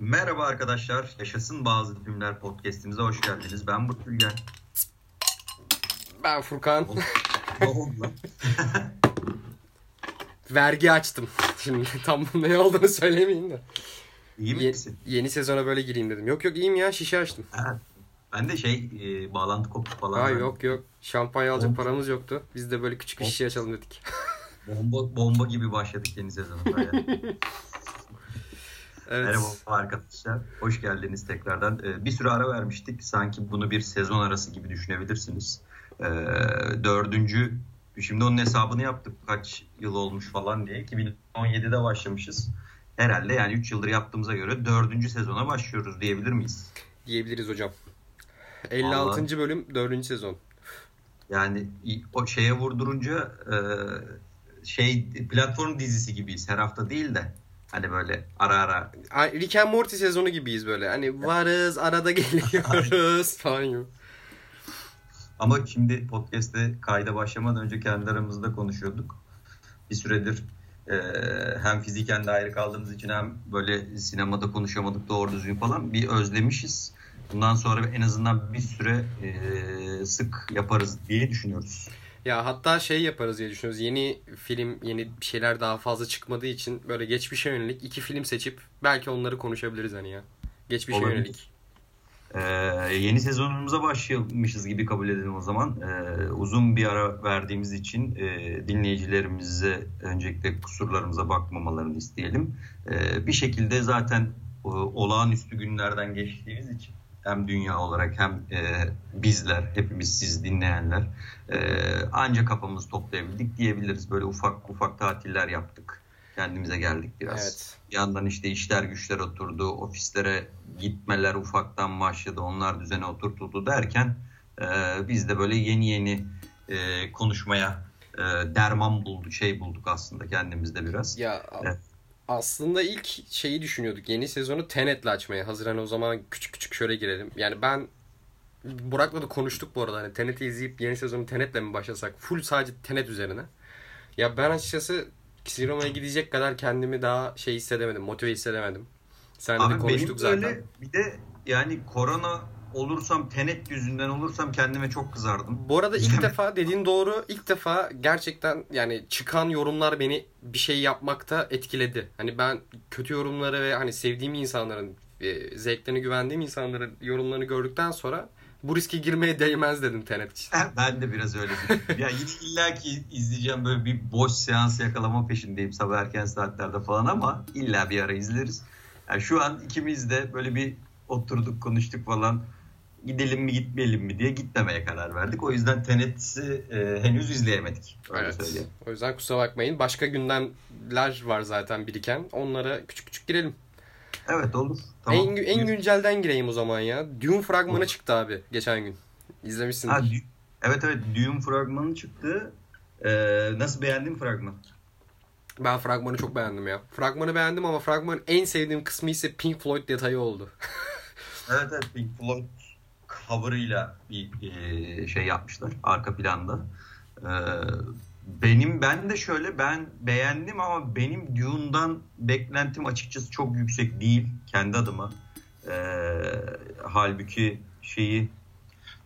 Merhaba arkadaşlar. Yaşasın Bazı Filmler podcastimize hoş geldiniz. Ben Bilgen. Ben Furkan. Ne oldu lan? Vergi açtım. Şimdi tam ne olduğunu söylemeyeyim de. İyi Ye- misin? yeni sezona böyle gireyim dedim. Yok yok iyiyim ya şişe açtım. Ha, Ben de şey e, bağlantı koptu falan. Ha yok yok. Şampanya alacak paramız yoktu. Biz de böyle küçük bir şişe açalım dedik. Bomba, bomba gibi başladık yeni sezona. Evet. Merhaba arkadaşlar. Hoş geldiniz tekrardan. E, bir süre ara vermiştik. Sanki bunu bir sezon arası gibi düşünebilirsiniz. E, dördüncü Şimdi onun hesabını yaptık kaç yıl olmuş falan diye. 2017'de başlamışız. Herhalde yani 3 yıldır yaptığımıza göre dördüncü sezona başlıyoruz diyebilir miyiz? Diyebiliriz hocam. 56. bölüm 4. sezon. Yani o şeye vurdurunca e, şey platform dizisi gibiyiz her hafta değil de hani böyle ara ara Rick and Morty sezonu gibiyiz böyle. Hani varız arada geliyoruz falan gibi. ama şimdi podcast'te kayda başlamadan önce kendi aramızda konuşuyorduk. Bir süredir e, hem fiziken de ayrı kaldığımız için hem böyle sinemada konuşamadık doğru düzgün falan bir özlemişiz. Bundan sonra en azından bir süre e, sık yaparız diye düşünüyoruz. Ya hatta şey yaparız diye düşünüyoruz. Yeni film, yeni bir şeyler daha fazla çıkmadığı için böyle geçmişe yönelik iki film seçip belki onları konuşabiliriz hani ya. Geçmişe Olabilir. yönelik. Ee, yeni sezonumuza başlamışız gibi kabul edelim o zaman. Ee, uzun bir ara verdiğimiz için e, dinleyicilerimize öncelikle kusurlarımıza bakmamalarını isteyelim. Ee, bir şekilde zaten e, olağanüstü günlerden geçtiğimiz için hem dünya olarak hem e, bizler, hepimiz siz dinleyenler e, ancak kafamızı toplayabildik diyebiliriz. Böyle ufak ufak tatiller yaptık. Kendimize geldik biraz. Evet. Bir yandan işte işler güçler oturdu, ofislere gitmeler ufaktan başladı, onlar düzene oturtuldu derken e, biz de böyle yeni yeni e, konuşmaya e, derman bulduk, şey bulduk aslında kendimizde biraz. Ya Evet. Aslında ilk şeyi düşünüyorduk. Yeni sezonu Tenet'le açmaya. Hazır hani o zaman küçük küçük şöyle girelim. Yani ben Burak'la da konuştuk bu arada. Hani Tenet'i izleyip yeni sezonu Tenet'le mi başlasak? Full sadece Tenet üzerine. Ya ben açıkçası sinemaya gidecek kadar kendimi daha şey hissedemedim. Motive hissedemedim. Seninle de konuştuk zaten. böyle bir de yani korona olursam, tenet yüzünden olursam kendime çok kızardım. Bu arada ilk defa dediğin doğru. İlk defa gerçekten yani çıkan yorumlar beni bir şey yapmakta etkiledi. Hani ben kötü yorumları ve hani sevdiğim insanların e, zevklerine güvendiğim insanların yorumlarını gördükten sonra bu riske girmeye değmez dedim Tenet için. Ben de biraz öyle düşündüm. ya yine illaki izleyeceğim böyle bir boş seans yakalama peşindeyim sabah erken saatlerde falan ama illa bir ara izleriz. Yani şu an ikimiz de böyle bir oturduk konuştuk falan gidelim mi gitmeyelim mi diye gitmemeye karar verdik. O yüzden Tenet'i e, henüz izleyemedik. Öyle Evet. söyleyeyim. O yüzden kusura bakmayın. Başka gündemler var zaten biriken. Onlara küçük küçük girelim. Evet olur. Tamam. En, en güncelden gireyim o zaman ya. Dune fragmanı çıktı abi geçen gün. İzlemişsindir. Ha, evet evet Dune fragmanı çıktı. Ee, nasıl beğendin fragman? Ben fragmanı çok beğendim ya. Fragmanı beğendim ama fragmanın en sevdiğim kısmı ise Pink Floyd detayı oldu. Evet evet Pink Floyd cover'ıyla bir e, şey yapmışlar arka planda. Ee, benim ben de şöyle ben beğendim ama benim Dune'dan beklentim açıkçası çok yüksek değil kendi adıma. Ee, halbuki şeyi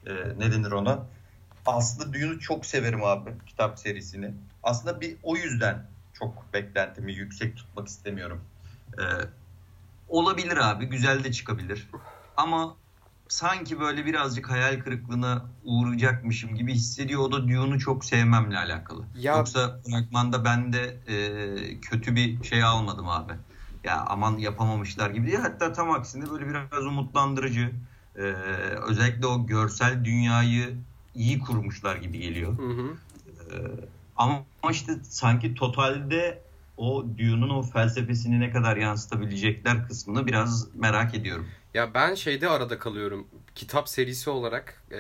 e, ne denir ona? Aslında Dune'u çok severim abi kitap serisini. Aslında bir o yüzden çok beklentimi yüksek tutmak istemiyorum. Ee, olabilir abi güzel de çıkabilir. Ama sanki böyle birazcık hayal kırıklığına uğrayacakmışım gibi hissediyor. O da Dune'u çok sevmemle alakalı. Ya- Yoksa fragmanda ben de e, kötü bir şey almadım abi. Ya aman yapamamışlar gibi değil. Hatta tam aksine böyle biraz umutlandırıcı. e, özellikle o görsel dünyayı iyi kurmuşlar gibi geliyor. Hı hı. Ee, ama işte sanki totalde o Dune'un o felsefesini ne kadar yansıtabilecekler kısmını biraz merak ediyorum. Ya ben şeyde arada kalıyorum. Kitap serisi olarak e,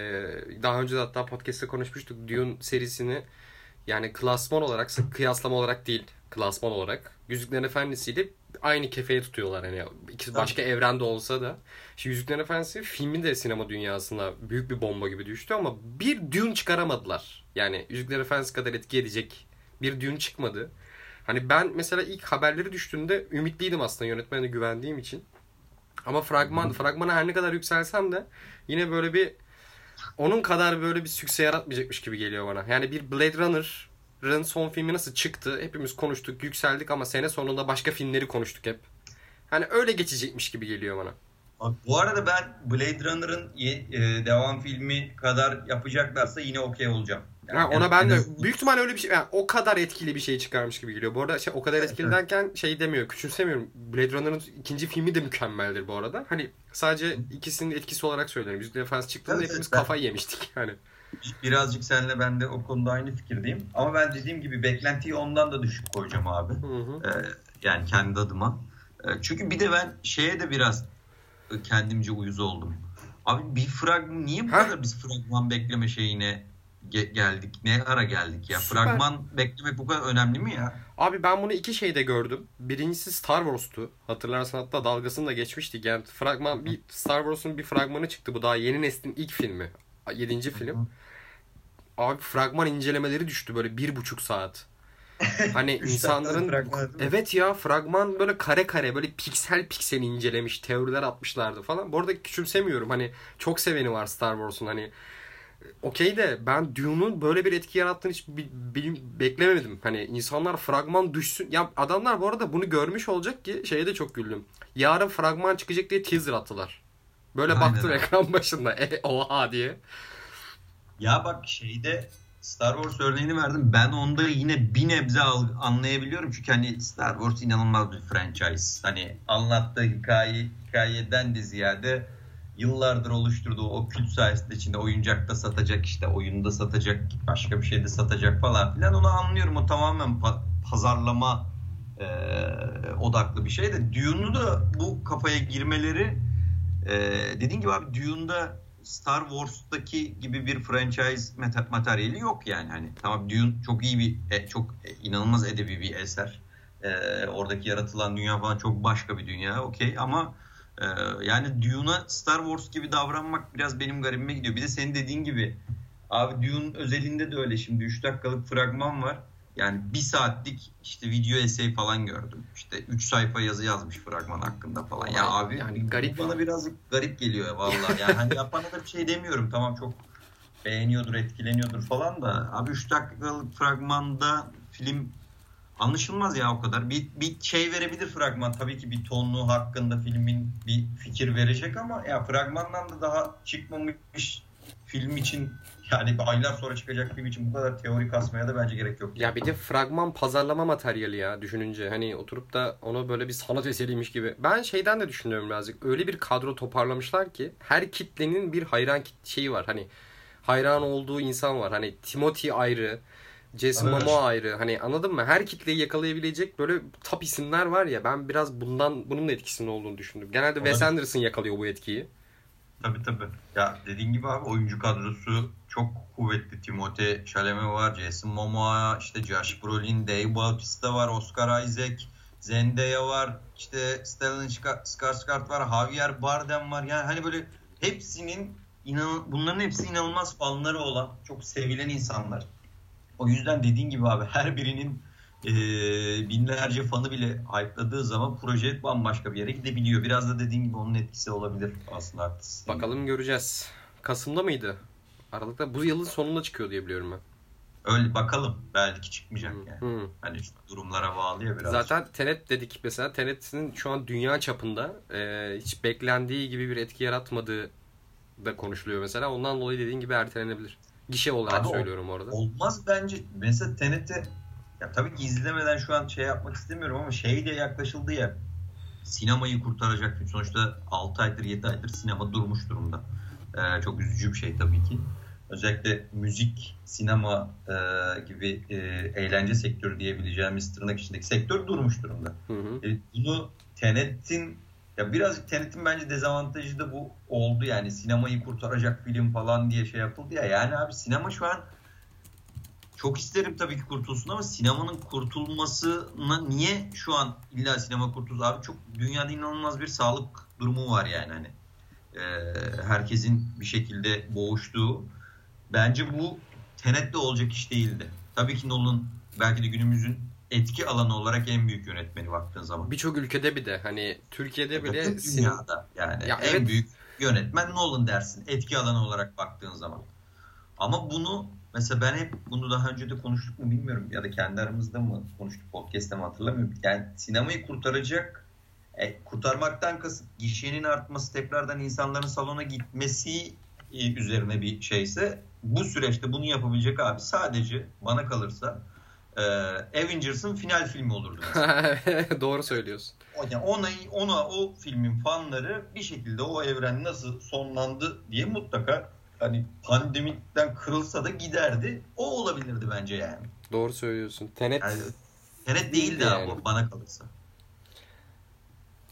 daha önce de hatta podcast'te konuşmuştuk. Dune serisini yani klasman olarak kıyaslama olarak değil klasman olarak Yüzüklerin Efendisi ile aynı kefeye tutuyorlar hani ikisi başka evrende olsa da. Şimdi Yüzüklerin Efendisi filmi de sinema dünyasına büyük bir bomba gibi düştü ama bir Dune çıkaramadılar. Yani Yüzüklerin Efendisi kadar etki edecek bir Dune çıkmadı. Hani ben mesela ilk haberleri düştüğünde ümitliydim aslında yönetmene güvendiğim için. Ama fragman fragmana her ne kadar yükselsem de yine böyle bir onun kadar böyle bir sükse yaratmayacakmış gibi geliyor bana. Yani bir Blade Runner'ın son filmi nasıl çıktı? Hepimiz konuştuk, yükseldik ama sene sonunda başka filmleri konuştuk hep. Hani öyle geçecekmiş gibi geliyor bana. Bu arada ben Blade Runner'ın e, devam filmi kadar yapacaklarsa yine okey olacağım. Yani ha, ona ben de büyük ihtimal öyle bir şey yani o kadar etkili bir şey çıkarmış gibi geliyor. Bu arada şey, o kadar etkili derken şey demiyor. Küçümsemiyorum. Blade Runner'ın ikinci filmi de mükemmeldir bu arada. Hani sadece ikisinin etkisi olarak söylerim. Yüzüklerin Efendisi çıktığında evet, hepimiz ben... kafayı yemiştik yani. Birazcık seninle ben de o konuda aynı fikirdeyim. Ama ben dediğim gibi beklentiyi ondan da düşük koyacağım abi. Hı hı. Ee, yani kendi adıma. Ee, çünkü bir de ben şeye de biraz kendimce uyuz oldum. Abi bir fragman niye bu ha? kadar biz fragman bekleme şeyine ge- geldik? Ne ara geldik ya? Süper. Fragman beklemek bu kadar önemli mi ya? Abi ben bunu iki şeyde gördüm. Birincisi Star Wars'tu. Hatırlarsan hatta dalgasını da geçmiştik. Yani fragman bir Star Wars'un bir fragmanı çıktı. Bu daha yeni neslin ilk filmi. Yedinci film. Abi fragman incelemeleri düştü böyle bir buçuk saat. Hani insanların evet ya fragman böyle kare kare böyle piksel piksel incelemiş teoriler atmışlardı falan. Bu arada küçümsemiyorum hani çok seveni var Star Wars'un hani okey de ben Dune'un böyle bir etki yarattığını hiç beklememedim. Hani insanlar fragman düşsün. Ya adamlar bu arada bunu görmüş olacak ki şeye de çok güldüm. Yarın fragman çıkacak diye teaser attılar. Böyle Aynen. baktım ekran başında. E, oha diye. Ya bak şeyde Star Wars örneğini verdim. Ben onda yine bir nebze anlayabiliyorum. Çünkü hani Star Wars inanılmaz bir franchise. Hani anlattığı hikaye, hikayeden de ziyade yıllardır oluşturduğu o kült sayesinde içinde oyuncakta satacak işte oyunda satacak başka bir şeyde satacak falan filan onu anlıyorum. O tamamen pa- pazarlama e, odaklı bir şey de Dune'u da bu kafaya girmeleri e, dediğin gibi abi Dune'da Star Wars'taki gibi bir franchise materyali yok yani. Hani tamam Dune çok iyi bir e, çok e, inanılmaz edebi bir eser. Ee, oradaki yaratılan dünya falan çok başka bir dünya. Okey ama e, yani Dune'a Star Wars gibi davranmak biraz benim garibime gidiyor. Bir de senin dediğin gibi abi Dune özelinde de öyle şimdi 3 dakikalık fragman var. Yani bir saatlik işte video essay falan gördüm. İşte 3 sayfa yazı yazmış fragman hakkında falan. Ya abi yani garip bana birazcık garip geliyor vallahi. Yani hani yapana da bir şey demiyorum. Tamam çok beğeniyordur, etkileniyordur falan da abi 3 dakikalık fragmanda film anlaşılmaz ya o kadar. Bir, bir şey verebilir fragman. Tabii ki bir tonlu hakkında filmin bir fikir verecek ama ya fragmandan da daha çıkmamış film için yani aylar sonra çıkacak film için bu kadar teori kasmaya da bence gerek yok. Ya bir de fragman pazarlama materyali ya düşününce. Hani oturup da onu böyle bir sanat eseriymiş gibi. Ben şeyden de düşünüyorum birazcık. Öyle bir kadro toparlamışlar ki her kitlenin bir hayran şeyi var. Hani hayran olduğu insan var. Hani Timothy ayrı, Jason evet. Momoa ayrı. Hani anladın mı? Her kitleyi yakalayabilecek böyle top isimler var ya. Ben biraz bundan bunun da etkisinin olduğunu düşündüm. Genelde Wes Anderson yakalıyor bu etkiyi. Tabii tabii. Ya dediğin gibi abi oyuncu kadrosu çok kuvvetli. Timothée Chalamet var, Jason Momoa, işte Josh Brolin, Dave Bautista var, Oscar Isaac, Zendaya var, işte Stellan Skarsgård var, Javier Bardem var. Yani hani böyle hepsinin inan bunların hepsi inanılmaz fanları olan, çok sevilen insanlar. O yüzden dediğin gibi abi her birinin e, binlerce fanı bile hype'ladığı zaman proje bambaşka bir yere gidebiliyor. Biraz da dediğin gibi onun etkisi olabilir aslında. Bakalım göreceğiz. Kasım'da mıydı? Aralıkta bu yılın sonunda çıkıyor diye biliyorum ben. Öyle bakalım. Belki çıkmayacak yani. Hmm. Hani işte durumlara bağlı ya biraz. Zaten Tenet dedik mesela. Tenet'in şu an dünya çapında e, hiç beklendiği gibi bir etki yaratmadığı da konuşuluyor mesela. Ondan dolayı dediğin gibi ertelenebilir. Gişe olarak Abi söylüyorum orada. Olmaz bence. Mesela Tenet'e ya tabii ki izlemeden şu an şey yapmak istemiyorum ama şey de yaklaşıldı ya sinemayı kurtaracak. Sonuçta 6 aydır 7 aydır sinema durmuş durumda. Ee, çok üzücü bir şey tabii ki. Özellikle müzik, sinema e, gibi e, eğlence sektörü diyebileceğimiz tırnak içindeki sektör durmuş durumda. Hı hı. E, bunu Tenet'in ya birazcık Tenet'in bence dezavantajı da bu oldu yani sinemayı kurtaracak film falan diye şey yapıldı ya. Yani abi sinema şu an çok isterim tabii ki kurtulsun ama sinemanın kurtulmasına niye şu an illa sinema kurtulsun? Abi çok dünyada inanılmaz bir sağlık durumu var yani hani. E, herkesin bir şekilde boğuştuğu. Bence bu Tenet'te olacak iş değildi. Tabii ki Nolan belki de günümüzün etki alanı olarak en büyük yönetmeni baktığın zaman. Birçok ülkede bir de hani Türkiye'de bile Tüm dünyada yani Ya en evet. büyük yönetmen Nolan dersin etki alanı olarak baktığın zaman. Ama bunu mesela ben hep bunu daha önce de konuştuk mu bilmiyorum ya da kendi aramızda mı konuştuk podcast'te mi hatırlamıyorum. Yani sinemayı kurtaracak e, kurtarmaktan kasıt gişenin artması tekrardan insanların salona gitmesi e, üzerine bir şeyse bu süreçte bunu yapabilecek abi sadece bana kalırsa e, Avengers'ın final filmi olurdu. Doğru söylüyorsun. O- Yani ona, ona o filmin fanları bir şekilde o evren nasıl sonlandı diye mutlaka hani pandemiden kırılsa da giderdi. O olabilirdi bence yani. Doğru söylüyorsun. Tenet yani Tenet Değildi abi yani. o bana kalırsa.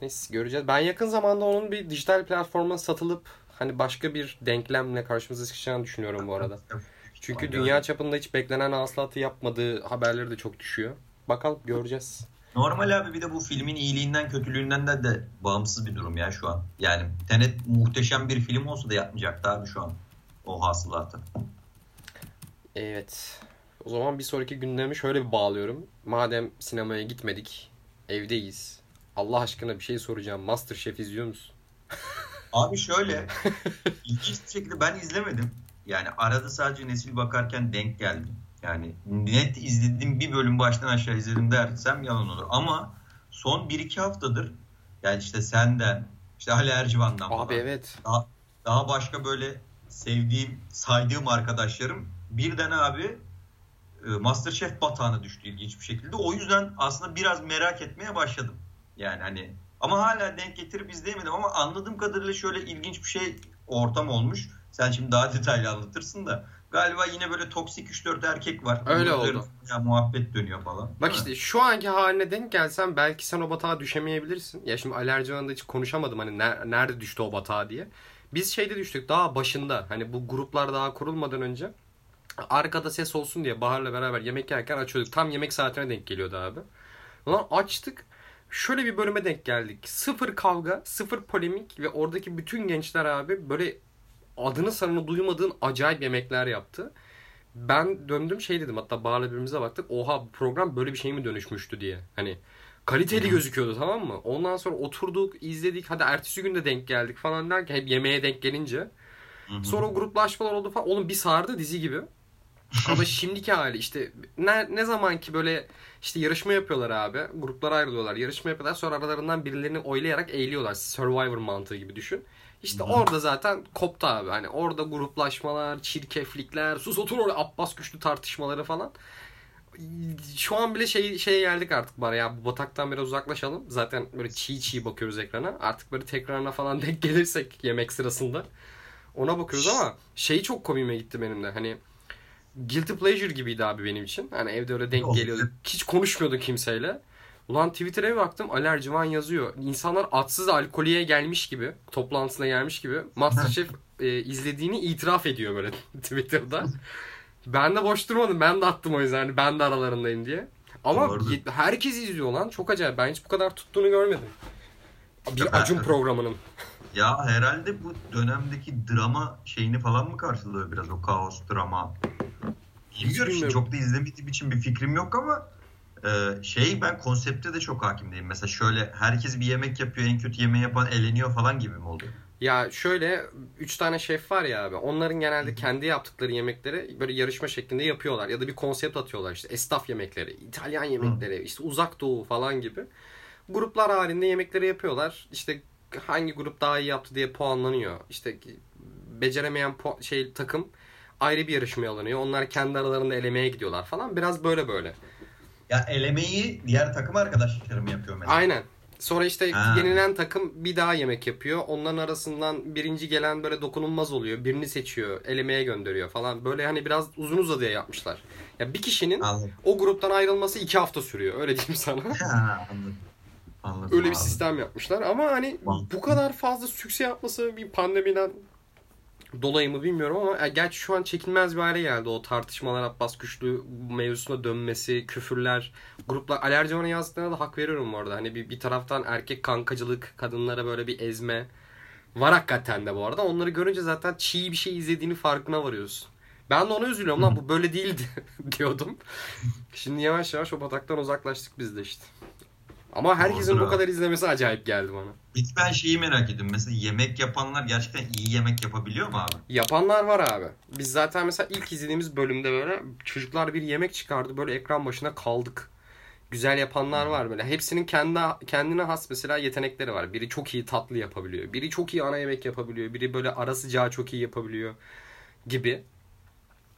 Neyse göreceğiz. Ben yakın zamanda onun bir dijital platforma satılıp hani başka bir denklemle karşımıza çıkacağını düşünüyorum bu arada. Çünkü dünya çapında hiç beklenen hasılatı yapmadığı haberleri de çok düşüyor. Bakalım göreceğiz. Normal abi bir de bu filmin iyiliğinden kötülüğünden de, de bağımsız bir durum ya şu an. Yani Tenet muhteşem bir film olsa da yapmayacaktı abi şu an o hasılatı. Evet. O zaman bir sonraki gündemi şöyle bir bağlıyorum. Madem sinemaya gitmedik, evdeyiz. Allah aşkına bir şey soracağım. Masterchef izliyor musun? Abi şöyle ilginç bir şekilde ben izlemedim. Yani arada sadece nesil bakarken denk geldim. Yani net izlediğim bir bölüm baştan aşağı izledim dersem yalan olur. Ama son 1-2 haftadır yani işte senden, işte Ali Ercivan'dan Abi falan, evet. daha, daha başka böyle sevdiğim, saydığım arkadaşlarım birden abi e, Masterchef batağına düştü ilginç bir şekilde. O yüzden aslında biraz merak etmeye başladım. Yani hani ama hala denk getirip izleyemedim ama anladığım kadarıyla şöyle ilginç bir şey ortam olmuş. Sen şimdi daha detaylı anlatırsın da galiba yine böyle toksik 3-4 erkek var. Öyle oldu. Ya, muhabbet dönüyor falan. Bak Değil mi? işte şu anki haline denk gelsen belki sen o batağa düşemeyebilirsin. Ya şimdi Ali Ercan'da hiç konuşamadım hani ner- nerede düştü o batağa diye. Biz şeyde düştük daha başında hani bu gruplar daha kurulmadan önce arkada ses olsun diye Bahar'la beraber yemek yerken açıyorduk. Tam yemek saatine denk geliyordu abi. Ulan açtık. Şöyle bir bölüme denk geldik. Sıfır kavga, sıfır polemik ve oradaki bütün gençler abi böyle adını sanını duymadığın acayip yemekler yaptı. Ben döndüm şey dedim hatta Bahar'la birbirimize baktık. Oha bu program böyle bir şey mi dönüşmüştü diye. Hani kaliteli gözüküyordu tamam mı? Ondan sonra oturduk, izledik. Hadi ertesi gün de denk geldik falan derken hep yemeğe denk gelince. Sonra o gruplaşmalar oldu falan. Oğlum bir sardı dizi gibi. Ama şimdiki hali işte ne, ne zaman ki böyle işte yarışma yapıyorlar abi. Gruplara ayrılıyorlar. Yarışma yapıyorlar. Sonra aralarından birilerini oylayarak eğiliyorlar. Survivor mantığı gibi düşün. İşte Hı orada zaten koptu abi. Hani orada gruplaşmalar, çirkeflikler, sus otur oraya Abbas güçlü tartışmaları falan. Şu an bile şey şeye geldik artık bana ya bu bataktan biraz uzaklaşalım. Zaten böyle çiğ çiğ bakıyoruz ekrana. Artık böyle tekrarına falan denk gelirsek yemek sırasında ona bakıyoruz ama şey çok komiğime gitti benim de. Hani guilty pleasure gibiydi abi benim için. Hani evde öyle denk geliyordu. Hiç konuşmuyorduk kimseyle. Ulan Twitter'a bir baktım Ali Ercivan yazıyor. İnsanlar atsız alkoliye gelmiş gibi, toplantısına gelmiş gibi Masterchef e, izlediğini itiraf ediyor böyle Twitter'da. Ben de boş durmadım. Ben de attım o yüzden. Hani ben de aralarındayım diye. Ama Doğru. herkes izliyor lan. Çok acayip. Ben hiç bu kadar tuttuğunu görmedim. Bir Acun programının. Ya herhalde bu dönemdeki drama şeyini falan mı karşılıyor biraz o kaos drama? Bilmiyorum şimdi çok da izlemediğim için bir fikrim yok ama e, şey ben konsepte de çok hakim değilim. Mesela şöyle herkes bir yemek yapıyor en kötü yemeği yapan eleniyor falan gibi mi oluyor? Ya şöyle 3 tane şef var ya abi. Onların genelde kendi yaptıkları yemekleri böyle yarışma şeklinde yapıyorlar. Ya da bir konsept atıyorlar işte. Esnaf yemekleri, İtalyan yemekleri, işte uzak doğu falan gibi. Gruplar halinde yemekleri yapıyorlar. İşte hangi grup daha iyi yaptı diye puanlanıyor. İşte beceremeyen pu- şey takım ayrı bir yarışmaya alınıyor. Onlar kendi aralarında elemeye gidiyorlar falan. Biraz böyle böyle. Ya elemeyi diğer takım arkadaşlarım yapıyor mesela. Aynen. Sonra işte Ha. yenilen takım bir daha yemek yapıyor. Onların arasından birinci gelen böyle dokunulmaz oluyor. Birini seçiyor, elemeye gönderiyor falan. Böyle hani biraz uzun uzadıya yapmışlar. Ya bir kişinin Anladım. o gruptan ayrılması iki hafta sürüyor. Öyle diyeyim sana. Ha, anladım. Anladım Öyle bir abi. sistem yapmışlar. Ama hani Mantıklı. bu kadar fazla sükse yapması bir pandemiden dolayı mı bilmiyorum ama ya gerçi şu an çekilmez bir hale geldi. O tartışmalar Abbas Güçlü mevzusuna dönmesi, küfürler, gruplar. Alerjon'a yazdığına da hak veriyorum bu arada. Hani bir, bir taraftan erkek kankacılık, kadınlara böyle bir ezme var hakikaten de bu arada. Onları görünce zaten çiğ bir şey izlediğini farkına varıyorsun. Ben de ona üzülüyorum lan bu böyle değildi diyordum. Şimdi yavaş yavaş o bataktan uzaklaştık biz de işte. Ama herkesin Doğrudur bu kadar izlemesi acayip geldi bana. Hiç ben şeyi merak ediyorum. Mesela yemek yapanlar gerçekten iyi yemek yapabiliyor mu abi? Yapanlar var abi. Biz zaten mesela ilk izlediğimiz bölümde böyle çocuklar bir yemek çıkardı. Böyle ekran başına kaldık. Güzel yapanlar var böyle. Hepsinin kendi kendine has mesela yetenekleri var. Biri çok iyi tatlı yapabiliyor. Biri çok iyi ana yemek yapabiliyor. Biri böyle ara sıcağı çok iyi yapabiliyor gibi.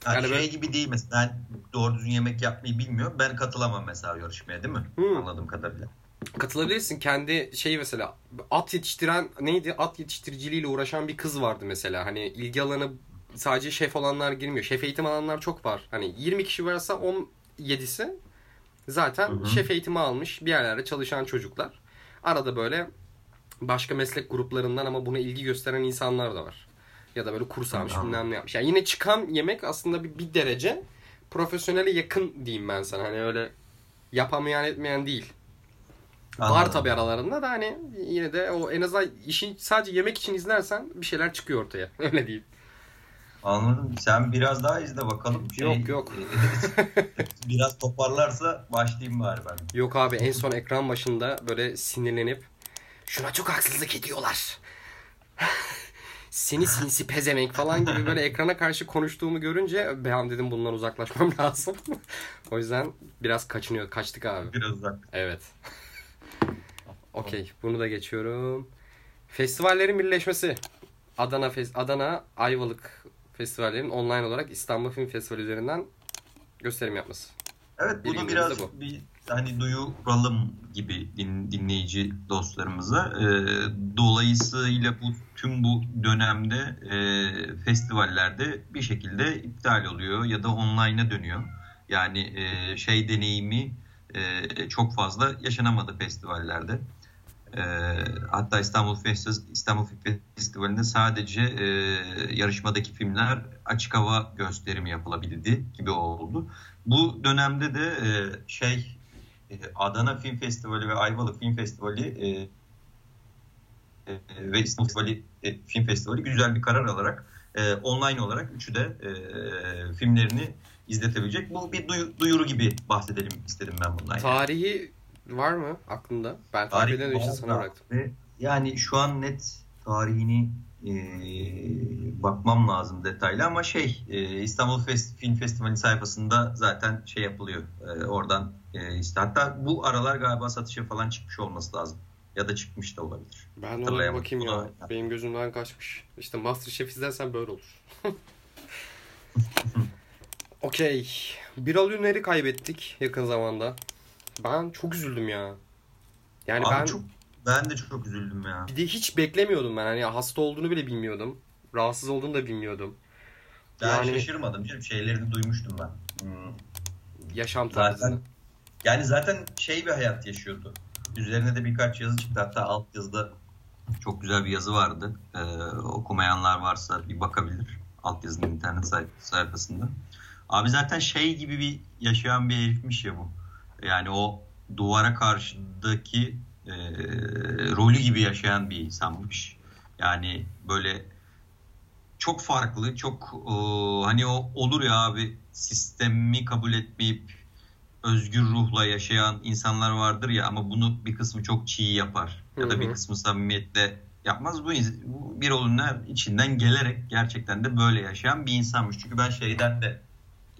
Yani, Yani şey böyle- gibi değil mesela ben doğru düzgün yemek yapmayı bilmiyorum. Ben katılamam mesela yarışmaya değil mi? Hı. Anladığım kadarıyla. Katılabilirsin. Kendi şey mesela at yetiştiren neydi? At yetiştiriciliğiyle uğraşan bir kız vardı mesela. Hani ilgi alanı sadece şef olanlar girmiyor. Şef eğitim alanlar çok var. Hani 20 kişi varsa 17'si zaten Hı hı. şef eğitimi almış bir yerlerde çalışan çocuklar. Arada böyle başka meslek gruplarından ama buna ilgi gösteren insanlar da var. Ya da böyle kurs almış bilmem ne yapmış. Yani yine çıkan yemek aslında bir, bir derece profesyonele yakın diyeyim ben sana. Hani öyle yapamayan etmeyen değil. Var Anladım. tabi aralarında da hani yine de o en azından işin sadece yemek için izlersen bir şeyler çıkıyor ortaya. Öyle diyeyim. Anladım. Sen biraz daha izle bakalım. Şey, Yok, yok. e, biraz toparlarsa başlayayım bari ben. Yok abi en son ekran başında böyle sinirlenip şuna çok haksızlık ediyorlar. Seni sinsi pezemek falan gibi böyle ekrana karşı konuştuğumu görünce ben dedim bundan uzaklaşmam lazım. o yüzden biraz kaçınıyor. Kaçtık abi. Biraz uzak. Evet. Okey. Bunu da geçiyorum. Festivallerin birleşmesi. Adana Fes- Adana Ayvalık festivallerin online olarak İstanbul Film Festivali üzerinden gösterim yapması. Evet bunu Birbirimize biraz bu. bir hani duyuralım gibi din, dinleyici dostlarımıza. Ee, dolayısıyla bu tüm bu dönemde e, festivallerde bir şekilde iptal oluyor ya da online'a dönüyor. Yani e, şey deneyimi e, çok fazla yaşanamadı festivallerde. E, hatta İstanbul Festival İstanbul Film Festivali'nde sadece e, yarışmadaki filmler açık hava gösterimi yapılabildi gibi oldu. Bu dönemde de e, şey e, Adana Film Festivali ve Ayvalık Film Festivali e, e, ve İstanbul Festivali, e, Film Festivali güzel bir karar alarak e, online olarak üçü de e, filmlerini izletebilecek. Bu bir duyu- duyuru gibi bahsedelim istedim ben bundan. yani. Var mı aklında? Ben takip Tarih için var sana bıraktım. ve Yani şu an net tarihini e, bakmam lazım detaylı ama şey e, İstanbul Fest, Film Festivali sayfasında zaten şey yapılıyor. E, oradan e, işte hatta bu aralar galiba satışa falan çıkmış olması lazım. Ya da çıkmış da olabilir. Ben ona bakayım ya. Benim gözümden kaçmış. İşte Masterchef izlersen böyle olur. Okey. Birol Ünler'i kaybettik yakın zamanda. Ben çok üzüldüm ya. Yani Abi ben çok ben de çok üzüldüm ya. bir de hiç beklemiyordum ben. Hani hasta olduğunu bile bilmiyordum. Rahatsız olduğunu da bilmiyordum. Ben Yani- şaşırmadım canım. Şeylerini duymuştum ben. Hmm. Yaşam Zaten tarzını. yani zaten şey bir hayat yaşıyordu. Üzerine de birkaç yazı çıktı. Hatta alt yazıda çok güzel bir yazı vardı. Ee, okumayanlar varsa bir bakabilir. Alt yazının internet say- sayfasında. Abi zaten şey gibi bir yaşayan bir herifmiş ya bu. Yani o duvara karşıdaki e, rolü gibi yaşayan bir insanmış. Yani böyle çok farklı, çok e, hani o olur ya abi sistemi kabul etmeyip özgür ruhla yaşayan insanlar vardır ya ama bunu bir kısmı çok çiğ yapar ya da bir kısmı samimiyetle yapmaz. Bu, bu bir olunlar içinden gelerek gerçekten de böyle yaşayan bir insanmış. Çünkü ben şeyden de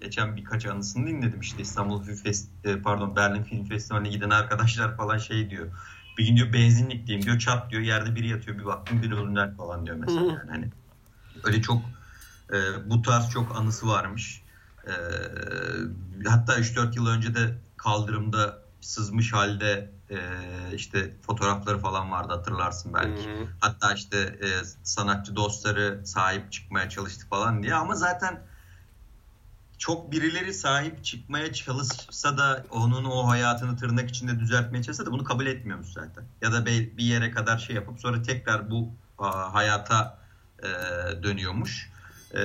geçen birkaç anısını dinledim işte İstanbul Film Fest e, pardon Berlin Film Festivali'ne giden arkadaşlar falan şey diyor. Bir gün diyor benzinlikteyim diyor çat diyor yerde biri yatıyor bir baktım bir ölümler falan diyor mesela yani hani öyle çok e, bu tarz çok anısı varmış. E, hatta 3-4 yıl önce de kaldırımda sızmış halde e, işte fotoğrafları falan vardı hatırlarsın belki. Hı hı. Hatta işte e, sanatçı dostları sahip çıkmaya çalıştı falan diye ama zaten çok birileri sahip çıkmaya çalışsa da onun o hayatını tırnak içinde düzeltmeye çalışsa da bunu kabul etmiyormuş zaten. Ya da bir yere kadar şey yapıp sonra tekrar bu hayata e, dönüyormuş. E,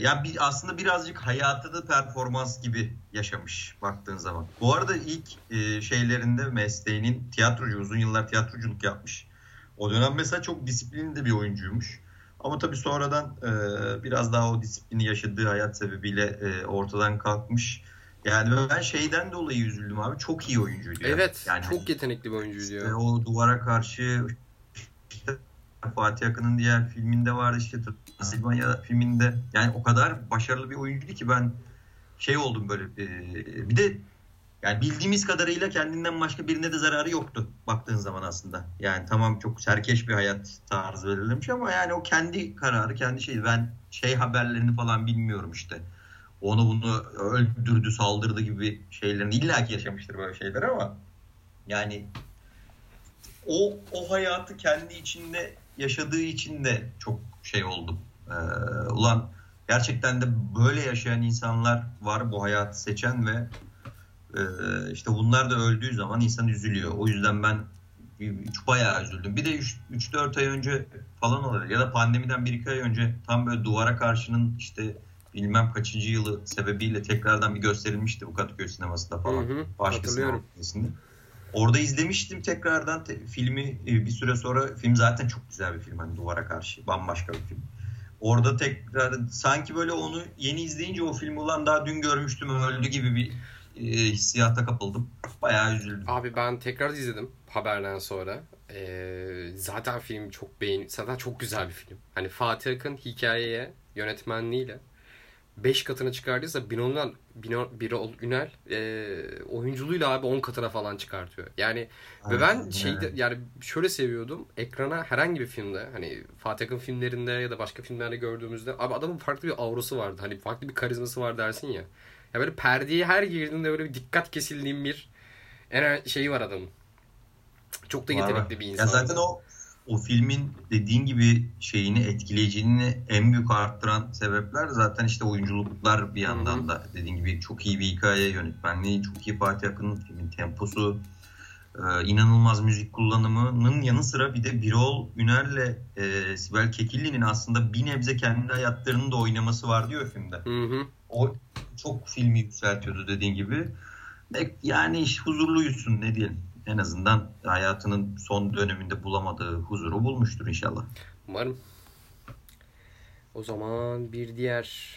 ya bir, aslında birazcık hayatı da performans gibi yaşamış baktığın zaman. Bu arada ilk e, şeylerinde mesleğinin tiyatrocu uzun yıllar tiyatroculuk yapmış. O dönem mesela çok disiplinli bir oyuncuymuş. Ama tabii sonradan e, biraz daha o disiplini yaşadığı hayat sebebiyle e, ortadan kalkmış. Yani ben şeyden dolayı üzüldüm abi. Çok iyi oyuncuydu. Evet. Yani çok yetenekli bir oyuncuydu işte ya. O duvara karşı işte Fatih Akın'ın diğer filminde vardı işte Transilvanya filminde. Yani o kadar başarılı bir oyuncuydu ki ben şey oldum böyle. E, bir de yani bildiğimiz kadarıyla kendinden başka birine de zararı yoktu baktığın zaman aslında. Yani tamam çok serkeş bir hayat tarzı verilmiş ama yani o kendi kararı, kendi şeyi. Ben şey haberlerini falan bilmiyorum işte. Onu bunu öldürdü, saldırdı gibi şeylerini illaki yaşamıştır böyle şeyler ama yani o o hayatı kendi içinde yaşadığı için de çok şey oldum. Ee, ulan gerçekten de böyle yaşayan insanlar var bu hayatı seçen ve işte bunlar da öldüğü zaman insan üzülüyor. O yüzden ben bayağı üzüldüm. Bir de 3-4 ay önce falan olabilir ya da pandemiden 1-2 ay önce tam böyle duvara karşının işte bilmem kaçıncı yılı sebebiyle tekrardan bir gösterilmişti bu Kadıköy sinemasında falan. Hı hı, Başka Orada izlemiştim tekrardan te, filmi e, bir süre sonra. Film zaten çok güzel bir film hani duvara karşı. Bambaşka bir film. Orada tekrar sanki böyle onu yeni izleyince o filmi ulan daha dün görmüştüm öldü gibi bir e, hissiyata kapıldım. Bayağı üzüldüm. Abi ben tekrar izledim haberden sonra. Ee, zaten film çok beğen, zaten çok güzel bir film. Hani Fatih Akın hikayeye, yönetmenliğiyle 5 katına çıkardıysa Binon'dan Birol Ünel e, oyunculuğuyla abi 10 katına falan çıkartıyor. Yani Aynen. ve ben şeyde yani şöyle seviyordum. Ekrana herhangi bir filmde hani Fatih Akın filmlerinde ya da başka filmlerde gördüğümüzde abi adamın farklı bir aurası vardı. Hani farklı bir karizması var dersin ya. Ya böyle perdeye her girdiğinde böyle bir dikkat kesildiğim bir en şeyi var adamın. Çok da yetenekli bir insan. Ya zaten o o filmin dediğin gibi şeyini etkileyiciliğini en büyük arttıran sebepler zaten işte oyunculuklar bir yandan Hı-hı. da dediğin gibi çok iyi bir hikaye yönetmenliği, çok iyi Fatih Akın'ın filmin temposu, e, inanılmaz müzik kullanımının yanı sıra bir de Birol Üner'le e, Sibel Kekilli'nin aslında bir nebze kendi hayatlarının da oynaması var diyor filmde. Hı hı. O çok filmi yükseltiyordu dediğin gibi. Yani iş huzurlu yüzsün ne diyelim. En azından hayatının son döneminde bulamadığı huzuru bulmuştur inşallah. Umarım. O zaman bir diğer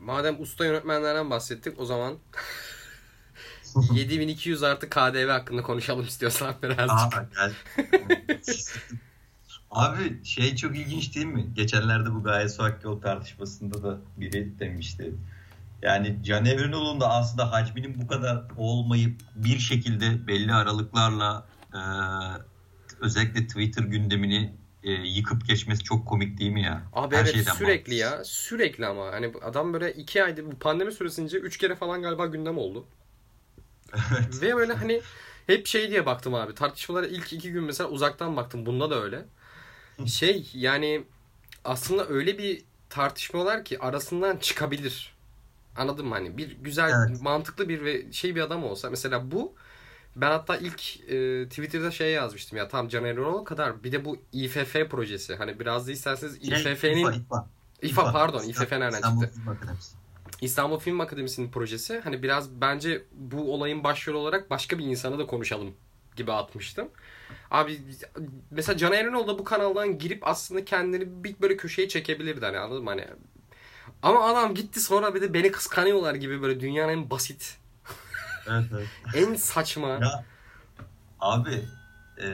madem usta yönetmenlerden bahsettik o zaman 7200 artı KDV hakkında konuşalım istiyorsan birazcık. Aa, gel. Abi şey çok ilginç değil mi? Geçenlerde bu Gaye Su Hakkı tartışmasında da biri demişti. Yani Can Evrenol'un da aslında hacminin bu kadar olmayıp bir şekilde belli aralıklarla e, özellikle Twitter gündemini e, yıkıp geçmesi çok komik değil mi ya? Abi Her evet sürekli ya. Sürekli ama. Hani adam böyle iki ayda bu pandemi süresince üç kere falan galiba gündem oldu. Evet. Ve böyle hani hep şey diye baktım abi. Tartışmalara ilk iki gün mesela uzaktan baktım. Bunda da öyle. Şey yani aslında öyle bir tartışmalar ki arasından çıkabilir. Anladın mı? Hani bir güzel, evet. mantıklı bir ve şey bir adam olsa. Mesela bu ben hatta ilk e, Twitter'da şey yazmıştım ya tam Caner Erol kadar bir de bu İFF projesi. Hani biraz da isterseniz şey, İFF'nin İFA, İFA. İFA pardon İFF nereden çıktı? İstanbul Film Akademisi'nin projesi. Hani biraz bence bu olayın başrolü olarak başka bir insana da konuşalım gibi atmıştım. Abi mesela Can Erinoğlu da bu kanaldan girip aslında kendini bir böyle köşeye çekebilirdi hani anladın mı? Hani ama adam gitti sonra bir de beni kıskanıyorlar gibi böyle dünyanın en basit. Evet, evet. en saçma. Ya, abi e,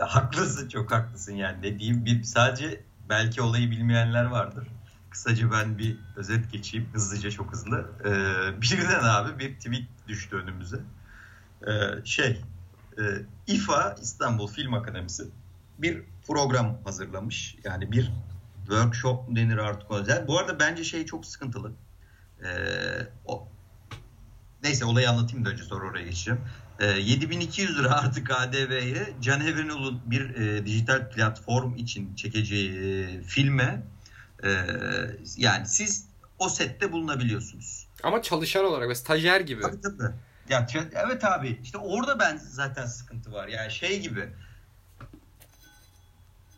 haklısın çok haklısın yani ne diyeyim bir sadece belki olayı bilmeyenler vardır. Kısaca ben bir özet geçeyim hızlıca çok hızlı. Ee, birden abi bir tweet düştü önümüze. Ee, şey e, İFA İstanbul Film Akademisi bir program hazırlamış. Yani bir workshop denir artık özel. Bu arada bence şey çok sıkıntılı. Ee, o, neyse olayı anlatayım da önce sonra oraya geçeceğim. Ee, 7200 lira artık KDV'ye Can Evrenol'un bir e, dijital platform için çekeceği e, filme e, yani siz o sette bulunabiliyorsunuz. Ama çalışan olarak ve stajyer gibi. Tabii tabii. Ya, evet abi işte orada ben zaten sıkıntı var. Yani şey gibi.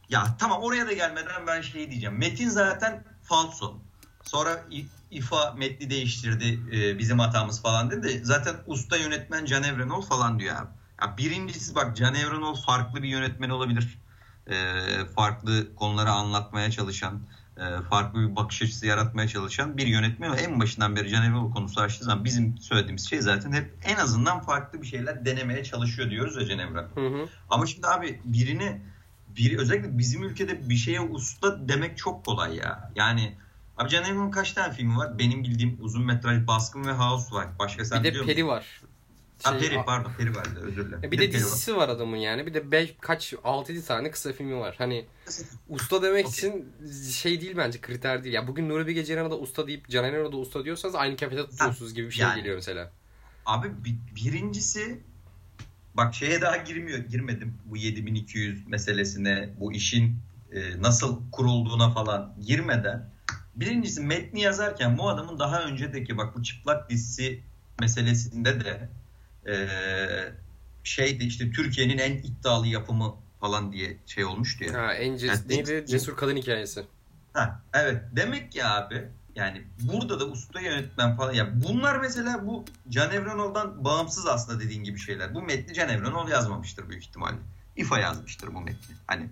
Ya tamam oraya da gelmeden ben şey diyeceğim. Metin zaten falso. Sonra İFA metni değiştirdi e, bizim hatamız falan dedi. Zaten usta yönetmen Can Evrenol falan diyor abi. Ya birincisi bak Can Evrenol farklı bir yönetmen olabilir. e, farklı konuları anlatmaya çalışan, farklı bir bakış açısı yaratmaya çalışan bir yönetmen ve en başından beri Can Evrenol konusu açtığı zaman bizim söylediğimiz şey zaten hep en azından farklı bir şeyler denemeye çalışıyor diyoruz ya hı. Ama şimdi abi birini bir özellikle bizim ülkede bir şeye usta demek çok kolay ya. Yani abi Can Evrenol'un kaç tane filmi var? Benim bildiğim uzun metraj Baskın ve Housewife. Başka sen Bir de biliyor Peri musun? Var. Ha, Şey, Peri pardon Peri vardı özür dilerim. Bir de var. dizisi var adamın yani. Bir de 5 kaç 6-7 tane kısa filmi var. Hani usta demek Okey. için şey değil bence kriter değil. Ya bugün Nuri Bilge Ceylan'a da usta deyip Caner Erol'a da usta diyorsanız aynı kefede tutuyorsunuz gibi bir şey yani. geliyor mesela. Abi bi- birincisi bak şeye daha girmiyor girmedim bu 7200 meselesine bu işin e, nasıl kurulduğuna falan girmeden birincisi metni yazarken bu adamın daha öncedeki bak bu çıplak dizisi meselesinde de e, şeydi işte Türkiye'nin en iddialı yapımı falan diye şey olmuştu ya. Ha en ces- Yani- neydi? Cesur Kadın Hikayesi. Ha, evet. Demek ki abi yani burada da usta yönetmen falan ya bunlar mesela bu Can Evrenol'dan bağımsız aslında dediğin gibi şeyler. Bu metni Can Evrenol yazmamıştır büyük ihtimalle. İFA yazmıştır bu metni. Hani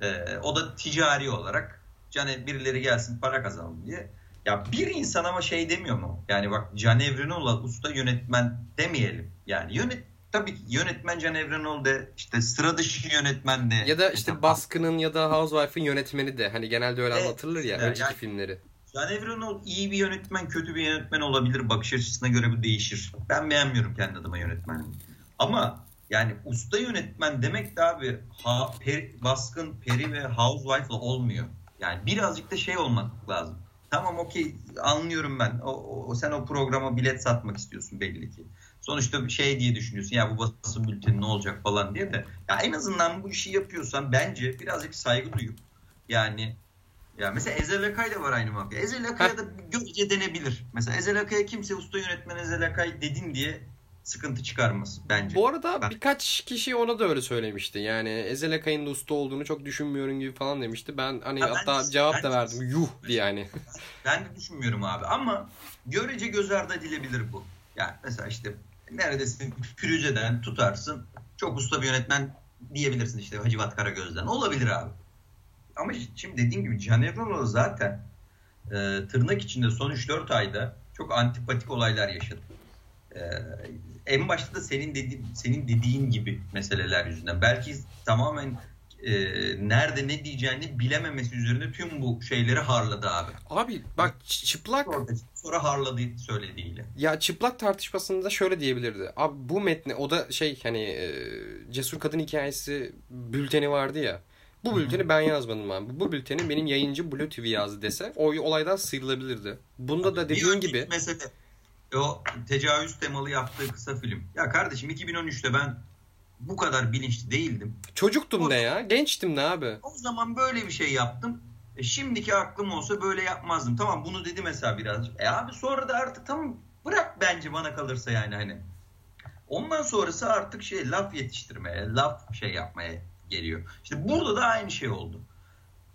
e, o da ticari olarak Can birileri gelsin para kazanalım diye. Ya bir insan ama şey demiyor mu? Yani bak Can Evrenol'a usta yönetmen demeyelim. Yani yönet tabii ki yönetmen Can Evrenol de işte sıra dışı yönetmen de. Ya da işte Baskın'ın ya da Housewife'ın yönetmeni de. Hani genelde öyle Evet. anlatılır ya önceki yani- filmleri. Can Evrenol iyi bir yönetmen, kötü bir yönetmen olabilir. Bakış açısına göre bu değişir. Ben beğenmiyorum kendi adıma yönetmenliği. Ama yani usta yönetmen demek de abi ha, Peri- Baskın, Peri ve Housewife'la olmuyor. Yani birazcık da şey olmak lazım. Tamam okey anlıyorum ben. O, o- sen o programa bilet satmak istiyorsun belli ki. Sonuçta şey diye düşünüyorsun ya bu basın bülteni ne olacak falan diye de. Ya en azından bu işi yapıyorsan bence birazcık saygı duyup yani ya mesela Ezel Akay da var aynı mafya. Ezel Akay'a da görece denebilir. Mesela Ezel Akay'a kimse usta yönetmen Ezel Akay dedin diye sıkıntı çıkarmaz bence. Bu arada Ben- birkaç kişi ona da öyle söylemişti. Yani Ezel Akay'ın da usta olduğunu çok düşünmüyorum gibi falan demişti. Ben hani Ha, ben- hatta cevap ben- da verdim. Yuh diye yani. Ben de düşünmüyorum abi ama görece göz ardı edilebilir bu. Yani mesela işte neredesin Firuze'den tutarsın çok usta bir yönetmen diyebilirsin işte Hacivat Karagöz'den. Olabilir abi. Ama şimdi dediğim gibi Can Evrenol zaten e, tırnak içinde son 3-4 ayda çok antipatik olaylar yaşadı. E, en başta da senin dedi, senin dediğin gibi meseleler yüzünden. Belki tamamen e, nerede ne diyeceğini bilememesi üzerine tüm bu şeyleri harladı abi. Abi bak çıplak Sonra, sonra harladı söylediğiyle. ya çıplak tartışmasında şöyle diyebilirdi. Abi bu metni o da şey hani e, Cesur Kadın Hikayesi bülteni vardı ya. Bu bülteni ben yazmadım abi. Bu bülteni benim yayıncı Blue TV yazdı dese o olaydan sıyrılabilirdi. Bunda da Bir dediğin gibi mesele o tecavüz temalı yaptığı kısa film. Ya kardeşim 2013'te ben bu kadar bilinçli değildim. çocuktum ne ya? Gençtim ne abi? O zaman böyle bir şey yaptım. E şimdiki aklım olsa böyle yapmazdım. Tamam bunu dedi mesela birazcık. E abi sonra da artık tamam bırak bence bana kalırsa yani hani. Ondan sonrası artık şey laf yetiştirmeye, laf şey yapmaya geliyor. İşte burada da aynı şey oldu.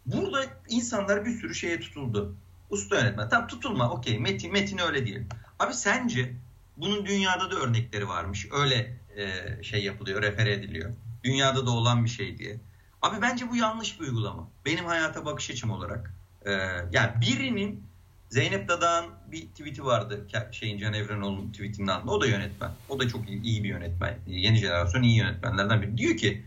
Burada insanlar bir sürü şeye tutuldu. Usta yönetmen. Tam tutulma okey metin, metin öyle diyelim. Abi sence bunun dünyada da örnekleri varmış. Öyle e, şey yapılıyor, refere ediliyor. Dünyada da olan bir şey diye. Abi bence bu yanlış bir uygulama. Benim hayata bakış açım olarak. Ee, yani birinin Zeynep Dadağ'ın bir tweet'i vardı. Şeyin Can Evrenoğlu'nun tweetinin altında. O da yönetmen. O da çok iyi, iyi bir yönetmen. Yeni jenerasyon iyi yönetmenlerden biri. Diyor ki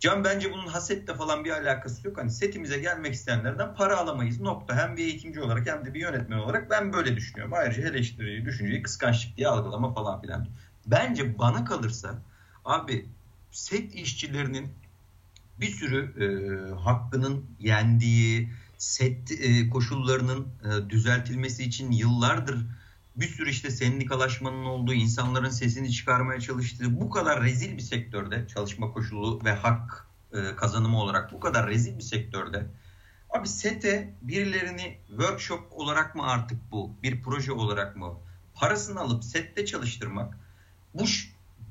Can bence bunun hasetle falan bir alakası yok. Hani setimize gelmek isteyenlerden para alamayız. Nokta. Hem bir eğitimci olarak hem de bir yönetmen olarak ben böyle düşünüyorum. Ayrıca eleştiriyi, düşünceyi kıskançlık diye algılama falan filan. Bence bana kalırsa abi set işçilerinin bir sürü e, hakkının yendiği, set e, koşullarının e, düzeltilmesi için yıllardır bir sürü işte sendikalaşmanın olduğu, insanların sesini çıkarmaya çalıştığı bu kadar rezil bir sektörde çalışma koşulu ve hak e, kazanımı olarak bu kadar rezil bir sektörde abi sete birilerini workshop olarak mı artık bu bir proje olarak mı parasını alıp sette çalıştırmak bu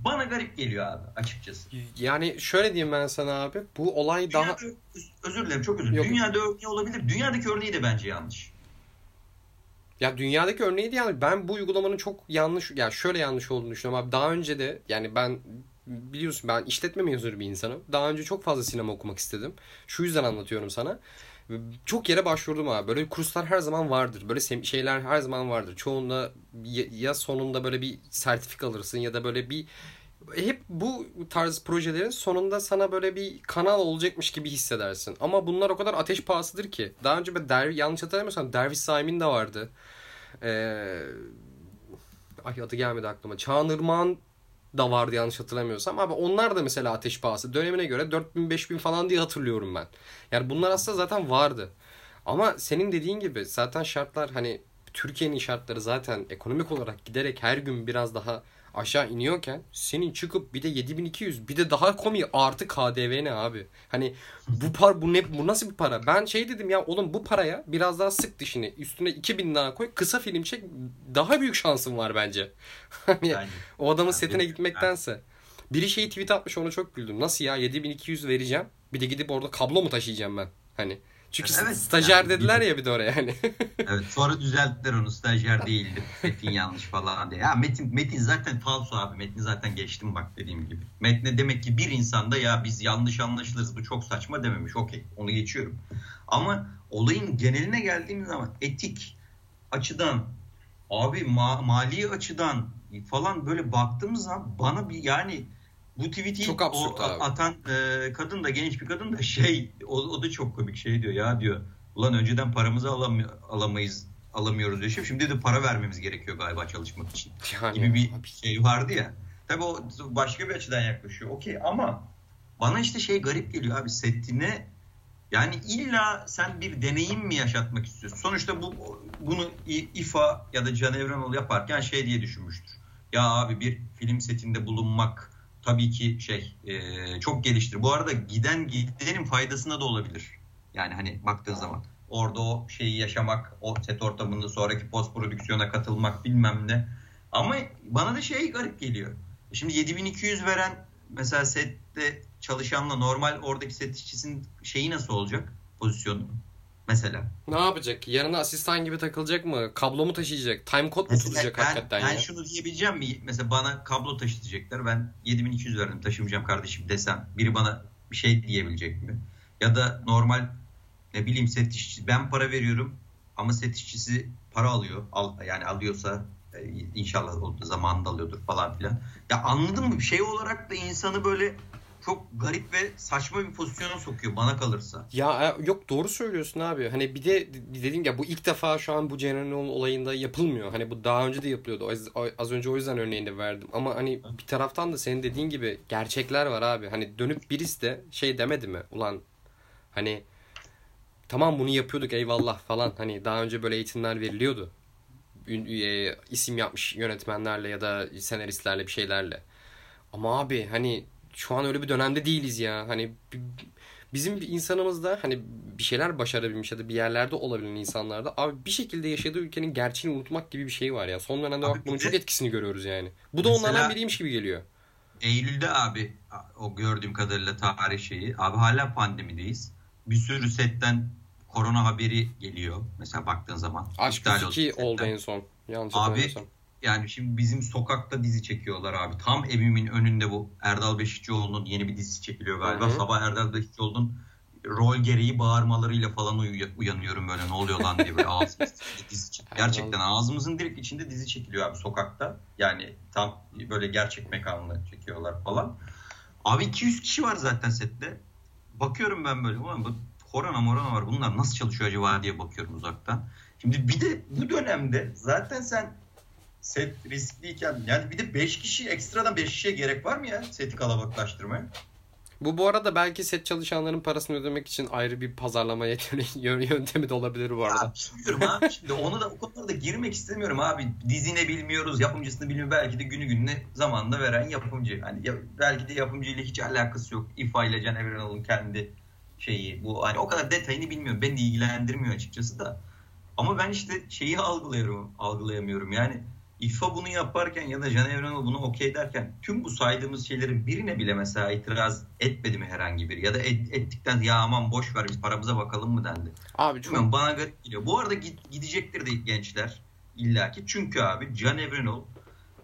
bana garip geliyor abi açıkçası. Yani şöyle diyeyim ben sana abi. Bu olay daha Dünyada, özür dilerim çok özür dilerim. Dünyada örneği olabilir. Dünyadaki örneği de bence yanlış. Ya dünyadaki örneği de yani ben bu uygulamanın çok yanlış ya şöyle yanlış olduğunu düşünüyorum abi. Daha önce de yani ben biliyorsun ben işletme mezunu bir insanım. Daha önce çok fazla sinema okumak istedim. Şu yüzden anlatıyorum sana. Çok yere başvurdum abi. Böyle kurslar her zaman vardır. Böyle şeyler her zaman vardır. Çoğunda ya sonunda böyle bir sertifika alırsın ya da böyle bir hep bu tarz projelerin sonunda sana böyle bir kanal olacakmış gibi hissedersin. Ama bunlar o kadar ateş pahasıdır ki. Daha önce ben Der yanlış hatırlamıyorsam Derviş Saim'in de vardı. Ee, ay adı gelmedi aklıma. Çağan da vardı yanlış hatırlamıyorsam. Ama onlar da mesela ateş pahası. Dönemine göre 4000 5000 falan diye hatırlıyorum ben. Yani bunlar aslında zaten vardı. Ama senin dediğin gibi zaten şartlar hani Türkiye'nin şartları zaten ekonomik olarak giderek her gün biraz daha aşağı iniyorken senin çıkıp bir de 7200 bir de daha komik artı KDV ne abi? Hani bu par bu ne bu nasıl bir para? Ben şey dedim ya oğlum bu paraya biraz daha sık dişini üstüne 2000 daha koy kısa film çek daha büyük şansın var bence. Hani o adamın setine gitmektense. Biri şeyi tweet atmış onu çok güldüm. Nasıl ya 7200 vereceğim bir de gidip orada kablo mu taşıyacağım ben? Hani çünkü evet, stajyer yani, dediler ya bir de oraya yani. evet sonra düzelttiler onu stajyer değildi. Metin yanlış falan diye. Ya Metin, Metin zaten falso abi. Metin zaten geçtim bak dediğim gibi. Metne demek ki bir insanda ya biz yanlış anlaşılırız bu çok saçma dememiş. Okey onu geçiyorum. Ama olayın geneline geldiğimiz zaman etik açıdan abi ma- mali açıdan falan böyle baktığımız zaman bana bir yani bu tweet'i çok o, abi. atan e, kadın da genç bir kadın da şey o, o da çok komik şey diyor ya diyor. Ulan önceden paramızı alam alamayız alamıyoruz diyor. Şimdi de para vermemiz gerekiyor galiba çalışmak için. Yani, gibi bir abi. şey vardı ya. Tabii o başka bir açıdan yaklaşıyor. Okey ama bana işte şey garip geliyor abi setine yani illa sen bir deneyim mi yaşatmak istiyorsun? Sonuçta bu bunu İFA ya da Can Evrenol yaparken şey diye düşünmüştür. Ya abi bir film setinde bulunmak tabii ki şey e, çok geliştir. Bu arada giden gidenin faydasına da olabilir. Yani hani baktığın zaman orada o şeyi yaşamak, o set ortamında sonraki post prodüksiyona katılmak bilmem ne. Ama bana da şey garip geliyor. Şimdi 7200 veren mesela sette çalışanla normal oradaki set işçisinin şeyi nasıl olacak pozisyonu? Mesela. Ne yapacak? Yanına asistan gibi takılacak mı? Kablo mu taşıyacak? Time code mu tutacak ben, hakikaten ben ya? şunu diyebileceğim mi? Mesela bana kablo taşıtacaklar. Ben 7200 verdim taşımayacağım kardeşim desem. Biri bana bir şey diyebilecek mi? Ya da normal ne bileyim set işçisi. Ben para veriyorum ama set işçisi para alıyor. Al, yani alıyorsa e, inşallah zamanında alıyordur falan filan. Ya anladın mı? Bir şey olarak da insanı böyle çok garip ve saçma bir pozisyona sokuyor bana kalırsa. Ya e, yok doğru söylüyorsun abi. Hani bir de dediğim ya bu ilk defa şu an bu Ceren'in olayında yapılmıyor. Hani bu daha önce de yapılıyordu. Az, az önce o yüzden örneğini verdim. Ama hani bir taraftan da senin dediğin gibi gerçekler var abi. Hani dönüp birisi de şey demedi mi? Ulan hani tamam bunu yapıyorduk eyvallah falan. Hani daha önce böyle eğitimler veriliyordu. E, isim yapmış yönetmenlerle ya da senaristlerle bir şeylerle. Ama abi hani şu an öyle bir dönemde değiliz ya. Hani bizim bir insanımızda hani bir şeyler başarabilmiş ya da bir yerlerde olabilen insanlarda abi bir şekilde yaşadığı ülkenin gerçeğini unutmak gibi bir şey var ya. Son dönemde bak bunun çok etkisini görüyoruz yani. Bu da onlardan biriymiş gibi geliyor. Eylül'de abi o gördüğüm kadarıyla tarih şeyi. Abi hala pandemideyiz. Bir sürü setten korona haberi geliyor. Mesela baktığın zaman. Aşk 2 oldu en son. Yanlış Abi yani şimdi bizim sokakta dizi çekiyorlar abi. Tam evimin önünde bu Erdal Beşikçioğlu'nun yeni bir dizisi çekiliyor galiba. Hı-hı. Sabah Erdal Beşikçioğlu'nun rol gereği bağırmalarıyla falan uy- uyanıyorum böyle ne oluyor lan diye böyle dizi çekiliyor. Gerçekten ağzımızın direkt içinde dizi çekiliyor abi sokakta. Yani tam böyle gerçek mekanla çekiyorlar falan. Abi 200 kişi var zaten sette. Bakıyorum ben böyle ulan bu korona morona var bunlar nasıl çalışıyor acaba diye bakıyorum uzaktan. Şimdi bir de bu dönemde zaten sen set riskliyken yani bir de 5 kişi ekstradan 5 kişiye gerek var mı ya seti kalabalıklaştırmaya? Bu bu arada belki set çalışanların parasını ödemek için ayrı bir pazarlama yöntemi de olabilir bu arada. Ya bilmiyorum abi. Şimdi onu da o konulara da girmek istemiyorum abi. Dizine bilmiyoruz, yapımcısını bilmiyoruz. Belki de günü gününe zamanında veren yapımcı. Hani ya, belki de yapımcıyla hiç alakası yok. İFA ile Can Evrenal'ın kendi şeyi. Bu hani o kadar detayını bilmiyorum. Beni de ilgilendirmiyor açıkçası da. Ama ben işte şeyi algılıyorum, algılayamıyorum. Yani İFA bunu yaparken ya da Can Evrenol bunu okey derken tüm bu saydığımız şeylerin birine bile mesela itiraz etmedi mi herhangi biri? Ya da et, ettikten ya aman boş ver biz paramıza bakalım mı dendi. Abi çok... Bilmiyorum, bana garip geliyor. Bu arada gidecektir de gençler illaki. Çünkü abi Can Evrenol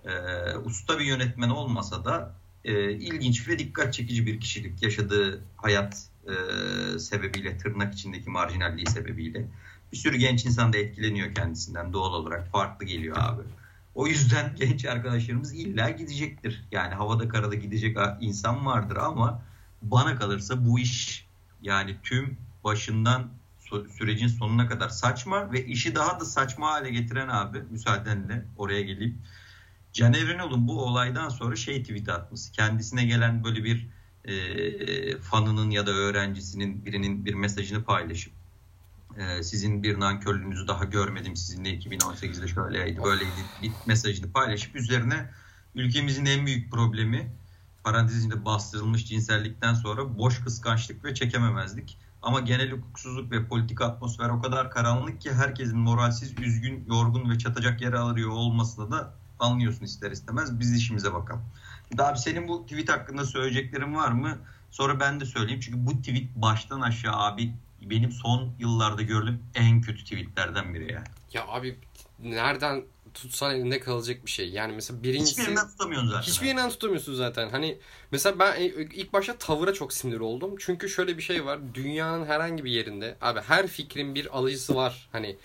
e, usta bir yönetmen olmasa da e, ilginç ve dikkat çekici bir kişilik. Yaşadığı hayat e, sebebiyle, tırnak içindeki marjinalliği sebebiyle. Bir sürü genç insan da etkileniyor kendisinden doğal olarak. Farklı geliyor abi. O yüzden genç arkadaşlarımız illa gidecektir. Yani havada karada gidecek insan vardır ama bana kalırsa bu iş yani tüm başından sürecin sonuna kadar saçma ve işi daha da saçma hale getiren abi müsaadenle oraya geleyim. Can Evrenol'un bu olaydan sonra şey tweet atması. Kendisine gelen böyle bir e, fanının ya da öğrencisinin birinin bir mesajını paylaşıp e, sizin bir nankörlüğünüzü daha görmedim sizinle 2018'de şöyleydi böyleydi bir mesajını paylaşıp üzerine ülkemizin en büyük problemi parantez içinde bastırılmış cinsellikten sonra boş kıskançlık ve çekememezlik. Ama genel hukuksuzluk ve politik atmosfer o kadar karanlık ki herkesin moralsiz, üzgün, yorgun ve çatacak yere alıyor olmasına da anlıyorsun ister istemez. Biz işimize bakalım. Abi senin bu tweet hakkında söyleyeceklerin var mı? Sonra ben de söyleyeyim. Çünkü bu tweet baştan aşağı abi benim son yıllarda gördüğüm en kötü tweetlerden biri yani. Ya abi nereden tutsan elinde kalacak bir şey. Yani mesela birincisi... Hiçbirinden tutamıyorsun zaten. Hiçbirinden tutamıyorsun zaten. Hani mesela ben ilk başta tavıra çok sinir oldum. Çünkü şöyle bir şey var. Dünyanın herhangi bir yerinde abi her fikrin bir alıcısı var. Hani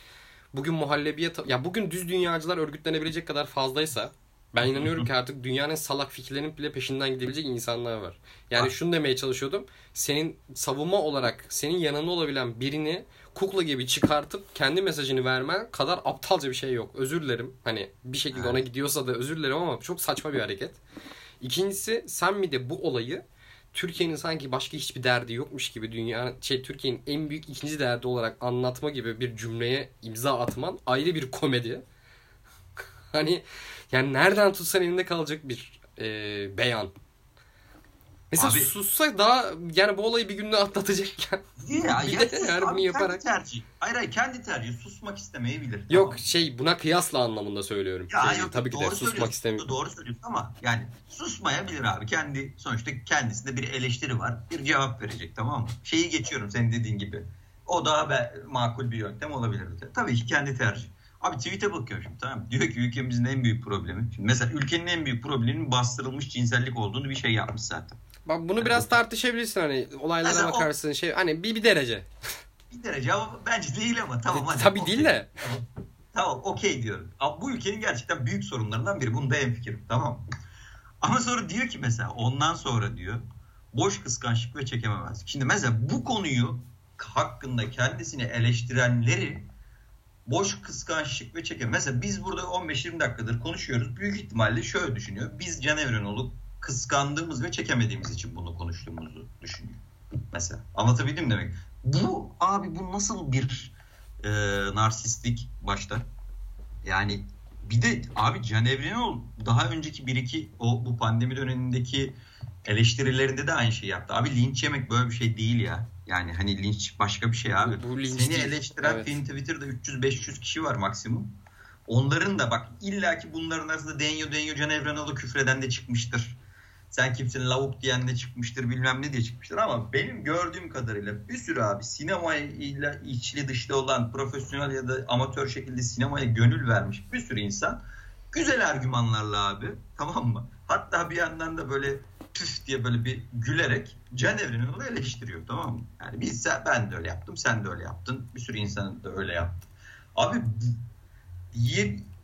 bugün muhallebiye... Ya bugün düz dünyacılar örgütlenebilecek kadar fazlaysa ben inanıyorum ki artık dünyanın salak fikirlerinin bile peşinden gidebilecek insanlar var. Yani şunu demeye çalışıyordum. Senin savunma olarak senin yanında olabilen birini kukla gibi çıkartıp kendi mesajını vermen kadar aptalca bir şey yok. Özür dilerim. Hani bir şekilde ona gidiyorsa da özür dilerim ama çok saçma bir hareket. İkincisi sen mi de bu olayı Türkiye'nin sanki başka hiçbir derdi yokmuş gibi dünya şey Türkiye'nin en büyük ikinci derdi olarak anlatma gibi bir cümleye imza atman ayrı bir komedi. hani yani nereden tutsan elinde kalacak bir e, beyan. Mesela Abi, sussak daha yani bu olayı bir günde atlatacakken. Ya, bir ya, de yani bunu yaparak. Kendi tercih. Hayır hayır kendi tercih. Susmak istemeyebilir. Yok tamam. şey buna kıyasla anlamında söylüyorum. Ya, şey, yok, tabii ki de susmak istemiyor. Doğru söylüyorsun ama yani susmayabilir abi. Kendi sonuçta kendisinde bir eleştiri var. Bir cevap verecek tamam mı? Şeyi geçiyorum senin dediğin gibi. O daha be, makul bir yöntem olabilir. Tabii ki kendi tercih. Abi tweet'e bakıyorum şimdi tamam Diyor ki ülkemizin en büyük problemi. Şimdi mesela ülkenin en büyük probleminin bastırılmış cinsellik olduğunu bir şey yapmış zaten. Bak bunu biraz tartışabilirsin hani olaylara mesela bakarsın o... şey hani bir bir derece. bir derece ama bence değil ama tamam hadi. Tabii okay. değil de. Tamam, tamam okey diyorum. Ama bu ülkenin gerçekten büyük sorunlarından biri. Bunda en fikrim tamam Ama sonra diyor ki mesela ondan sonra diyor boş kıskançlık ve çekememezlik. Şimdi mesela bu konuyu hakkında kendisini eleştirenleri boş kıskançlık ve çekim. Mesela biz burada 15-20 dakikadır konuşuyoruz. Büyük ihtimalle şöyle düşünüyor. Biz Can Evrenoğlu kıskandığımız ve çekemediğimiz için bunu konuştuğumuzu düşünüyor. Mesela anlatabildim demek. Bu abi bu nasıl bir e, narsistlik başta? Yani bir de abi Can Evrenoğlu daha önceki bir iki o bu pandemi dönemindeki eleştirilerinde de aynı şeyi yaptı. Abi linç yemek böyle bir şey değil ya. Yani hani linç başka bir şey abi. Bu, linç Seni değil. eleştiren evet. senin Twitter'da 300-500 kişi var maksimum. Onların da bak illaki bunların arasında Denyo Denyo Can Evrenoğlu küfreden de çıkmıştır. Sen kimsin lavuk diyen de çıkmıştır bilmem ne diye çıkmıştır ama benim gördüğüm kadarıyla bir sürü abi sinemayla içli dışlı olan profesyonel ya da amatör şekilde sinemaya gönül vermiş bir sürü insan güzel argümanlarla abi tamam mı? Hatta bir yandan da böyle püf diye böyle bir gülerek Can Evren'i eleştiriyor tamam mı? Yani biz ben de öyle yaptım, sen de öyle yaptın. Bir sürü insan da öyle yaptı. Abi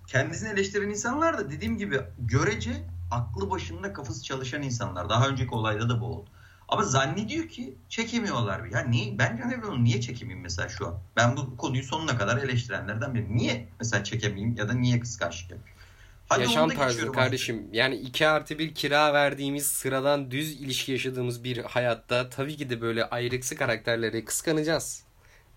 kendisini eleştiren insanlar da dediğim gibi görece aklı başında kafası çalışan insanlar. Daha önceki olayda da bu oldu. Ama zannediyor ki çekemiyorlar. Ya niye? Ben Can Evren'i niye çekemeyeyim mesela şu an? Ben bu konuyu sonuna kadar eleştirenlerden biriyim. Niye mesela çekemeyeyim ya da niye kıskançlık yapayım? Hadi Yaşam tarzı kardeşim. Artık. Yani iki artı bir kira verdiğimiz sıradan düz ilişki yaşadığımız bir hayatta tabii ki de böyle ayrıksı karakterleri kıskanacağız.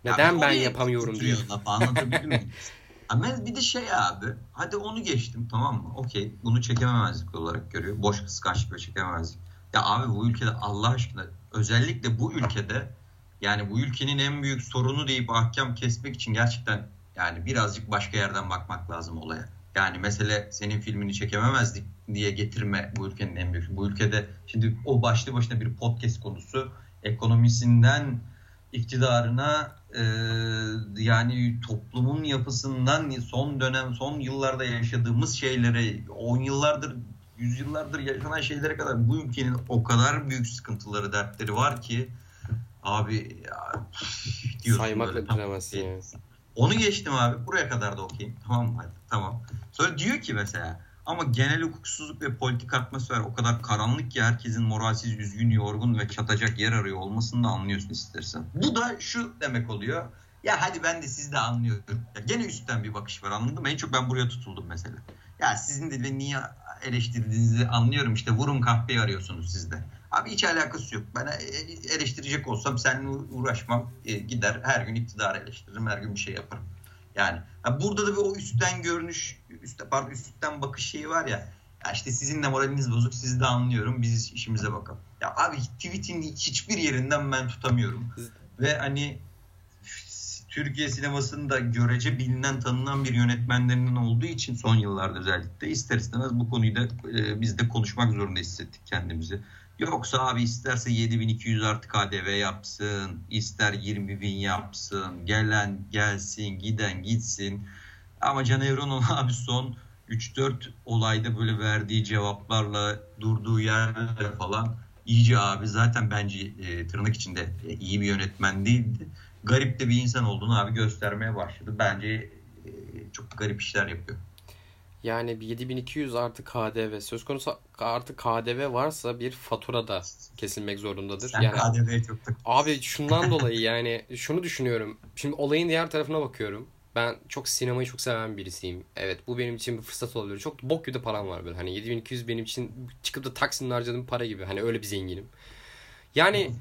Neden ya ben yapamıyorum diyor. Anlatabildim mi? Ama bir de şey abi. Hadi onu geçtim tamam mı? Okey. Bunu çekememezlik olarak görüyor. Boş kıskançlık ve çekememezlik. Ya abi bu ülkede Allah aşkına özellikle bu ülkede yani bu ülkenin en büyük sorunu deyip ahkam kesmek için gerçekten yani birazcık başka yerden bakmak lazım olaya. Yani mesele senin filmini çekememezdik diye getirme bu ülkenin en büyük. Bu ülkede şimdi o başlı başına bir podcast konusu. Ekonomisinden iktidarına e, yani toplumun yapısından son dönem son yıllarda yaşadığımız şeylere 10 yıllardır yüzyıllardır yaşanan şeylere kadar bu ülkenin o kadar büyük sıkıntıları, dertleri var ki abi ya, diyorsun Saymakla bitiremezsin tamam, yani. Onu geçtim abi. Buraya kadar da okuyayım. Tamam mı? Hadi, tamam. Sonra diyor ki mesela ama genel hukuksuzluk ve politik atmosfer o kadar karanlık ki herkesin moralsiz, üzgün, yorgun ve çatacak yer arıyor olmasını da anlıyorsun istersen. Bu da şu demek oluyor. Ya hadi ben de sizi de anlıyorum. Ya gene üstten bir bakış var anladın mı? En çok ben buraya tutuldum mesela. Ya sizin de beni niye eleştirdiğinizi anlıyorum işte vurun kahpeyi arıyorsunuz siz de. Abi hiç alakası yok. Ben e- eleştirecek olsam seninle uğraşmam. E, gider her gün iktidar eleştiririm. Her gün bir şey yaparım. Yani ha burada da bir o üstten görünüş, üstte, pardon üstten bakış şeyi var ya. Ya işte sizin de moraliniz bozuk, sizi de anlıyorum. Biz işimize bakalım. Ya abi tweet'in hiçbir yerinden ben tutamıyorum. Ve hani Türkiye sinemasında görece bilinen tanınan bir yönetmenlerinin olduğu için son yıllarda özellikle ister istemez bu konuyu da e, biz de konuşmak zorunda hissettik kendimizi. Yoksa abi isterse 7200 artı KDV yapsın, ister 20 bin yapsın, gelen gelsin, giden gitsin. Ama Can Evren'in abi son 3-4 olayda böyle verdiği cevaplarla durduğu yerle falan iyice abi zaten bence e, tırnak içinde e, iyi bir yönetmen değildi. Garip de bir insan olduğunu abi göstermeye başladı. Bence e, çok garip işler yapıyor. Yani bir 7200 artı KDV söz konusu artı KDV varsa bir fatura da kesilmek zorundadır. Sen yani çok takılıyorsun. abi şundan dolayı yani şunu düşünüyorum. Şimdi olayın diğer tarafına bakıyorum. Ben çok sinemayı çok seven birisiyim. Evet bu benim için bir fırsat olabilir. Çok bok gibi param var böyle. Hani 7200 benim için çıkıp da Taksim'de harcadığım para gibi. Hani öyle bir zenginim. Yani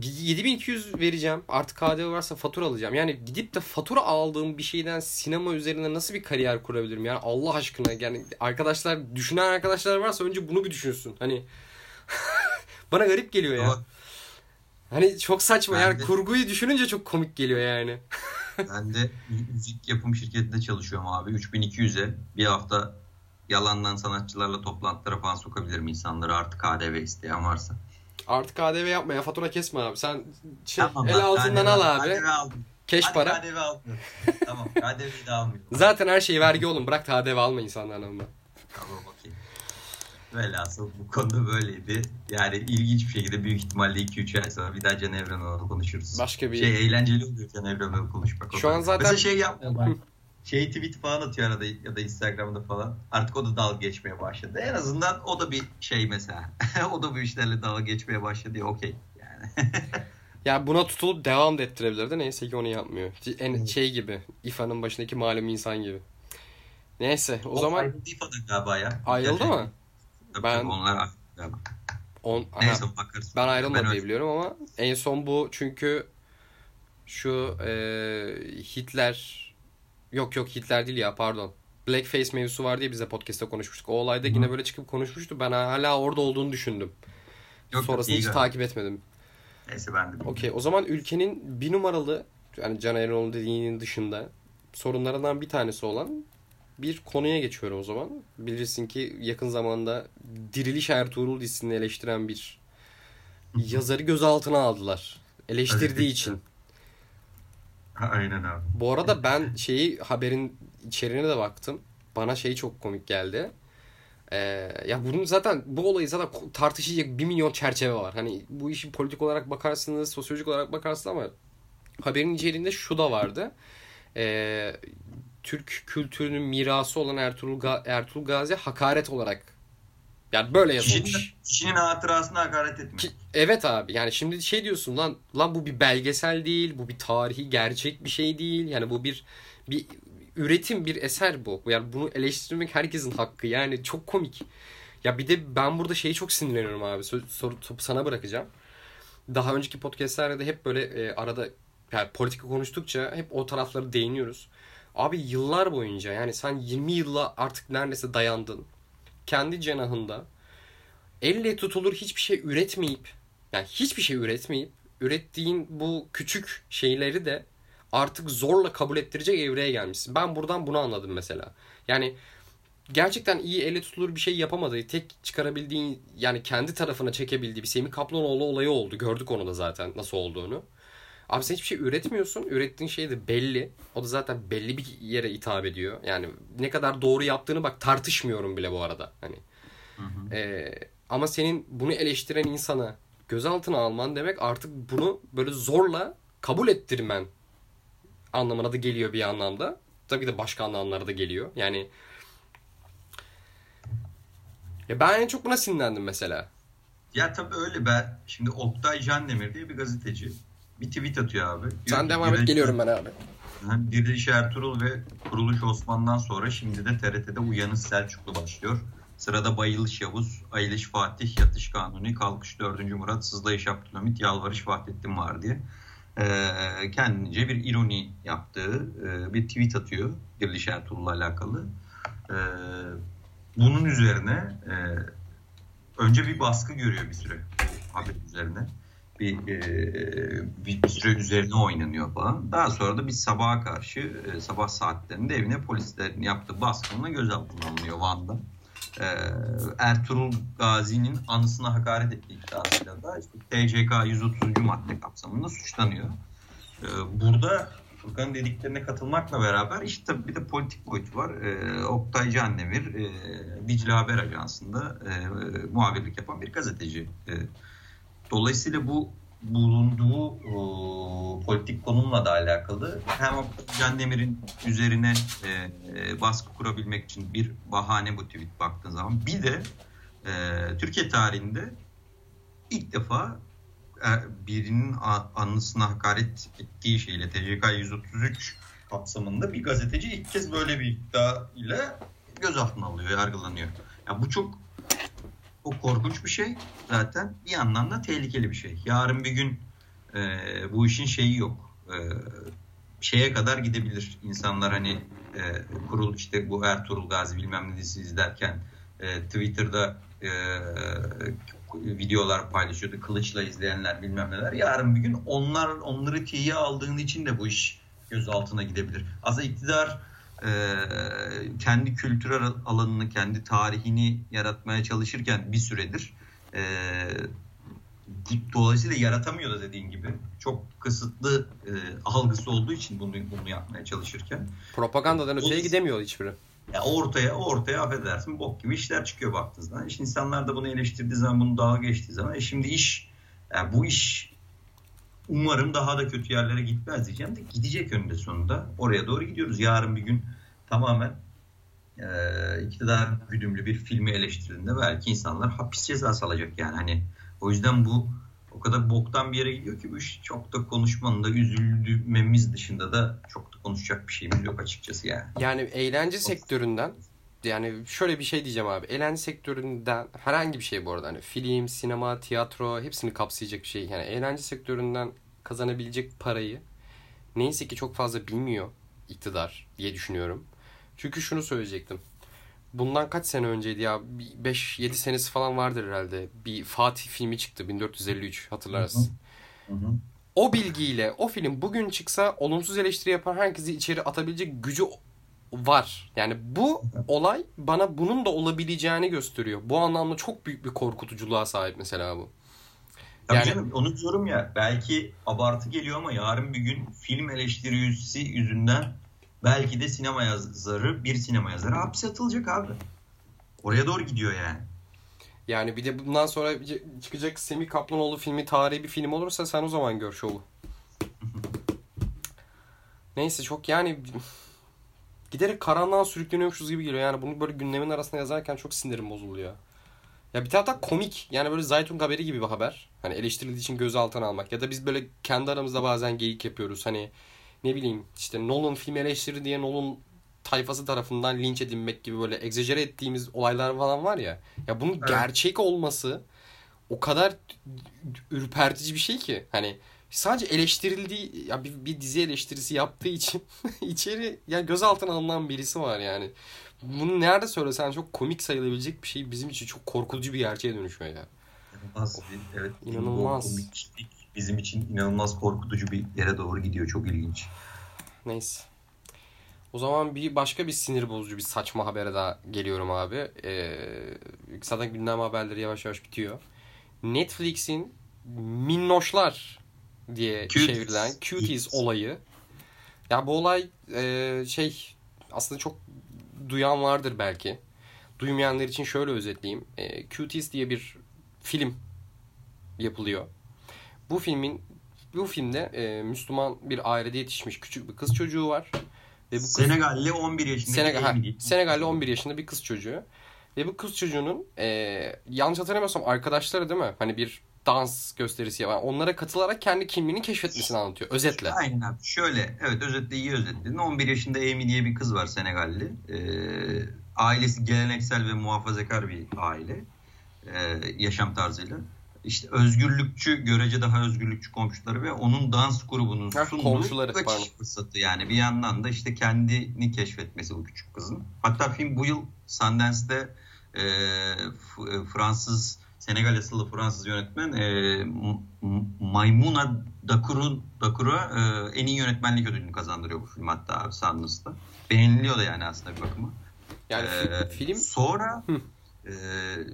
7200 vereceğim. Artık KDV varsa fatura alacağım. Yani gidip de fatura aldığım bir şeyden sinema üzerine nasıl bir kariyer kurabilirim? Yani Allah aşkına yani arkadaşlar düşünen arkadaşlar varsa önce bunu bir düşünsün. Hani bana garip geliyor ya. Ama Hani çok saçma yani de- kurguyu düşününce çok komik geliyor yani. Ben de müzik yapım şirketinde çalışıyorum abi. 3200'e bir hafta yalandan sanatçılarla toplantılara falan sokabilirim insanları artık KDV isteyen varsa. Artık KDV yapma ya fatura kesme abi. Sen şey, Tamam, el altından al abi. KDV aldım. Keş Hadi para. KDV almıyorum. tamam KDV'yi de almıyorum. Zaten her şey vergi oğlum. Bırak KDV alma insanlardan ama. Tamam okey. Velhasıl bu konuda böyleydi. Yani ilginç bir şekilde büyük ihtimalle 2-3 ay sonra bir daha Can Evren'le konuşuruz. Başka bir Şey eğlenceli oluyor Can Evren'le konuşmak. Şu an zaten- Mesela şey yapmıyor ben. Şey tweet falan atıyor arada ya da Instagram'da falan. Artık o da dalga geçmeye başladı. En azından o da bir şey mesela. o da bu işlerle dalga geçmeye başladı ya okey. Yani. Ya buna tutulup devam da ettirebilirdi. Neyse ki onu yapmıyor. En şey gibi. İFA'nın başındaki malum insan gibi. Neyse o, zaman ayrıldı İFA'dan galiba ya. ayrıldı mı? Tabii, Ben- onlar galiba. On, Neyse Aha, bakarız. ben ayrılmadı diye biliyorum ama en son bu çünkü şu e, Hitler yok yok Hitler değil ya pardon. Blackface mevzusu var diye bize podcast'te konuşmuştuk. O olayda yine böyle çıkıp konuşmuştu. Ben hala orada olduğunu düşündüm. Yok, Sonrasını hiç takip etmedim. Neyse ben de. Okey o zaman ülkenin bir numaralı yani Can Erol dediğinin dışında sorunlarından bir tanesi olan bir konuya geçiyorum o zaman. Bilirsin ki yakın zamanda Diriliş Ertuğrul dizisini eleştiren bir yazarı gözaltına aldılar. Eleştirdiği için. Aynen abi. Bu arada ben şeyi haberin içeriğine de baktım. Bana şey çok komik geldi. Ee, ya bunun zaten bu olayı zaten tartışacak bir milyon çerçeve var. Hani bu işi politik olarak bakarsınız, sosyolojik olarak bakarsınız ama haberin içeriğinde şu da vardı. Ee, Türk kültürünün mirası olan Ertuğrul, Ga- Ertuğrul Gazi hakaret olarak yani böyle yazılmış. Kişinin, kişinin hatırasına hakaret etmek. Ki- evet abi. Yani şimdi şey diyorsun lan lan bu bir belgesel değil bu bir tarihi gerçek bir şey değil. Yani bu bir bir üretim bir eser bu. Yani bunu eleştirmek herkesin hakkı. Yani çok komik. Ya bir de ben burada şeyi çok sinirleniyorum abi. Sö- soru topu sana bırakacağım. Daha önceki podcastlerde de hep böyle e, arada yani politika konuştukça hep o tarafları değiniyoruz. Abi yıllar boyunca yani sen 20 yılla artık neredeyse dayandın kendi cenahında elle tutulur hiçbir şey üretmeyip yani hiçbir şey üretmeyip ürettiğin bu küçük şeyleri de artık zorla kabul ettirecek evreye gelmişsin. Ben buradan bunu anladım mesela. Yani gerçekten iyi elle tutulur bir şey yapamadığı, tek çıkarabildiğin yani kendi tarafına çekebildiği bir Semih Kaplanoğlu olayı oldu. Gördük onu da zaten nasıl olduğunu. Abi sen hiçbir şey üretmiyorsun. Ürettiğin şey de belli. O da zaten belli bir yere hitap ediyor. Yani ne kadar doğru yaptığını bak tartışmıyorum bile bu arada. Hani Hı hı. Ee, ama senin bunu eleştiren insana gözaltına alman demek artık bunu böyle zorla kabul ettirmen anlamına da geliyor bir anlamda. Tabii de başka anlamlara da geliyor. Yani ya ben en çok buna sinirlendim mesela. Ya tabii öyle ben. Şimdi Oktay Candemir diye bir gazeteci. Bir tweet atıyor abi. Diyor Sen ki, devam et geliyorum ben abi. Diriliş Ertuğrul ve Kuruluş Osman'dan sonra şimdi de TRT'de Uyanış Selçuklu başlıyor. Sırada Bayılış Yavuz, Ayılış Fatih, Yatış Kanuni, Kalkış 4. Murat, Sızlayış Abdülhamit, Yalvarış Vahdettin var diye. Ee, kendince bir ironi yaptığı e, bir tweet atıyor Diriliş Ertuğrul'la alakalı. Ee, bunun üzerine e, önce bir baskı görüyor bir süre haber üzerine. Bir, e, bir, süre üzerine oynanıyor falan. Daha sonra da bir sabaha karşı e, sabah saatlerinde evine polislerin yaptığı baskınla gözaltına alınıyor Van'da. E, Ertuğrul Gazi'nin anısına hakaret ettiği iddiasıyla da işte TCK 130. madde kapsamında suçlanıyor. E, burada Furkan'ın dediklerine katılmakla beraber işte tabii bir de politik boyutu var. E, Oktay Candemir e, Dicle Haber Ajansı'nda e, muhabirlik yapan bir gazeteci. E, dolayısıyla bu bulunduğu o, politik konumla da alakalı hem Oktay Candemir'in üzerine e, e, baskı kurabilmek için bir bahane bu tweet baktığın zaman bir de e, Türkiye tarihinde ilk defa e, birinin anısına hakaret ettiği şeyle TCK 133 kapsamında bir gazeteci ilk kez böyle bir iddia ile gözaltına alıyor, yargılanıyor. Ya bu çok çok korkunç bir şey zaten. Bir yandan da tehlikeli bir şey. Yarın bir gün e, bu işin şeyi yok. E, şeye kadar gidebilir. İnsanlar hani e, kurul işte bu Ertuğrul Gazi bilmem ne dizisi izlerken e, Twitter'da e, videolar paylaşıyordu. Kılıçla izleyenler bilmem neler. Yarın bir gün onlar onları tiye aldığın için de bu iş gözaltına gidebilir. Aslında iktidar e, kendi kültürel alanını, kendi tarihini yaratmaya çalışırken bir süredir e, dolayısıyla yaratamıyor da dediğin gibi. Çok kısıtlı e, algısı olduğu için bunu bunu yapmaya çalışırken. Propagandadan öteye Olsun. gidemiyor hiçbiri. Ya ortaya ortaya affedersin bok gibi işler çıkıyor baktığın zaman. İşte insanlar da bunu eleştirdiği zaman bunu dalga geçtiği zaman e şimdi iş yani bu iş umarım daha da kötü yerlere gitmez diyeceğim de gidecek önünde sonunda. Oraya doğru gidiyoruz. Yarın bir gün tamamen e, iktidar güdümlü bir filmi eleştirdiğinde belki insanlar hapis cezası alacak yani hani o yüzden bu o kadar boktan bir yere gidiyor ki bu iş çok da konuşmanın da üzüldüğümemiz dışında da çok da konuşacak bir şeyimiz yok açıkçası yani. Yani eğlence sektöründen yani şöyle bir şey diyeceğim abi. Eğlence sektöründen herhangi bir şey bu arada. Hani film, sinema, tiyatro hepsini kapsayacak bir şey. Yani eğlence sektöründen kazanabilecek parayı neyse ki çok fazla bilmiyor iktidar diye düşünüyorum. Çünkü şunu söyleyecektim. Bundan kaç sene önceydi ya? 5-7 senesi falan vardır herhalde. Bir Fatih filmi çıktı 1453 hatırlarsın. Hı hı. O bilgiyle o film bugün çıksa olumsuz eleştiri yapan herkesi içeri atabilecek gücü var. Yani bu olay bana bunun da olabileceğini gösteriyor. Bu anlamda çok büyük bir korkutuculuğa sahip mesela bu. Tabii Yani- canım onu diyorum ya belki abartı geliyor ama yarın bir gün film eleştirisi yüzünden belki de sinema yazarı bir sinema yazarı hapse atılacak abi. Oraya doğru gidiyor yani. Yani bir de bundan sonra çıkacak Semih Kaplanoğlu filmi tarihi bir film olursa sen o zaman gör şovu. Neyse çok yani giderek karanlığa sürükleniyormuşuz gibi geliyor. Yani bunu böyle günlemin arasında yazarken çok sinirim bozuluyor. Ya bir taraftan komik. Yani böyle Zaytun haberi gibi bir haber. Hani eleştirildiği için gözaltına almak. Ya da biz böyle kendi aramızda bazen geyik yapıyoruz. Hani ne bileyim işte Nolan film eleştiri diye Nolan tayfası tarafından linç edilmek gibi böyle egzajere ettiğimiz olaylar falan var ya. Ya bunun Evet. gerçek olması o kadar ürpertici bir şey ki. Hani sadece eleştirildiği ya bir, bir dizi eleştirisi yaptığı için içeri ya gözaltına alınan birisi var yani. Bunu nerede söylesen çok komik sayılabilecek bir şey bizim için çok korkutucu bir gerçeğe dönüşüyor ya. İnanılmaz bir, evet, İnanılmaz. komiklik bizim için inanılmaz korkutucu bir yere doğru gidiyor. Çok ilginç. Neyse. O zaman bir başka bir sinir bozucu bir saçma habere daha geliyorum abi. Ee, zaten gündem haberleri yavaş yavaş bitiyor. Netflix'in Minnoşlar diye Cuties. çevrilen Cuties olayı. Ya bu olay e, şey aslında çok duyan vardır belki. duymayanlar için şöyle özetleyeyim. E, Cuties diye bir film yapılıyor. Bu filmin bu filmde e, Müslüman bir ailede yetişmiş küçük bir kız çocuğu var. Ve bu kız, Senegalli 11 yaşında Senegal, ha, Senegalli 11 yaşında bir kız çocuğu. Ve bu kız çocuğunun e, yanlış hatırlamıyorsam arkadaşları değil mi? Hani bir dans gösterisi yapan. Onlara katılarak kendi kimliğini keşfetmesini anlatıyor. Özetle. Aynen abi. Şöyle evet özetle iyi özetledin. 11 yaşında Amy diye bir kız var Senegalli. Ee, ailesi geleneksel ve muhafazakar bir aile. Ee, yaşam tarzıyla işte özgürlükçü, görece daha özgürlükçü komşuları ve onun dans grubunun sunduğu komşuları, kaçış pardon. fırsatı. Yani bir yandan da işte kendini keşfetmesi bu küçük kızın. Hatta film bu yıl Sundance'de e, Fransız Senegal asıllı Fransız yönetmen e, Maymuna Dakur'un Dakur'a e, en iyi yönetmenlik ödülünü kazandırıyor bu film hatta abi Sundance'da. Beğeniliyor da yani aslında bir bakıma. Yani ee, film sonra e,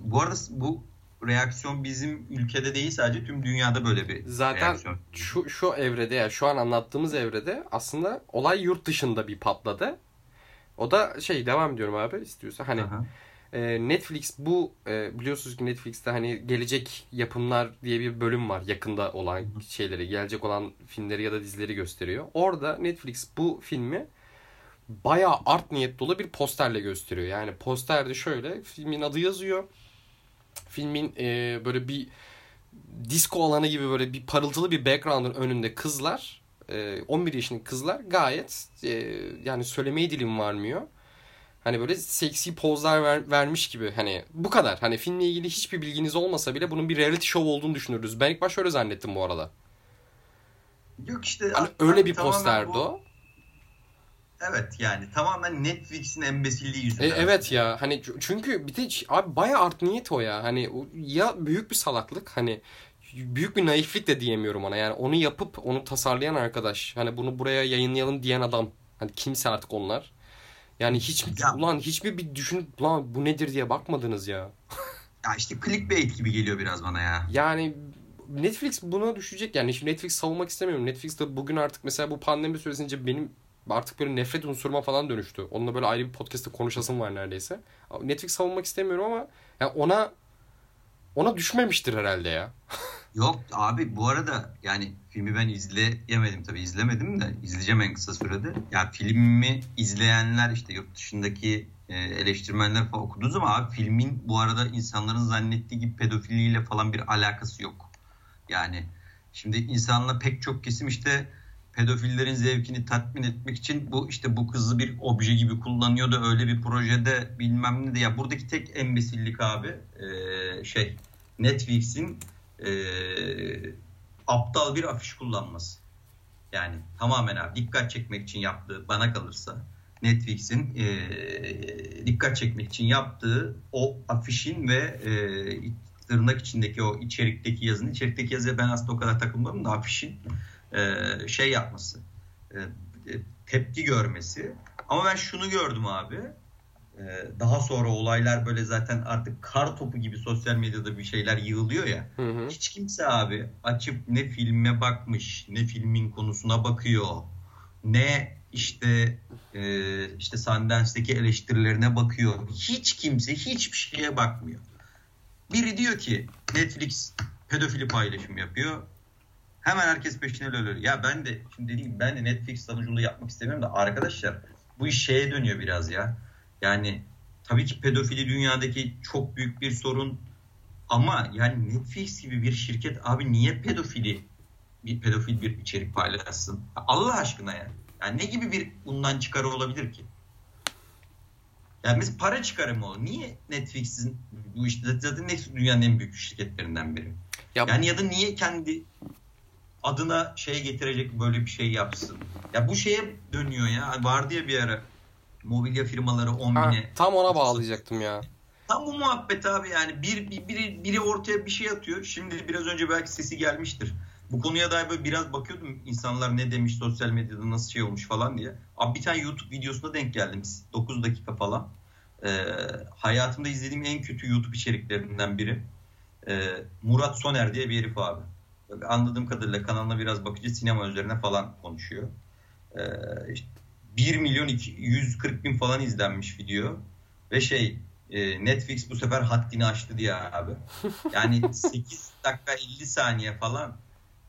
bu arada bu reaksiyon bizim ülkede değil sadece tüm dünyada böyle bir Zaten reaksiyon. şu şu evrede ya yani şu an anlattığımız evrede aslında olay yurt dışında bir patladı. O da şey devam ediyorum abi istiyorsa hani Aha. E, Netflix bu e, biliyorsunuz ki Netflix'te hani gelecek yapımlar diye bir bölüm var yakında olan şeyleri gelecek olan filmleri ya da dizileri gösteriyor. Orada Netflix bu filmi bayağı art niyet dolu bir posterle gösteriyor. Yani posterde şöyle filmin adı yazıyor filmin e, böyle bir disco alanı gibi böyle bir parıltılı bir background'ın önünde kızlar e, 11 yaşındaki kızlar gayet e, yani söylemeye dilim varmıyor. Hani böyle seksi pozlar ver, vermiş gibi hani bu kadar. Hani filmle ilgili hiçbir bilginiz olmasa bile bunun bir reality show olduğunu düşünürüz. Ben ilk başta öyle zannettim bu arada. Yok işte. Hani öyle bir posterdi bu... o. Evet yani tamamen Netflix'in embesilliği yüzünden. E, evet ya hani çünkü bir de abi bayağı art niyet o ya. Hani ya büyük bir salaklık hani büyük bir naiflik de diyemiyorum ona. Yani onu yapıp onu tasarlayan arkadaş hani bunu buraya yayınlayalım diyen adam hani kimse artık onlar. Yani hiç ya. ulan hiçbir bir düşünüp ulan bu nedir diye bakmadınız ya. ya işte clickbait gibi geliyor biraz bana ya. Yani Netflix buna düşecek yani. Şimdi Netflix savunmak istemiyorum. Netflix de bugün artık mesela bu pandemi süresince benim artık böyle nefret unsuruma falan dönüştü. Onunla böyle ayrı bir podcast'te konuşasım var neredeyse. Netflix savunmak istemiyorum ama yani ona ona düşmemiştir herhalde ya. Yok abi bu arada yani filmi ben izleyemedim tabii izlemedim de izleyeceğim en kısa sürede. Ya filmi izleyenler işte yurt dışındaki e, eleştirmenler falan okuduğu zaman abi filmin bu arada insanların zannettiği gibi pedofiliyle falan bir alakası yok. Yani şimdi insanla pek çok kesim işte pedofillerin zevkini tatmin etmek için bu işte bu kızı bir obje gibi kullanıyor da öyle bir projede bilmem ne de ya buradaki tek embesillik abi e, şey Netflix'in e, aptal bir afiş kullanması. Yani tamamen abi dikkat çekmek için yaptığı bana kalırsa Netflix'in e, dikkat çekmek için yaptığı o afişin ve e, tırnak içindeki o içerikteki yazının içerikteki yazıya ben aslında o kadar takılmadım da afişin e, şey yapması, e, tepki görmesi. Ama ben şunu gördüm abi. E, daha sonra olaylar böyle zaten artık kar topu gibi sosyal medyada bir şeyler yığılıyor ya. Hı hı. Hiç kimse abi açıp ne filme bakmış, ne filmin konusuna bakıyor, ne işte e, işte Sundance'deki eleştirilerine bakıyor. Hiç kimse hiçbir şeye bakmıyor. Biri diyor ki Netflix pedofili paylaşım yapıyor. Hemen herkes peşine ölüyor. Ya ben de şimdi dediğim ben de Netflix savunuculuğu yapmak istemiyorum da arkadaşlar bu iş şeye dönüyor biraz ya. Yani tabii ki pedofili dünyadaki çok büyük bir sorun ama yani Netflix gibi bir şirket abi niye pedofili bir pedofil bir içerik paylaşsın? Allah aşkına ya. Yani ne gibi bir bundan çıkarı olabilir ki? Yani mesela para çıkarı mı o? Niye Netflix'in bu işte zaten Netflix dünyanın en büyük şirketlerinden biri. Ya, yani ya da niye kendi adına şey getirecek böyle bir şey yapsın. Ya bu şeye dönüyor ya. Vardı ya bir ara mobilya firmaları 10 ha, bine. Tam ona bağlayacaktım ya. Tam bu muhabbet abi yani bir, bir biri, biri ortaya bir şey atıyor. Şimdi biraz önce belki sesi gelmiştir. Bu konuya dair böyle biraz bakıyordum insanlar ne demiş sosyal medyada nasıl şey olmuş falan diye. Abi bir tane YouTube videosuna denk geldim 9 dakika falan. Ee, hayatımda izlediğim en kötü YouTube içeriklerinden biri. Ee, Murat Soner diye bir herif abi anladığım kadarıyla kanalına biraz bakıcı sinema üzerine falan konuşuyor. Ee, işte 1 milyon 140 bin falan izlenmiş video ve şey e, Netflix bu sefer haddini aştı diye abi. Yani 8 dakika 50 saniye falan.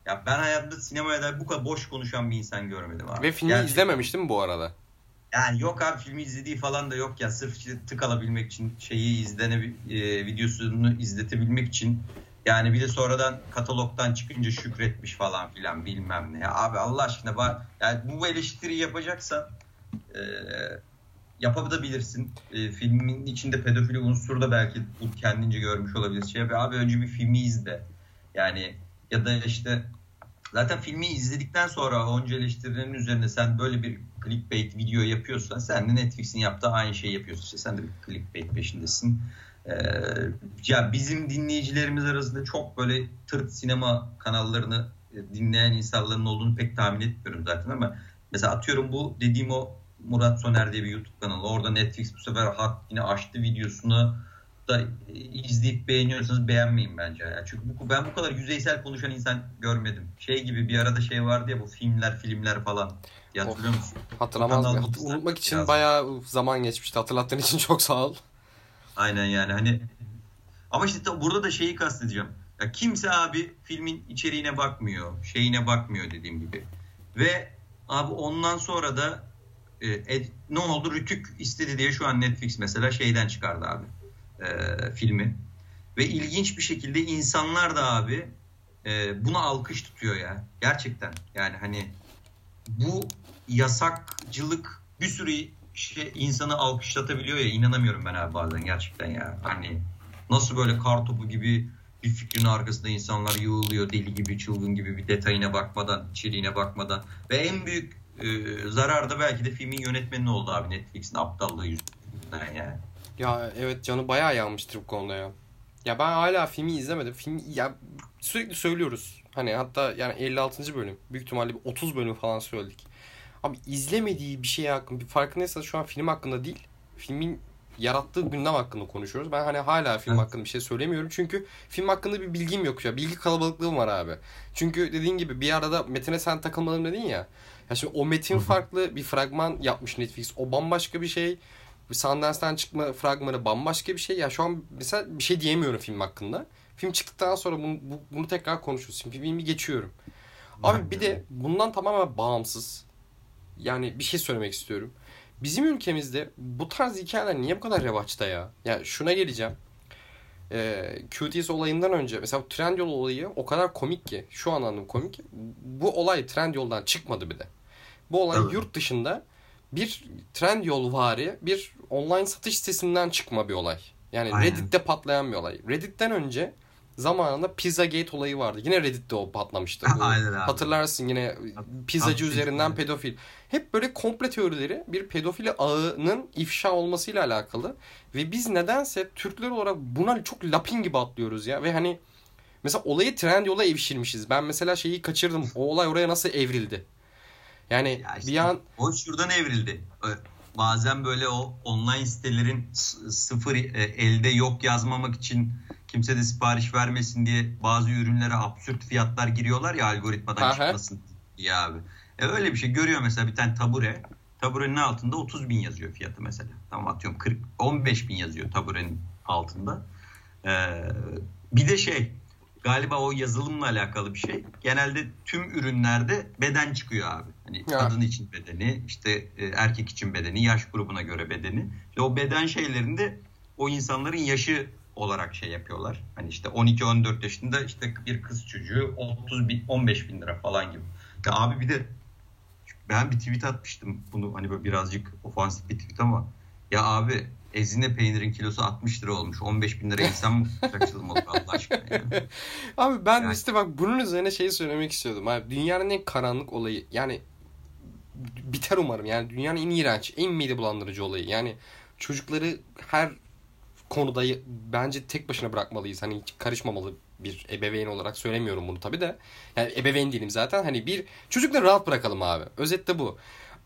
Ya ben hayatımda sinemaya dair bu kadar boş konuşan bir insan görmedim abi. Ve filmi Gerçekten. izlememiştim bu arada. Yani yok abi filmi izlediği falan da yok ya. Sırf işte tık alabilmek için şeyi izlene e, videosunu izletebilmek için yani bir de sonradan katalogdan çıkınca şükretmiş falan filan bilmem ne. Abi Allah aşkına bak yani bu eleştiri yapacaksan e, yapabilirsin. E, filmin içinde pedofili unsur da belki bu kendince görmüş olabilir. Şey abi, abi önce bir filmi izle. Yani ya da işte zaten filmi izledikten sonra onca eleştirilerin üzerine sen böyle bir clickbait video yapıyorsan sen de Netflix'in yaptığı aynı şeyi yapıyorsun. İşte sen de bir clickbait peşindesin. Ee, ya bizim dinleyicilerimiz arasında çok böyle tırt sinema kanallarını dinleyen insanların olduğunu pek tahmin etmiyorum zaten ama mesela atıyorum bu dediğim o Murat Soner diye bir YouTube kanalı. Orada Netflix bu sefer hak yine açtı videosunu da izleyip beğeniyorsanız beğenmeyin bence. Yani çünkü bu, ben bu kadar yüzeysel konuşan insan görmedim. Şey gibi bir arada şey vardı ya bu filmler filmler falan. Ya hatırlıyor musun? Hatırlamaz mı? Hat- unutmak için biraz. bayağı zaman geçmişti. Hatırlattığın için çok sağ ol. Aynen yani hani ama işte burada da şeyi kastedeceğim. Ya kimse abi filmin içeriğine bakmıyor, şeyine bakmıyor dediğim gibi. Ve abi ondan sonra da e, ed, ne oldu Rütük istedi diye şu an Netflix mesela şeyden çıkardı abi e, filmi. Ve ilginç bir şekilde insanlar da abi e, buna alkış tutuyor ya. Gerçekten yani hani bu yasakcılık bir sürü şey insanı alkışlatabiliyor ya inanamıyorum ben abi bazen gerçekten ya. Hani nasıl böyle kar topu gibi bir fikrin arkasında insanlar yığılıyor deli gibi çılgın gibi bir detayına bakmadan içeriğine bakmadan ve en büyük e, zarar da belki de filmin yönetmeni oldu abi Netflix'in aptallığı yüzünden yani. Ya evet canı bayağı yanmıştır bu konuda ya. Ya ben hala filmi izlemedim. Film ya sürekli söylüyoruz. Hani hatta yani 56. bölüm. Büyük ihtimalle 30 bölüm falan söyledik. Abi izlemediği bir şey hakkında bir farkındaysanız şu an film hakkında değil. Filmin yarattığı gündem hakkında konuşuyoruz. Ben hani hala film evet. hakkında bir şey söylemiyorum. Çünkü film hakkında bir bilgim yok ya. Bilgi kalabalıklığım var abi. Çünkü dediğin gibi bir arada Metin'e sen takılmadın dedin ya. Ya şimdi o metin farklı bir fragman yapmış Netflix. O bambaşka bir şey. Sundance'den çıkma fragmanı bambaşka bir şey. Ya şu an mesela bir şey diyemiyorum film hakkında. Film çıktıktan sonra bunu, bu, bunu tekrar konuşuruz. Şimdi filmi geçiyorum. Abi bir de bundan tamamen bağımsız. Yani bir şey söylemek istiyorum. Bizim ülkemizde bu tarz hikayeler niye bu kadar revaçta ya? Yani şuna geleceğim. Ee, QTS olayından önce mesela Trendyol olayı o kadar komik ki. Şu an anladım komik. Bu olay Trendyol'dan çıkmadı bir de. Bu olay evet. yurt dışında bir Trendyol vari bir online satış sitesinden çıkma bir olay. Yani Aynen. Reddit'te patlayan bir olay. Reddit'ten önce zamanında Pizzagate olayı vardı. Yine Reddit'te o patlamıştı. Aynen abi. Hatırlarsın yine pizzacı üzerinden pedofil. Hep böyle komple teorileri bir pedofili ağının ifşa olmasıyla alakalı. Ve biz nedense Türkler olarak buna çok lapin gibi atlıyoruz ya. Ve hani mesela olayı Trendyol'a evşirmişiz. Ben mesela şeyi kaçırdım. O olay oraya nasıl evrildi? Yani ya işte, bir an... O şuradan evrildi. Bazen böyle o online sitelerin sıfır e, elde yok yazmamak için kimse de sipariş vermesin diye bazı ürünlere absürt fiyatlar giriyorlar ya algoritmadan Aha. çıkmasın diye abi. E öyle bir şey görüyor mesela bir tane tabure. Taburenin altında 30 bin yazıyor fiyatı mesela. Tamam atıyorum 40, 15 bin yazıyor taburenin altında. Ee, bir de şey galiba o yazılımla alakalı bir şey. Genelde tüm ürünlerde beden çıkıyor abi. Hani ya. kadın için bedeni, işte e, erkek için bedeni, yaş grubuna göre bedeni. İşte o beden şeylerinde o insanların yaşı olarak şey yapıyorlar. Hani işte 12-14 yaşında işte bir kız çocuğu 30 bin, 15 bin lira falan gibi. Ya abi bir de ben bir tweet atmıştım bunu hani böyle birazcık ofansif bir tweet ama ya abi Ezine peynirin kilosu 60 lira olmuş. 15 bin lira insan mı kaçırılmalı Allah aşkına yani. Abi ben yani. işte bak bunun üzerine şeyi söylemek istiyordum. Abi dünyanın en karanlık olayı yani biter umarım. Yani dünyanın en iğrenç, en mide bulandırıcı olayı. Yani çocukları her konuda bence tek başına bırakmalıyız. Hani hiç karışmamalı bir ebeveyn olarak söylemiyorum bunu tabi de. Yani ebeveyn değilim zaten. Hani bir çocukları rahat bırakalım abi. Özette bu.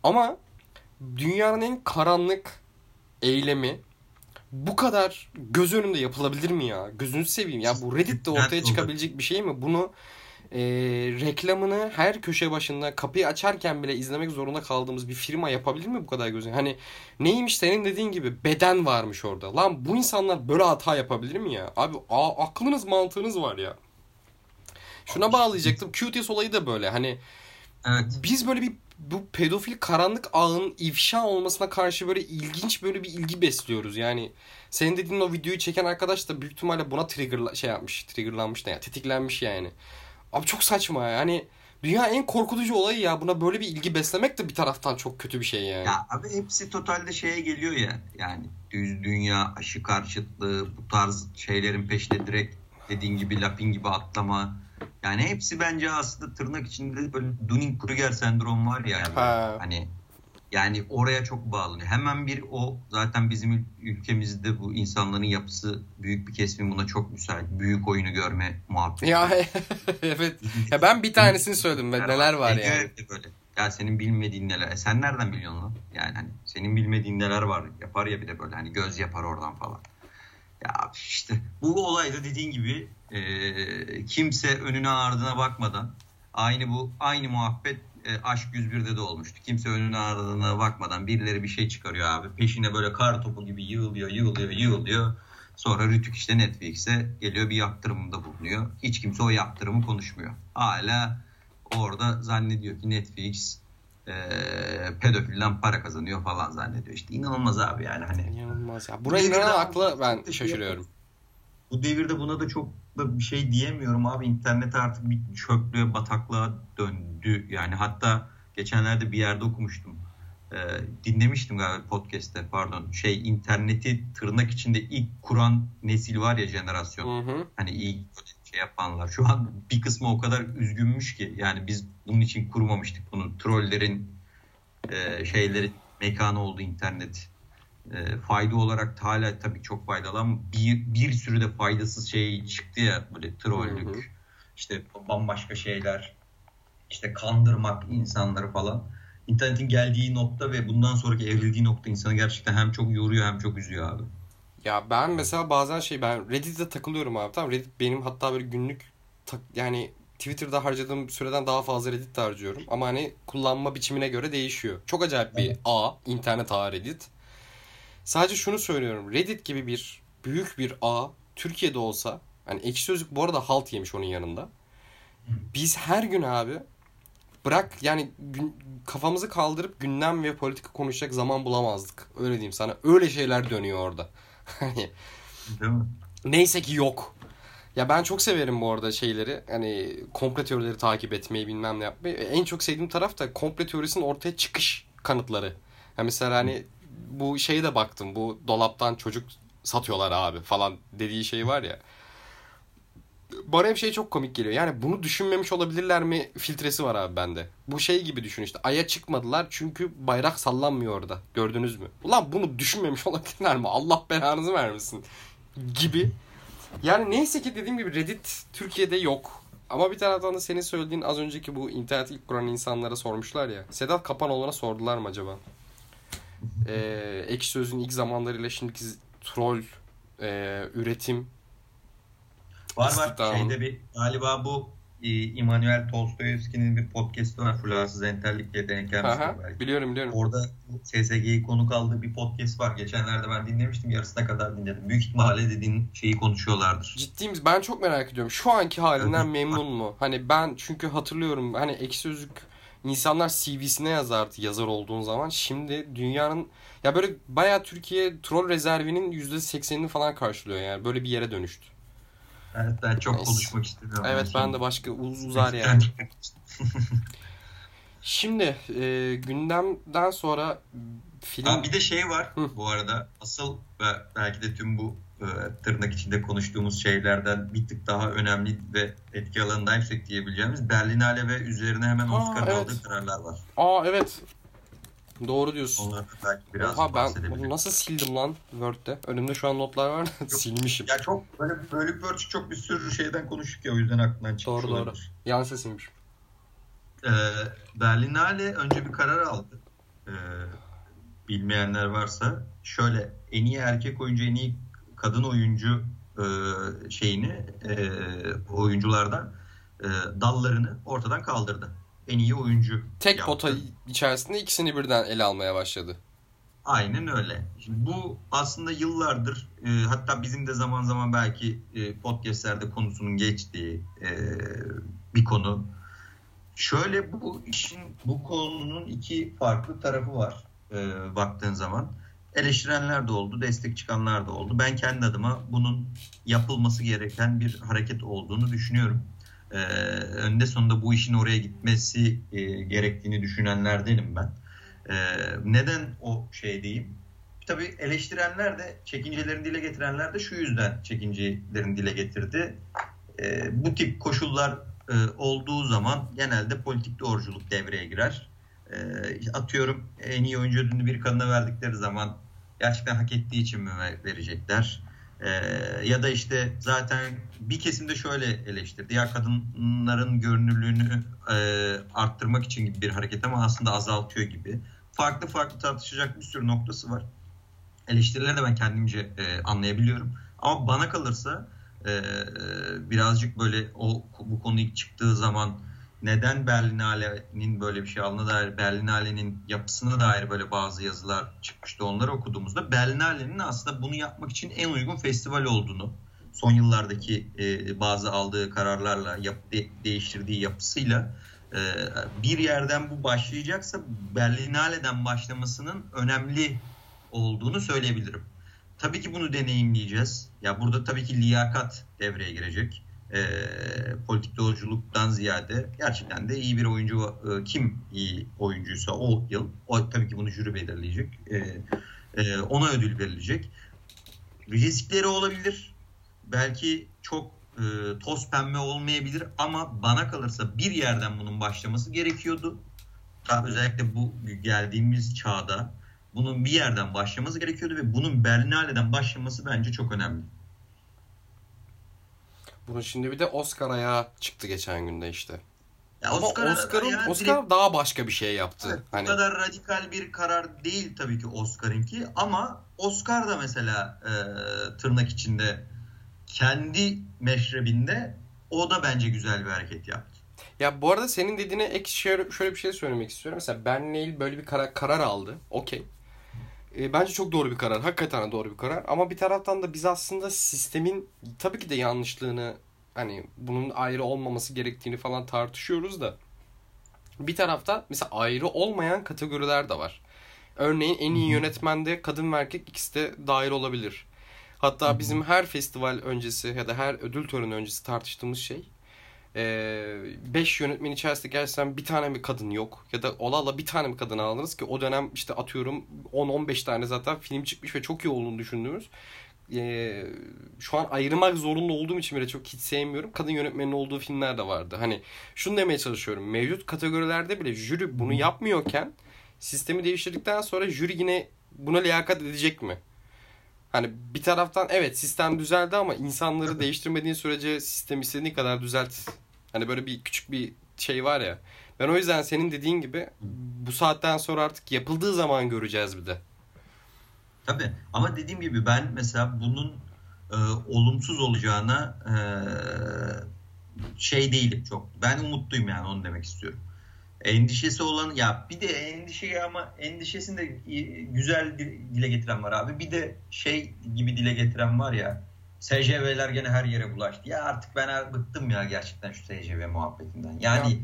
Ama dünyanın en karanlık eylemi bu kadar göz önünde yapılabilir mi ya? Gözünü seveyim ya. Bu Reddit'te ortaya çıkabilecek bir şey mi? Bunu e, reklamını her köşe başında kapıyı açarken bile izlemek zorunda kaldığımız bir firma yapabilir mi bu kadar gözü? Hani neymiş senin dediğin gibi beden varmış orada. Lan bu insanlar böyle hata yapabilir mi ya? Abi a, aklınız mantığınız var ya. Şuna bağlayacaktım. QTS olayı da böyle. Hani Evet. biz böyle bir bu pedofil karanlık ağın ifşa olmasına karşı böyle ilginç böyle bir ilgi besliyoruz. Yani senin dediğin o videoyu çeken arkadaş da büyük ihtimalle buna trigger şey yapmış, triggerlanmış ne ya, tetiklenmiş yani. Abi çok saçma ya. Hani dünya en korkutucu olayı ya. Buna böyle bir ilgi beslemek de bir taraftan çok kötü bir şey yani. Ya abi hepsi totalde şeye geliyor ya. Yani düz dünya, aşı karşıtlığı, bu tarz şeylerin peşinde direkt dediğin gibi lapin gibi atlama. Yani hepsi bence aslında tırnak içinde böyle Dunning-Kruger sendrom var ya. Ha. Hani yani oraya çok bağlanıyor. Hemen bir o zaten bizim ülkemizde bu insanların yapısı büyük bir kesimin buna çok müsait. Büyük oyunu görme muhabbeti. Ya evet. Ya ben bir tanesini söyledim. Ben neler var yani. böyle. Ya senin bilmediğin neler. E sen nereden biliyorsun lan? Yani hani senin bilmediğin neler var. Yapar ya bir de böyle hani göz yapar oradan falan. Ya işte bu olayda dediğin gibi e, kimse önüne ardına bakmadan aynı bu aynı muhabbet e, Aşk 101'de de olmuştu. Kimse önüne ardına bakmadan birileri bir şey çıkarıyor abi. Peşine böyle kar topu gibi yığılıyor, yığılıyor, yığılıyor. Sonra Rütük işte Netflix'e geliyor bir yaptırımda bulunuyor. Hiç kimse o yaptırımı konuşmuyor. Hala orada zannediyor ki Netflix e, pedofilden para kazanıyor falan zannediyor. İşte inanılmaz abi yani hani. İnanılmaz ya. Buraya inanan akla ben şaşırıyorum. Bu devirde buna da çok da bir şey diyemiyorum abi. İnternet artık bir çöplüğe, bataklığa döndü. Yani hatta geçenlerde bir yerde okumuştum. Ee, dinlemiştim galiba podcast'te pardon. Şey interneti tırnak içinde ilk kuran nesil var ya jenerasyon. Hı hı. Hani ilk şey yapanlar. Şu an bir kısmı o kadar üzgünmüş ki. Yani biz bunun için kurmamıştık bunu. Trollerin e, şeyleri mekanı oldu internet. E, fayda olarak hala tabii çok faydalı ama bir, bir sürü de faydasız şey çıktı ya böyle trollük. Hı hı. işte bambaşka şeyler. işte kandırmak insanları falan. İnternetin geldiği nokta ve bundan sonraki evrildiği nokta insanı gerçekten hem çok yoruyor hem çok üzüyor abi. Ya ben mesela bazen şey ben Reddit'te takılıyorum abi. Tamam Reddit benim hatta böyle günlük tak- yani Twitter'da harcadığım süreden daha fazla Reddit'te harcıyorum. Ama hani kullanma biçimine göre değişiyor. Çok acayip bir Evet. ağ, internet ağı Reddit. Sadece şunu söylüyorum. Reddit gibi bir büyük bir ağ Türkiye'de olsa hani ekşi sözlük bu arada halt yemiş onun yanında. Biz her gün abi bırak yani gün- kafamızı kaldırıp gündem ve politika konuşacak zaman bulamazdık. Öyle diyeyim sana. Öyle şeyler dönüyor orada. Hani? Neyse ki yok. Ya ben çok severim bu arada şeyleri. Hani komple teorileri takip etmeyi bilmem ne yapmayı. En çok sevdiğim taraf da komple teorisinin ortaya çıkış kanıtları. Ya mesela hani bu şeye de baktım. Bu dolaptan çocuk satıyorlar abi falan dediği şey var ya. Bana hep şey çok komik geliyor. Yani bunu düşünmemiş olabilirler mi filtresi var abi bende. Bu şey gibi düşün işte. Ay'a çıkmadılar çünkü bayrak sallanmıyor orada. Gördünüz mü? Ulan bunu düşünmemiş olabilirler mi? Allah belanızı vermesin. Gibi. Yani neyse ki dediğim gibi Reddit Türkiye'de yok. Ama bir taraftan da senin söylediğin az önceki bu internet ilk kuran insanlara sormuşlar ya. Sedat Kapanoğlu'na sordular mı acaba? Ee, Ekşi Sözlüğün ilk zamanlarıyla şimdiki troll e, üretim Var var. İstihdamı. Şeyde bir galiba bu e, İmanuel Tolstoyevski'nin bir podcast'ı var. Fularsız entellikle denk Aha, gelmiştir biliyorum biliyorum. Orada SSG'yi konuk aldığı bir podcast var. Geçenlerde ben dinlemiştim. Yarısına kadar dinledim. Büyük ihtimalle dediğin şeyi konuşuyorlardır. Ciddiyim ben çok merak ediyorum. Şu anki halinden memnun mu? Hani ben çünkü hatırlıyorum hani ekşi sözlük insanlar CV'sine yazardı yazar olduğun zaman. Şimdi dünyanın ya böyle bayağı Türkiye troll rezervinin %80'ini falan karşılıyor yani. Böyle bir yere dönüştü. Evet, ben çok Neyse. konuşmak istemiyorum. Evet ben de başka uz uzar yani. Şimdi e, gündemden sonra film Ha, bir de şey var Hı. bu arada. Asıl ve belki de tüm bu e, tırnak içinde konuştuğumuz şeylerden bir tık daha önemli ve etki alanından yüksek diyebileceğimiz Berlinale ve üzerine hemen Aa, Oscar'ın evet. aldığı kararlar var. Aa evet. Doğru diyorsun. Onlardan belki biraz Oha ben bunu nasıl sildim lan Word'de? Önümde şu an notlar var. Silmişim. Ya çok böyle bölük bölçük çok bir sürü şeyden konuştuk ya o yüzden aklından çıkmış Doğru, doğru. olabilir. Yan sesiymiş. Ee, Berlinale önce bir karar aldı. Ee, bilmeyenler varsa şöyle en iyi erkek oyuncu en iyi kadın oyuncu e, şeyini e, oyunculardan e, dallarını ortadan kaldırdı. En iyi oyuncu Tek yaptı. pota içerisinde ikisini birden ele almaya başladı. Aynen öyle. Şimdi bu aslında yıllardır e, hatta bizim de zaman zaman belki e, podcastlerde konusunun geçtiği e, bir konu. Şöyle bu işin bu konunun iki farklı tarafı var e, baktığın zaman. Eleştirenler de oldu, destek çıkanlar da oldu. Ben kendi adıma bunun yapılması gereken bir hareket olduğunu düşünüyorum. E, önde sonunda bu işin oraya gitmesi e, gerektiğini düşünenlerdenim ben. Ee, neden o şey diyeyim? Tabii eleştirenler de çekincelerini dile getirenler de şu yüzden çekincelerini dile getirdi. Ee, bu tip koşullar e, olduğu zaman genelde politik doğruculuk devreye girer. Ee, atıyorum en iyi oyuncu ödülünü bir kadına verdikleri zaman gerçekten hak ettiği için mi verecekler? Ee, ya da işte zaten bir kesimde şöyle eleştirdi. Ya kadınların görünürlüğünü e, arttırmak için gibi bir hareket ama aslında azaltıyor gibi. Farklı farklı tartışacak bir sürü noktası var. Eleştirileri de ben kendimce e, anlayabiliyorum. Ama bana kalırsa e, birazcık böyle o bu konu ilk çıktığı zaman neden Berlinale'nin böyle bir şey aldığına dair Berlinale'nin yapısına dair böyle bazı yazılar çıkmıştı onları okuduğumuzda Berlinale'nin aslında bunu yapmak için en uygun festival olduğunu son yıllardaki e, bazı aldığı kararlarla yap, de, değiştirdiği yapısıyla e, bir yerden bu başlayacaksa Berlinale'den başlamasının önemli olduğunu söyleyebilirim. Tabii ki bunu deneyimleyeceğiz. Ya burada tabii ki liyakat devreye girecek e, politik doğruculuktan ziyade gerçekten de iyi bir oyuncu e, kim iyi oyuncuysa o yıl o tabii ki bunu jüri belirleyecek. E, e, ona ödül verilecek. Riskleri olabilir. Belki çok e, toz pembe olmayabilir ama bana kalırsa bir yerden bunun başlaması gerekiyordu. Tabii özellikle bu geldiğimiz çağda bunun bir yerden başlaması gerekiyordu ve bunun Berlinale'den başlaması bence çok önemli. Bunun şimdi bir de Oscar ayağı çıktı geçen günde işte. Ya Oscar, Oscar'ın yani Oscar direkt- daha başka bir şey yaptı. Evet, hani Bu kadar radikal bir karar değil tabii ki Oscar'ınki ama Oscar da mesela e, tırnak içinde kendi meşrebinde o da bence güzel bir hareket yaptı. Ya bu arada senin dediğine ek şöyle, şöyle bir şey söylemek istiyorum. Mesela Bernal böyle bir karar, karar aldı. Okey. E, bence çok doğru bir karar. Hakikaten doğru bir karar. Ama bir taraftan da biz aslında sistemin tabii ki de yanlışlığını hani bunun ayrı olmaması gerektiğini falan tartışıyoruz da bir taraftan mesela ayrı olmayan kategoriler de var. Örneğin en iyi yönetmende kadın ve erkek ikisi de dahil olabilir. Hatta bizim her festival öncesi ya da her ödül töreni öncesi tartıştığımız şey 5 yönetmen içerisinde gerçekten bir tane mi kadın yok ya da ola ola bir tane mi kadın aldınız ki o dönem işte atıyorum 10-15 tane zaten film çıkmış ve çok iyi olduğunu düşündüğümüz Ee, şu an ayırmak zorunda olduğum için bile çok hiç sevmiyorum. Kadın yönetmenin olduğu filmler de vardı. Hani şunu demeye çalışıyorum. Mevcut kategorilerde bile jüri bunu yapmıyorken sistemi değiştirdikten sonra jüri yine buna liyakat edecek mi? Hani bir taraftan evet sistem düzeldi ama insanları değiştirmediğin sürece sistemi istediğin kadar düzelt. Hani böyle bir küçük bir şey var ya. Ben o yüzden senin dediğin gibi bu saatten sonra artık yapıldığı zaman göreceğiz bir de. Tabii ama dediğim gibi ben mesela bunun e, olumsuz olacağına e, şey değilim çok. Ben umutluyum yani onu demek istiyorum. Endişesi olan ya bir de endişeyi ama endişesini de güzel dile getiren var abi. Bir de şey gibi dile getiren var ya SCV'ler gene her yere bulaştı. Ya artık ben bıktım ya gerçekten şu SCV muhabbetinden. Yani ya.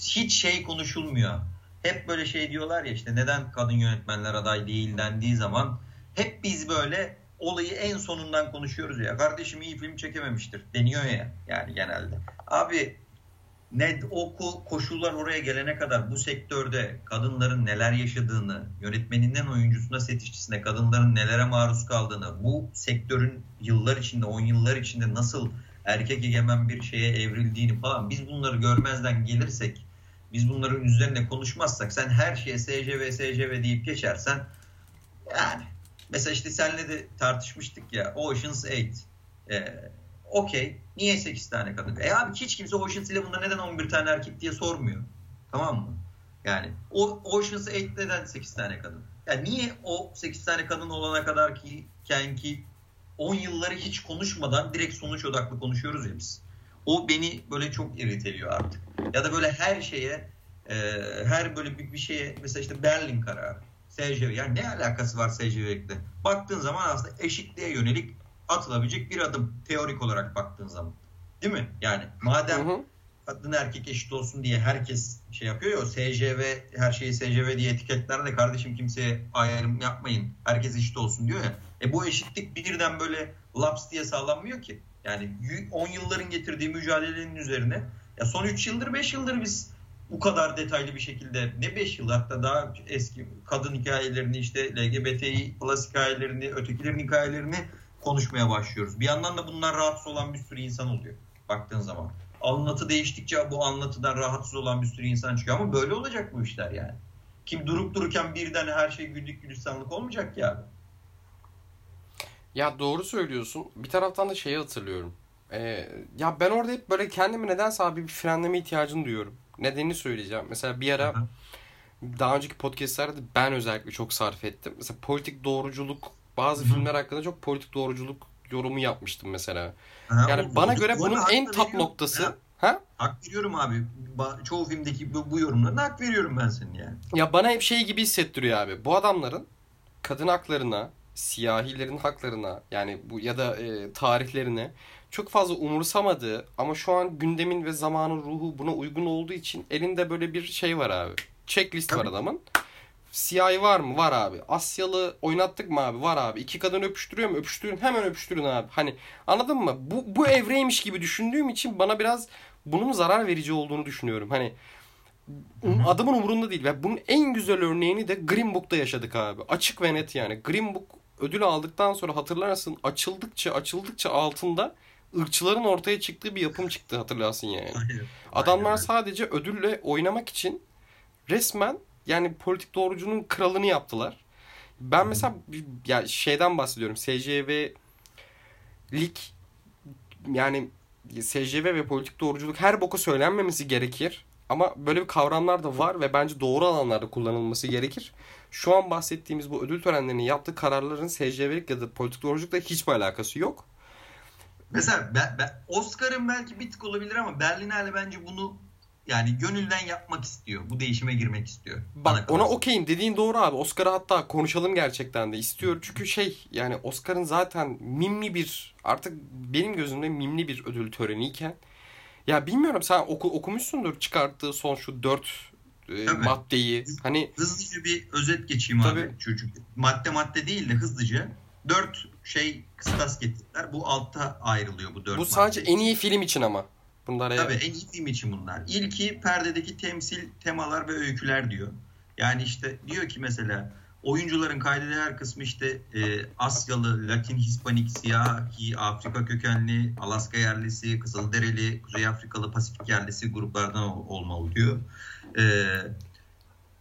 hiç şey konuşulmuyor. Hep böyle şey diyorlar ya işte neden kadın yönetmenler aday değil dendiği zaman hep biz böyle olayı en sonundan konuşuyoruz ya. Kardeşim iyi film çekememiştir deniyor ya yani genelde. Abi ne o koşullar oraya gelene kadar bu sektörde kadınların neler yaşadığını, yönetmeninden oyuncusuna, set işçisine kadınların nelere maruz kaldığını, bu sektörün yıllar içinde, on yıllar içinde nasıl erkek egemen bir şeye evrildiğini falan biz bunları görmezden gelirsek, biz bunların üzerine konuşmazsak, sen her şeye SCV, SCV deyip geçersen yani mesela işte seninle de tartışmıştık ya Ocean's 8 ee, okey. Niye 8 tane kadın? E abi hiç kimse Ocean's Eleven'da neden 11 tane erkek diye sormuyor. Tamam mı? Yani o Ocean's 8 neden 8 tane kadın? Yani niye o 8 tane kadın olana kadar ki ken ki 10 yılları hiç konuşmadan direkt sonuç odaklı konuşuyoruz ya biz. O beni böyle çok iriteliyor artık. Ya da böyle her şeye e, her böyle bir, bir şeye mesela işte Berlin kararı. SCV. Yani ne alakası var SCV'likle? Baktığın zaman aslında eşitliğe yönelik atılabilecek bir adım teorik olarak baktığın zaman. Değil mi? Yani madem hı hı. kadın erkek eşit olsun diye herkes şey yapıyor ya SCV her şeyi SCV diye etiketler de kardeşim kimseye ayrım yapmayın. Herkes eşit olsun diyor ya. E bu eşitlik birden böyle laps diye sağlanmıyor ki. Yani 10 yılların getirdiği mücadelenin üzerine ya son 3 yıldır 5 yıldır biz bu kadar detaylı bir şekilde ne 5 yıl hatta daha eski kadın hikayelerini işte LGBTİ plus hikayelerini ötekilerin hikayelerini konuşmaya başlıyoruz. Bir yandan da bunlar rahatsız olan bir sürü insan oluyor baktığın zaman. Anlatı değiştikçe bu anlatıdan rahatsız olan bir sürü insan çıkıyor ama böyle olacak bu işler yani. Kim durup dururken birden her şey güllük gülistanlık olmayacak ya. Ya doğru söylüyorsun. Bir taraftan da şeyi hatırlıyorum. Ee, ya ben orada hep böyle kendimi nedense abi bir frenleme ihtiyacını duyuyorum. Nedenini söyleyeceğim. Mesela bir ara daha önceki podcastlerde ben özellikle çok sarf ettim. Mesela politik doğruculuk bazı Hı-hı. filmler hakkında çok politik doğruculuk yorumu yapmıştım mesela. Ha, yani bana göre bunun en top noktası ha? ha? Hak veriyorum abi. Çoğu filmdeki bu, bu yorumlarına hak veriyorum ben senin yani. Ya bana hep şey gibi hissettiriyor abi. Bu adamların kadın haklarına, siyahilerin haklarına yani bu ya da e, tarihlerine çok fazla umursamadığı ama şu an gündemin ve zamanın ruhu buna uygun olduğu için elinde böyle bir şey var abi. Checklist Tabii. var adamın. Siyahi var mı? Var abi. Asyalı oynattık mı abi? Var abi. İki kadın öpüştürüyor mu? Öpüştürün. Hemen öpüştürün abi. Hani anladın mı? Bu, bu evreymiş gibi düşündüğüm için bana biraz bunun zarar verici olduğunu düşünüyorum. Hani adamın umurunda değil. Ve bunun en güzel örneğini de Green Book'ta yaşadık abi. Açık ve net yani. Green Book ödül aldıktan sonra hatırlarsın açıldıkça açıldıkça altında ırkçıların ortaya çıktığı bir yapım çıktı hatırlarsın yani. Aynen. Adamlar sadece ödülle oynamak için resmen yani politik doğrucunun kralını yaptılar. Ben mesela ya şeyden bahsediyorum. SCV lig yani SCV ve politik doğruculuk her boka söylenmemesi gerekir. Ama böyle bir kavramlar da var ve bence doğru alanlarda kullanılması gerekir. Şu an bahsettiğimiz bu ödül törenlerinin yaptığı kararların SCV'lik ya da politik doğruculukla hiçbir alakası yok. Mesela ben, ben, Oscar'ın belki bir tık olabilir ama Berlinale bence bunu yani gönülden yapmak istiyor. Bu değişime girmek istiyor. Bak ona okeyim dediğin doğru abi. Oscar'ı hatta konuşalım gerçekten de istiyor. Çünkü şey yani Oscar'ın zaten mimli bir artık benim gözümde mimli bir ödül töreniyken ya bilmiyorum sen oku, okumuşsundur çıkarttığı son şu dört e, maddeyi. Hani hızlıca bir özet geçeyim Tabii. abi çocuk. Madde madde değil de hızlıca dört şey kıstas getirdiler. Bu altta ayrılıyor bu dört Bu sadece madde. en iyi film için ama. Bunlar Tabii en iyi film için bunlar. İlki perdedeki temsil, temalar ve öyküler diyor. Yani işte diyor ki mesela oyuncuların kaydedilen kısmı işte e, Asyalı, Latin, Hispanik, Siyahi, Afrika kökenli, Alaska yerlisi, Kızılderili, Kuzey Afrikalı, Pasifik yerlisi gruplardan olmalı diyor. E,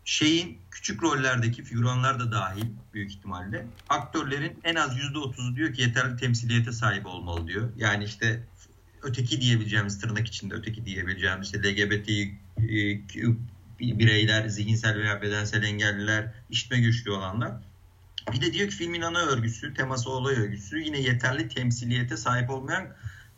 şeyin küçük rollerdeki figüranlar da dahil büyük ihtimalle aktörlerin en az %30'u diyor ki yeterli temsiliyete sahip olmalı diyor. Yani işte öteki diyebileceğimiz tırnak içinde öteki diyebileceğimiz işte LGBT e, bireyler, zihinsel veya bedensel engelliler, işitme güçlü olanlar. Bir de diyor ki filmin ana örgüsü, teması olay örgüsü yine yeterli temsiliyete sahip olmayan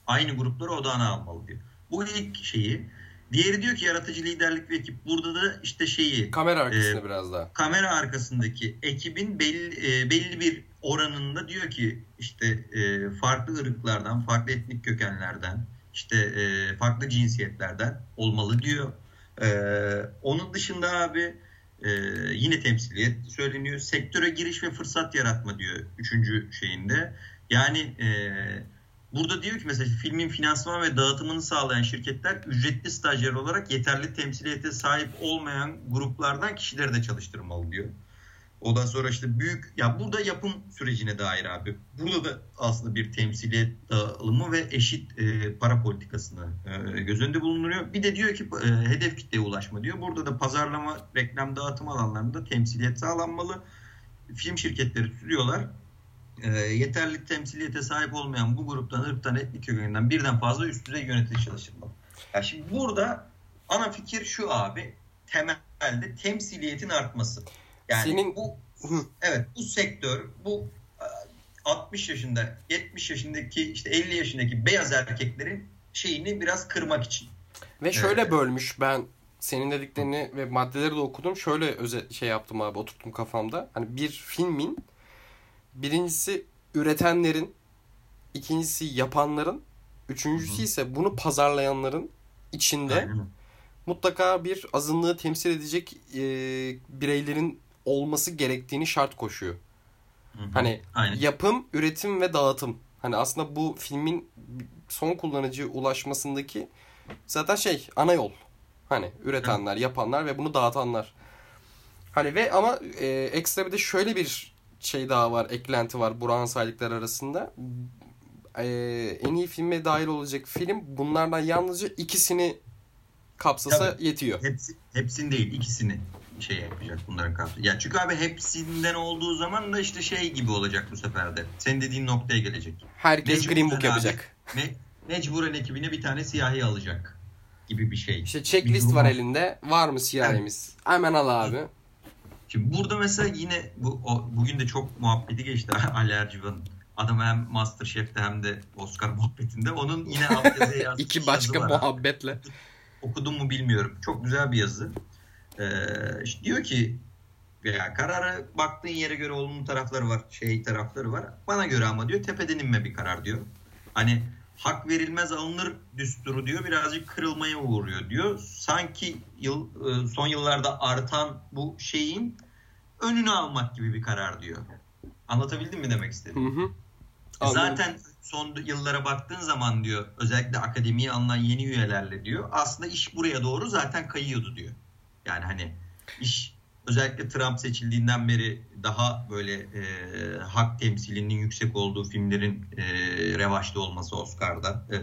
aynı grupları odağına almalı diyor. Bu ilk şeyi. Diğeri diyor ki yaratıcı liderlik ve ekip. Burada da işte şeyi. Kamera arkasında e, biraz daha. Kamera arkasındaki ekibin belli, e, belli bir oranında diyor ki işte e, farklı ırklardan, farklı etnik kökenlerden, işte e, farklı cinsiyetlerden olmalı diyor. E, onun dışında abi e, yine temsiliyet söyleniyor. Sektöre giriş ve fırsat yaratma diyor üçüncü şeyinde. Yani e, burada diyor ki mesela filmin finansman ve dağıtımını sağlayan şirketler ücretli stajyer olarak yeterli temsiliyete sahip olmayan gruplardan kişileri de çalıştırmalı diyor. Ondan sonra işte büyük ya burada yapım sürecine dair abi. Burada da aslında bir temsiliyet dağılımı ve eşit e, para politikasını e, göz önünde bulunduruyor. Bir de diyor ki e, hedef kitleye ulaşma diyor. Burada da pazarlama, reklam, dağıtım alanlarında temsiliyet sağlanmalı. Film şirketleri tutuyorlar. E, yeterli temsiliyete sahip olmayan bu gruptan, ırktan, etnik kökeninden birden fazla üst düzey yönetici çalıştırmalı. Ya şimdi burada ana fikir şu abi. Temelde temsiliyetin artması. Yani Senin... bu evet bu sektör bu 60 yaşında 70 yaşındaki işte 50 yaşındaki beyaz erkeklerin şeyini biraz kırmak için. Ve şöyle evet. bölmüş ben senin dediklerini ve maddeleri de okudum. Şöyle özel şey yaptım abi oturttum kafamda. Hani bir filmin birincisi üretenlerin, ikincisi yapanların, üçüncüsü Hı-hı. ise bunu pazarlayanların içinde Aynen. mutlaka bir azınlığı temsil edecek e, bireylerin olması gerektiğini şart koşuyor. Hı-hı. Hani Aynen. yapım, üretim ve dağıtım. Hani aslında bu filmin son kullanıcı ulaşmasındaki zaten şey ana yol. Hani üretenler, yapanlar ve bunu dağıtanlar. Hani ve ama e, ekstra bir de şöyle bir şey daha var, eklenti var Burak'ın saydıkları arasında. E, en iyi filme dahil olacak film bunlardan yalnızca ikisini kapsasa Tabii. yetiyor. Hepsi, hepsini değil, ikisini şey yapacak bunların kapsası. Ya çünkü abi hepsinden olduğu zaman da işte şey gibi olacak bu sefer de. Senin dediğin noktaya gelecek. Herkes Mecburen Green Book yapacak. Me mecburen ekibine bir tane siyahi alacak gibi bir şey. İşte checklist var elinde. Var mı siyahimiz? Evet. Hemen al abi. Şimdi burada mesela yine bu o, bugün de çok muhabbeti geçti Ali Ercivan'ın. Adam hem Masterchef'te hem de Oscar muhabbetinde. Onun yine altyazıya yazdığı İki başka muhabbetle. Okudum mu bilmiyorum. Çok güzel bir yazı. Ee, işte diyor ki ya kararı baktığın yere göre olumlu tarafları var, şey tarafları var. Bana göre ama diyor tepeden inme bir karar diyor. Hani hak verilmez alınır düsturu diyor birazcık kırılmaya uğruyor diyor. Sanki yıl, e, son yıllarda artan bu şeyin önünü almak gibi bir karar diyor. Anlatabildim mi demek istedim? Hı hı. Zaten son yıllara baktığın zaman diyor özellikle akademiye alınan yeni üyelerle diyor aslında iş buraya doğru zaten kayıyordu diyor. Yani hani iş özellikle Trump seçildiğinden beri daha böyle e, hak temsilinin yüksek olduğu filmlerin e, revaçta olması Oscar'da. E,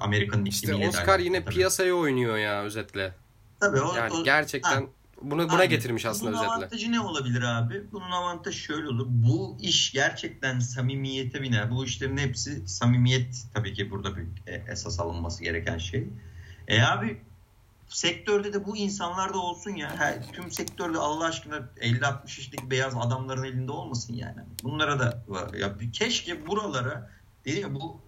Amerika'nın İşte Oscar yine tabii. piyasaya oynuyor ya özetle. Tabii o, yani o, gerçekten ha. Bunu buna abi, getirmiş aslında bunun özetle. Bunun avantajı ne olabilir abi? Bunun avantajı şöyle olur. Bu iş gerçekten samimiyete biner. Bu işlerin hepsi samimiyet tabii ki burada bir e, esas alınması gereken şey. E abi sektörde de bu insanlar da olsun ya. Her, tüm sektörde Allah aşkına 50-60 yaşındaki beyaz adamların elinde olmasın yani. Bunlara da ya keşke buralara dedim ya bu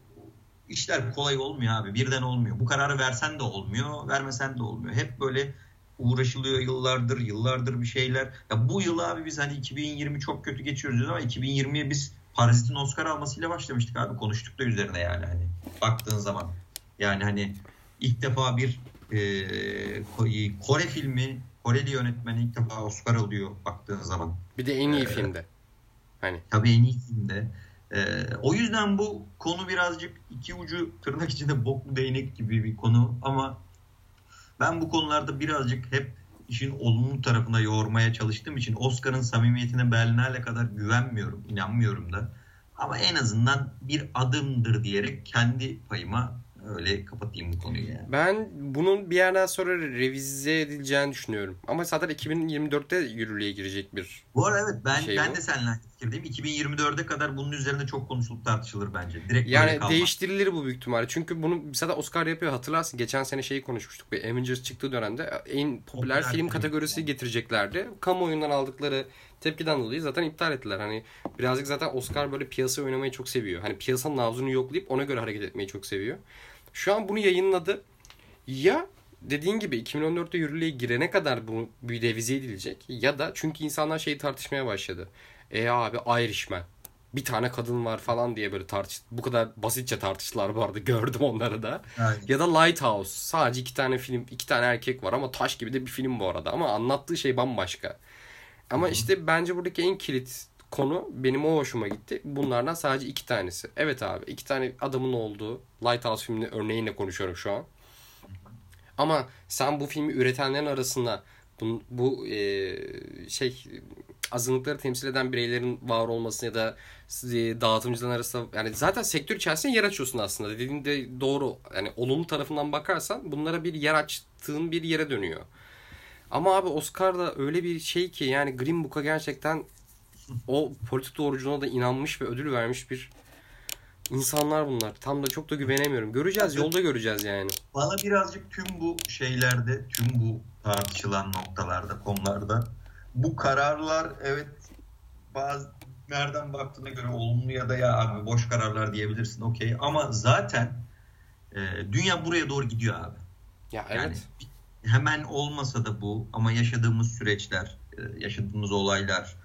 işler kolay olmuyor abi. Birden olmuyor. Bu kararı versen de olmuyor, vermesen de olmuyor. Hep böyle uğraşılıyor yıllardır, yıllardır bir şeyler. Ya bu yıl abi biz hani 2020 çok kötü geçiyoruz ama 2020'ye biz Parazit'in Oscar almasıyla başlamıştık abi. Konuştuk da üzerine yani hani baktığın zaman. Yani hani ilk defa bir e, Kore filmi Koreli yönetmeni ilk defa Oscar alıyor baktığın zaman. Bir de en iyi ee, filmde. Hani. Tabii en iyi filmde. Ee, o yüzden bu konu birazcık iki ucu tırnak içinde boklu değnek gibi bir konu ama ben bu konularda birazcık hep işin olumlu tarafına yoğurmaya çalıştığım için Oscar'ın samimiyetine Berlinale kadar güvenmiyorum, inanmıyorum da. Ama en azından bir adımdır diyerek kendi payıma öyle kapatayım bu konuyu yani. Ben bunun bir yerden sonra revize edileceğini düşünüyorum. Ama zaten 2024'te yürürlüğe girecek bir Bu arada evet ben şey ben bu. de seninle fikirdeyim. 2024'e kadar bunun üzerinde çok konuşulup tartışılır bence. Direkt yani değiştirilir bu büyük ihtimalle. Çünkü bunu zaten Oscar yapıyor hatırlarsın. Geçen sene şeyi konuşmuştuk. Bir Avengers çıktığı dönemde en popüler, popüler film, film kategorisi yani. getireceklerdi. Kamuoyundan aldıkları tepkiden dolayı zaten iptal ettiler. Hani birazcık zaten Oscar böyle piyasa oynamayı çok seviyor. Hani piyasanın nabzını yoklayıp ona göre hareket etmeyi çok seviyor. Şu an bunu yayınladı. Ya dediğin gibi 2014'te yürürlüğe girene kadar bu bir revize edilecek. Ya da çünkü insanlar şeyi tartışmaya başladı. E abi Irishman. Bir tane kadın var falan diye böyle tartış bu kadar basitçe tartıştılar bu arada gördüm onları da. Aynen. Ya da Lighthouse sadece iki tane film iki tane erkek var ama taş gibi de bir film bu arada ama anlattığı şey bambaşka. Ama Hı-hı. işte bence buradaki en kilit konu benim o hoşuma gitti. Bunlardan sadece iki tanesi. Evet abi iki tane adamın olduğu Lighthouse filmini örneğiyle konuşuyorum şu an. Ama sen bu filmi üretenlerin arasında bu, bu e, şey azınlıkları temsil eden bireylerin var olması ya da e, dağıtımcıların arasında yani zaten sektör içerisinde yer açıyorsun aslında. Dediğinde doğru. Yani olumlu tarafından bakarsan bunlara bir yer açtığın bir yere dönüyor. Ama abi Oscar'da öyle bir şey ki yani Green Book'a gerçekten o politik doğruculuğuna da inanmış ve ödül vermiş bir insanlar bunlar. Tam da çok da güvenemiyorum. Göreceğiz, yolda göreceğiz yani. Bana birazcık tüm bu şeylerde, tüm bu tartışılan noktalarda, konularda bu kararlar evet bazı nereden baktığına göre olumlu ya da ya abi boş kararlar diyebilirsin okey ama zaten e, dünya buraya doğru gidiyor abi. Ya evet. Hemen olmasa da bu ama yaşadığımız süreçler, e, yaşadığımız olaylar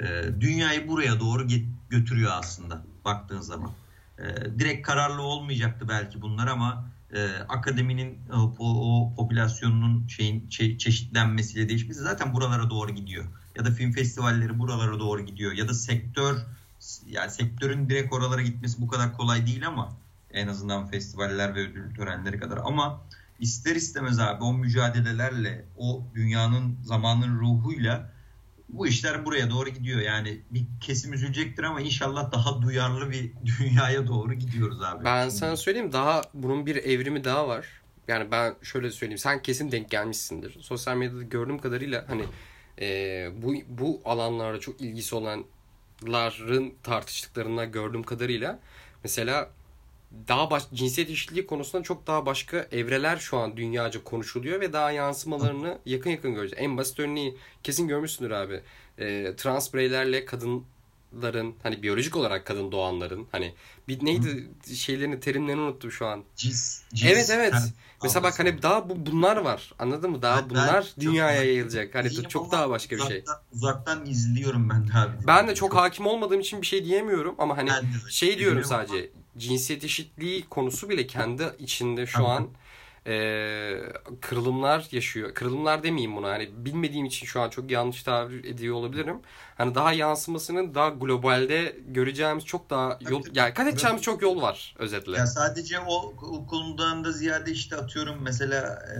e, dünyayı buraya doğru götürüyor aslında baktığın zaman. E, direkt kararlı olmayacaktı belki bunlar ama akademinin o, popülasyonunun şeyin çe, çeşitlenmesiyle değişmesi zaten buralara doğru gidiyor. Ya da film festivalleri buralara doğru gidiyor. Ya da sektör yani sektörün direkt oralara gitmesi bu kadar kolay değil ama en azından festivaller ve ödül törenleri kadar ama ister istemez abi o mücadelelerle o dünyanın zamanın ruhuyla bu işler buraya doğru gidiyor. Yani bir kesim üzülecektir ama inşallah daha duyarlı bir dünyaya doğru gidiyoruz abi. Ben sana söyleyeyim daha bunun bir evrimi daha var. Yani ben şöyle söyleyeyim sen kesin denk gelmişsindir. Sosyal medyada gördüğüm kadarıyla hani e, bu bu alanlarda çok ilgisi olanların tartıştıklarından gördüğüm kadarıyla mesela daha baş, cinsiyet eşitliği konusunda çok daha başka evreler şu an dünyaca konuşuluyor ve daha yansımalarını yakın yakın göreceğiz. En basit örneği kesin görmüşsündür abi. E, trans bireylerle kadınların hani biyolojik olarak kadın doğanların hani bir neydi Hı. şeylerini terimlerini unuttum şu an. Cis, cis evet evet. Sen, Mesela bak hani daha bu bunlar var. Anladın mı? Daha ben, bunlar ben dünyaya çok, yayılacak. Hani çok daha başka bir şey. uzaktan, şey. Uzaktan izliyorum ben de abi. Ben de çok, çok hakim olmadığım için bir şey diyemiyorum ama hani şey diyorum sadece. Ama cinsiyet eşitliği konusu bile kendi içinde şu an e, kırılımlar yaşıyor. Kırılımlar demeyeyim buna. Hani bilmediğim için şu an çok yanlış tabir ediyor olabilirim. Hani daha yansımasının daha globalde göreceğimiz çok daha yol yani kat edeceğimiz çok yol var özetle. Ya sadece o, o konudan da ziyade işte atıyorum mesela e,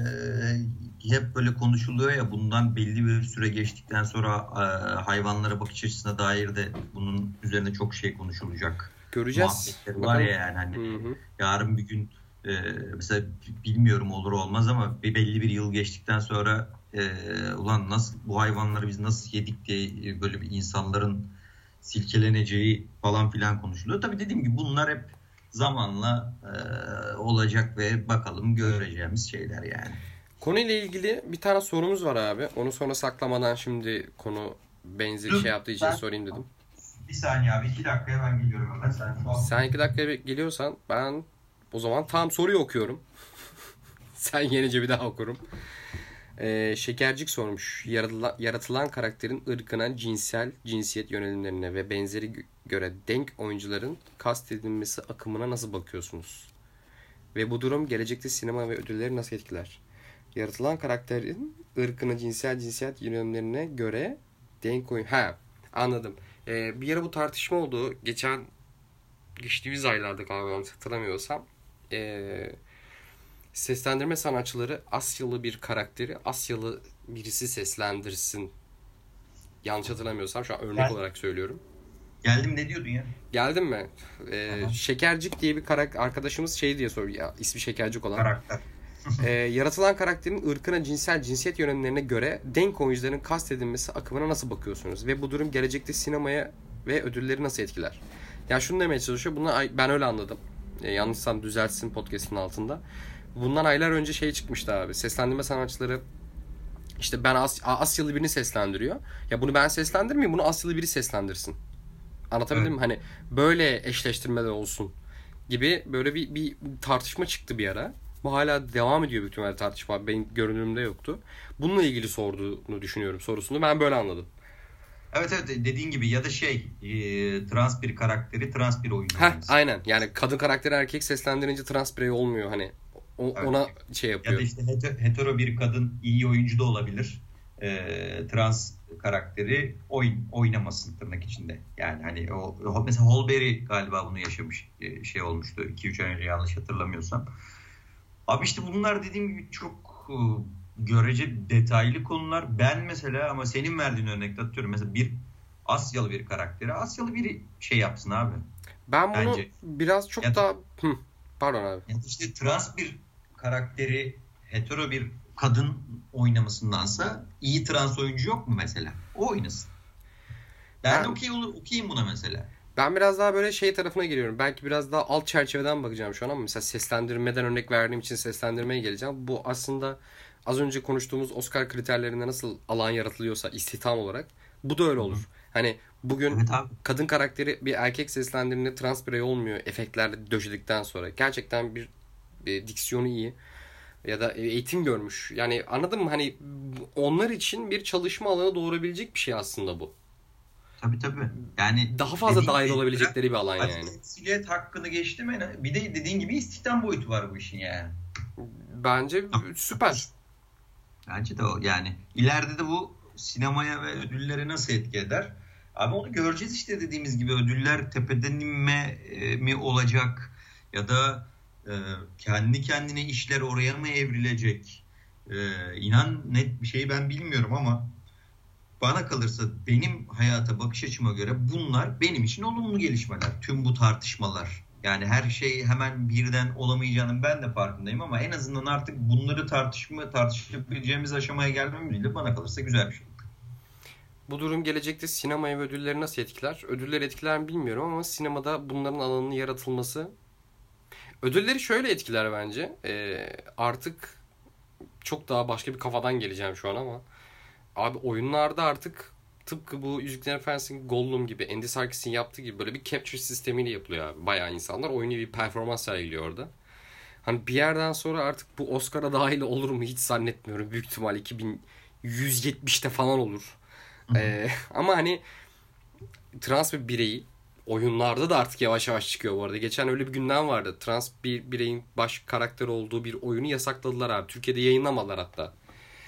hep böyle konuşuluyor ya bundan belli bir süre geçtikten sonra e, hayvanlara bakış açısına dair de bunun üzerine çok şey konuşulacak. Göreceğiz. var ya yani hani hı hı. yarın bir gün e, mesela bilmiyorum olur olmaz ama bir belli bir yıl geçtikten sonra e, ulan nasıl bu hayvanları biz nasıl yedik diye böyle bir insanların silkeleneceği falan filan konuşuluyor. Tabii dediğim gibi bunlar hep zamanla e, olacak ve bakalım göreceğimiz şeyler yani. Konuyla ilgili bir tane sorumuz var abi. Onu sonra saklamadan şimdi konu benzer şey yaptığı için ben, sorayım dedim. Bir saniye abi iki dakikaya ben geliyorum hemen. Sen, Sen iki dakikaya geliyorsan ben o zaman tam soruyu okuyorum. Sen yenince bir daha okurum. Ee, şekercik sormuş. Yaratılan, yaratılan karakterin ırkına, cinsel, cinsiyet yönelimlerine ve benzeri göre denk oyuncuların kast edilmesi akımına nasıl bakıyorsunuz? Ve bu durum gelecekte sinema ve ödülleri nasıl etkiler? Yaratılan karakterin ırkına, cinsel, cinsiyet yönelimlerine göre denk oyun... Ha anladım. Ee, bir yere bu tartışma oldu. Geçen geçtiğimiz aylarda galiba hatırlamıyorsam e, seslendirme sanatçıları Asyalı bir karakteri Asyalı birisi seslendirsin. Yanlış hatırlamıyorsam şu an örnek Gel. olarak söylüyorum. Geldim ne diyordun ya? Geldim mi? Ee, Şekercik diye bir karak arkadaşımız şey diye soruyor ya ismi Şekercik olan. Karakter. E, yaratılan karakterin ırkına, cinsel, cinsiyet yönelimlerine göre denk oyuncuların kast edilmesi akımına nasıl bakıyorsunuz? Ve bu durum gelecekte sinemaya ve ödülleri nasıl etkiler? Yani şunu demeye çalışıyor. Bunu ben öyle anladım. E, yanlışsam düzeltsin podcast'in altında. Bundan aylar önce şey çıkmıştı abi. Seslendirme sanatçıları işte ben As Asyalı birini seslendiriyor. Ya bunu ben seslendirmeyeyim, bunu Asyalı biri seslendirsin. Anlatabildim evet. mi? Hani böyle eşleştirmeler olsun gibi böyle bir, bir tartışma çıktı bir ara. Bu hala devam ediyor büyük ihtimalle tartışma. Benim görünümde yoktu. Bununla ilgili sorduğunu düşünüyorum sorusunu. Ben böyle anladım. Evet evet dediğin gibi ya da şey e, trans bir karakteri trans bir oyuncu. Heh, aynen yani kadın karakteri erkek seslendirince trans birey olmuyor hani o, evet. ona şey yapıyor. Ya da işte hetero bir kadın iyi oyuncu da olabilir. E, trans karakteri oyun oynamasın tırnak içinde. Yani hani o mesela Holberry galiba bunu yaşamış e, şey olmuştu 2-3 ay önce yanlış hatırlamıyorsam. Abi işte bunlar dediğim gibi çok e, görece detaylı konular. Ben mesela ama senin verdiğin örnekte atıyorum. Mesela bir Asyalı bir karakteri Asyalı biri şey yapsın abi. Ben bunu Bence. biraz çok ya daha... Hı, pardon abi. Ya işte trans bir karakteri hetero bir kadın oynamasındansa iyi trans oyuncu yok mu mesela? O oynasın. Ben, ben okey okeyim buna mesela. Ben biraz daha böyle şey tarafına geliyorum. Belki biraz daha alt çerçeveden bakacağım şu an ama mesela seslendirmeden örnek verdiğim için seslendirmeye geleceğim. Bu aslında az önce konuştuğumuz Oscar kriterlerinde nasıl alan yaratılıyorsa istihdam olarak bu da öyle olur. Hani bugün evet, kadın karakteri bir erkek seslendirdiğinde trans birey olmuyor efektlerle döşedikten sonra. Gerçekten bir E, diksiyonu iyi. Ya da eğitim görmüş. Yani anladın mı? Hani onlar için bir çalışma alanı doğurabilecek bir şey aslında bu. Tabii tabii. Yani daha fazla dahil olabilecekleri bir alan yani. Silüet hakkını geçtim. Bir de dediğin gibi istihdam boyutu var bu işin yani. Bence süper. Bence de o. Yani ileride de bu sinemaya ve ödüllere nasıl etki eder? Abi onu göreceğiz işte dediğimiz gibi ödüller tepeden inme e, mi olacak ya da e, kendi kendine işler oraya mı evrilecek? E, inan net bir şey ben bilmiyorum ama bana kalırsa benim hayata bakış açıma göre bunlar benim için olumlu gelişmeler. Tüm bu tartışmalar. Yani her şey hemen birden olamayacağının ben de farkındayım ama en azından artık bunları tartışma tartışabileceğimiz aşamaya gelmemiz bana kalırsa güzel bir şey. Bu durum gelecekte sinemaya ve ödülleri nasıl etkiler? Ödüller etkiler mi bilmiyorum ama sinemada bunların alanının yaratılması ödülleri şöyle etkiler bence. Ee, artık çok daha başka bir kafadan geleceğim şu an ama abi oyunlarda artık tıpkı bu Yüzüklerin Efendisi'nin Gollum gibi Andy Serkis'in yaptığı gibi böyle bir capture sistemiyle yapılıyor abi. Bayağı insanlar oyunu bir performans sergiliyor orada. Hani bir yerden sonra artık bu Oscar'a dahil olur mu hiç zannetmiyorum. Büyük ihtimal 2170'te falan olur. Ee, ama hani trans bir bireyi oyunlarda da artık yavaş yavaş çıkıyor bu arada. Geçen öyle bir gündem vardı. Trans bir bireyin baş karakter olduğu bir oyunu yasakladılar abi. Türkiye'de yayınlamadılar hatta.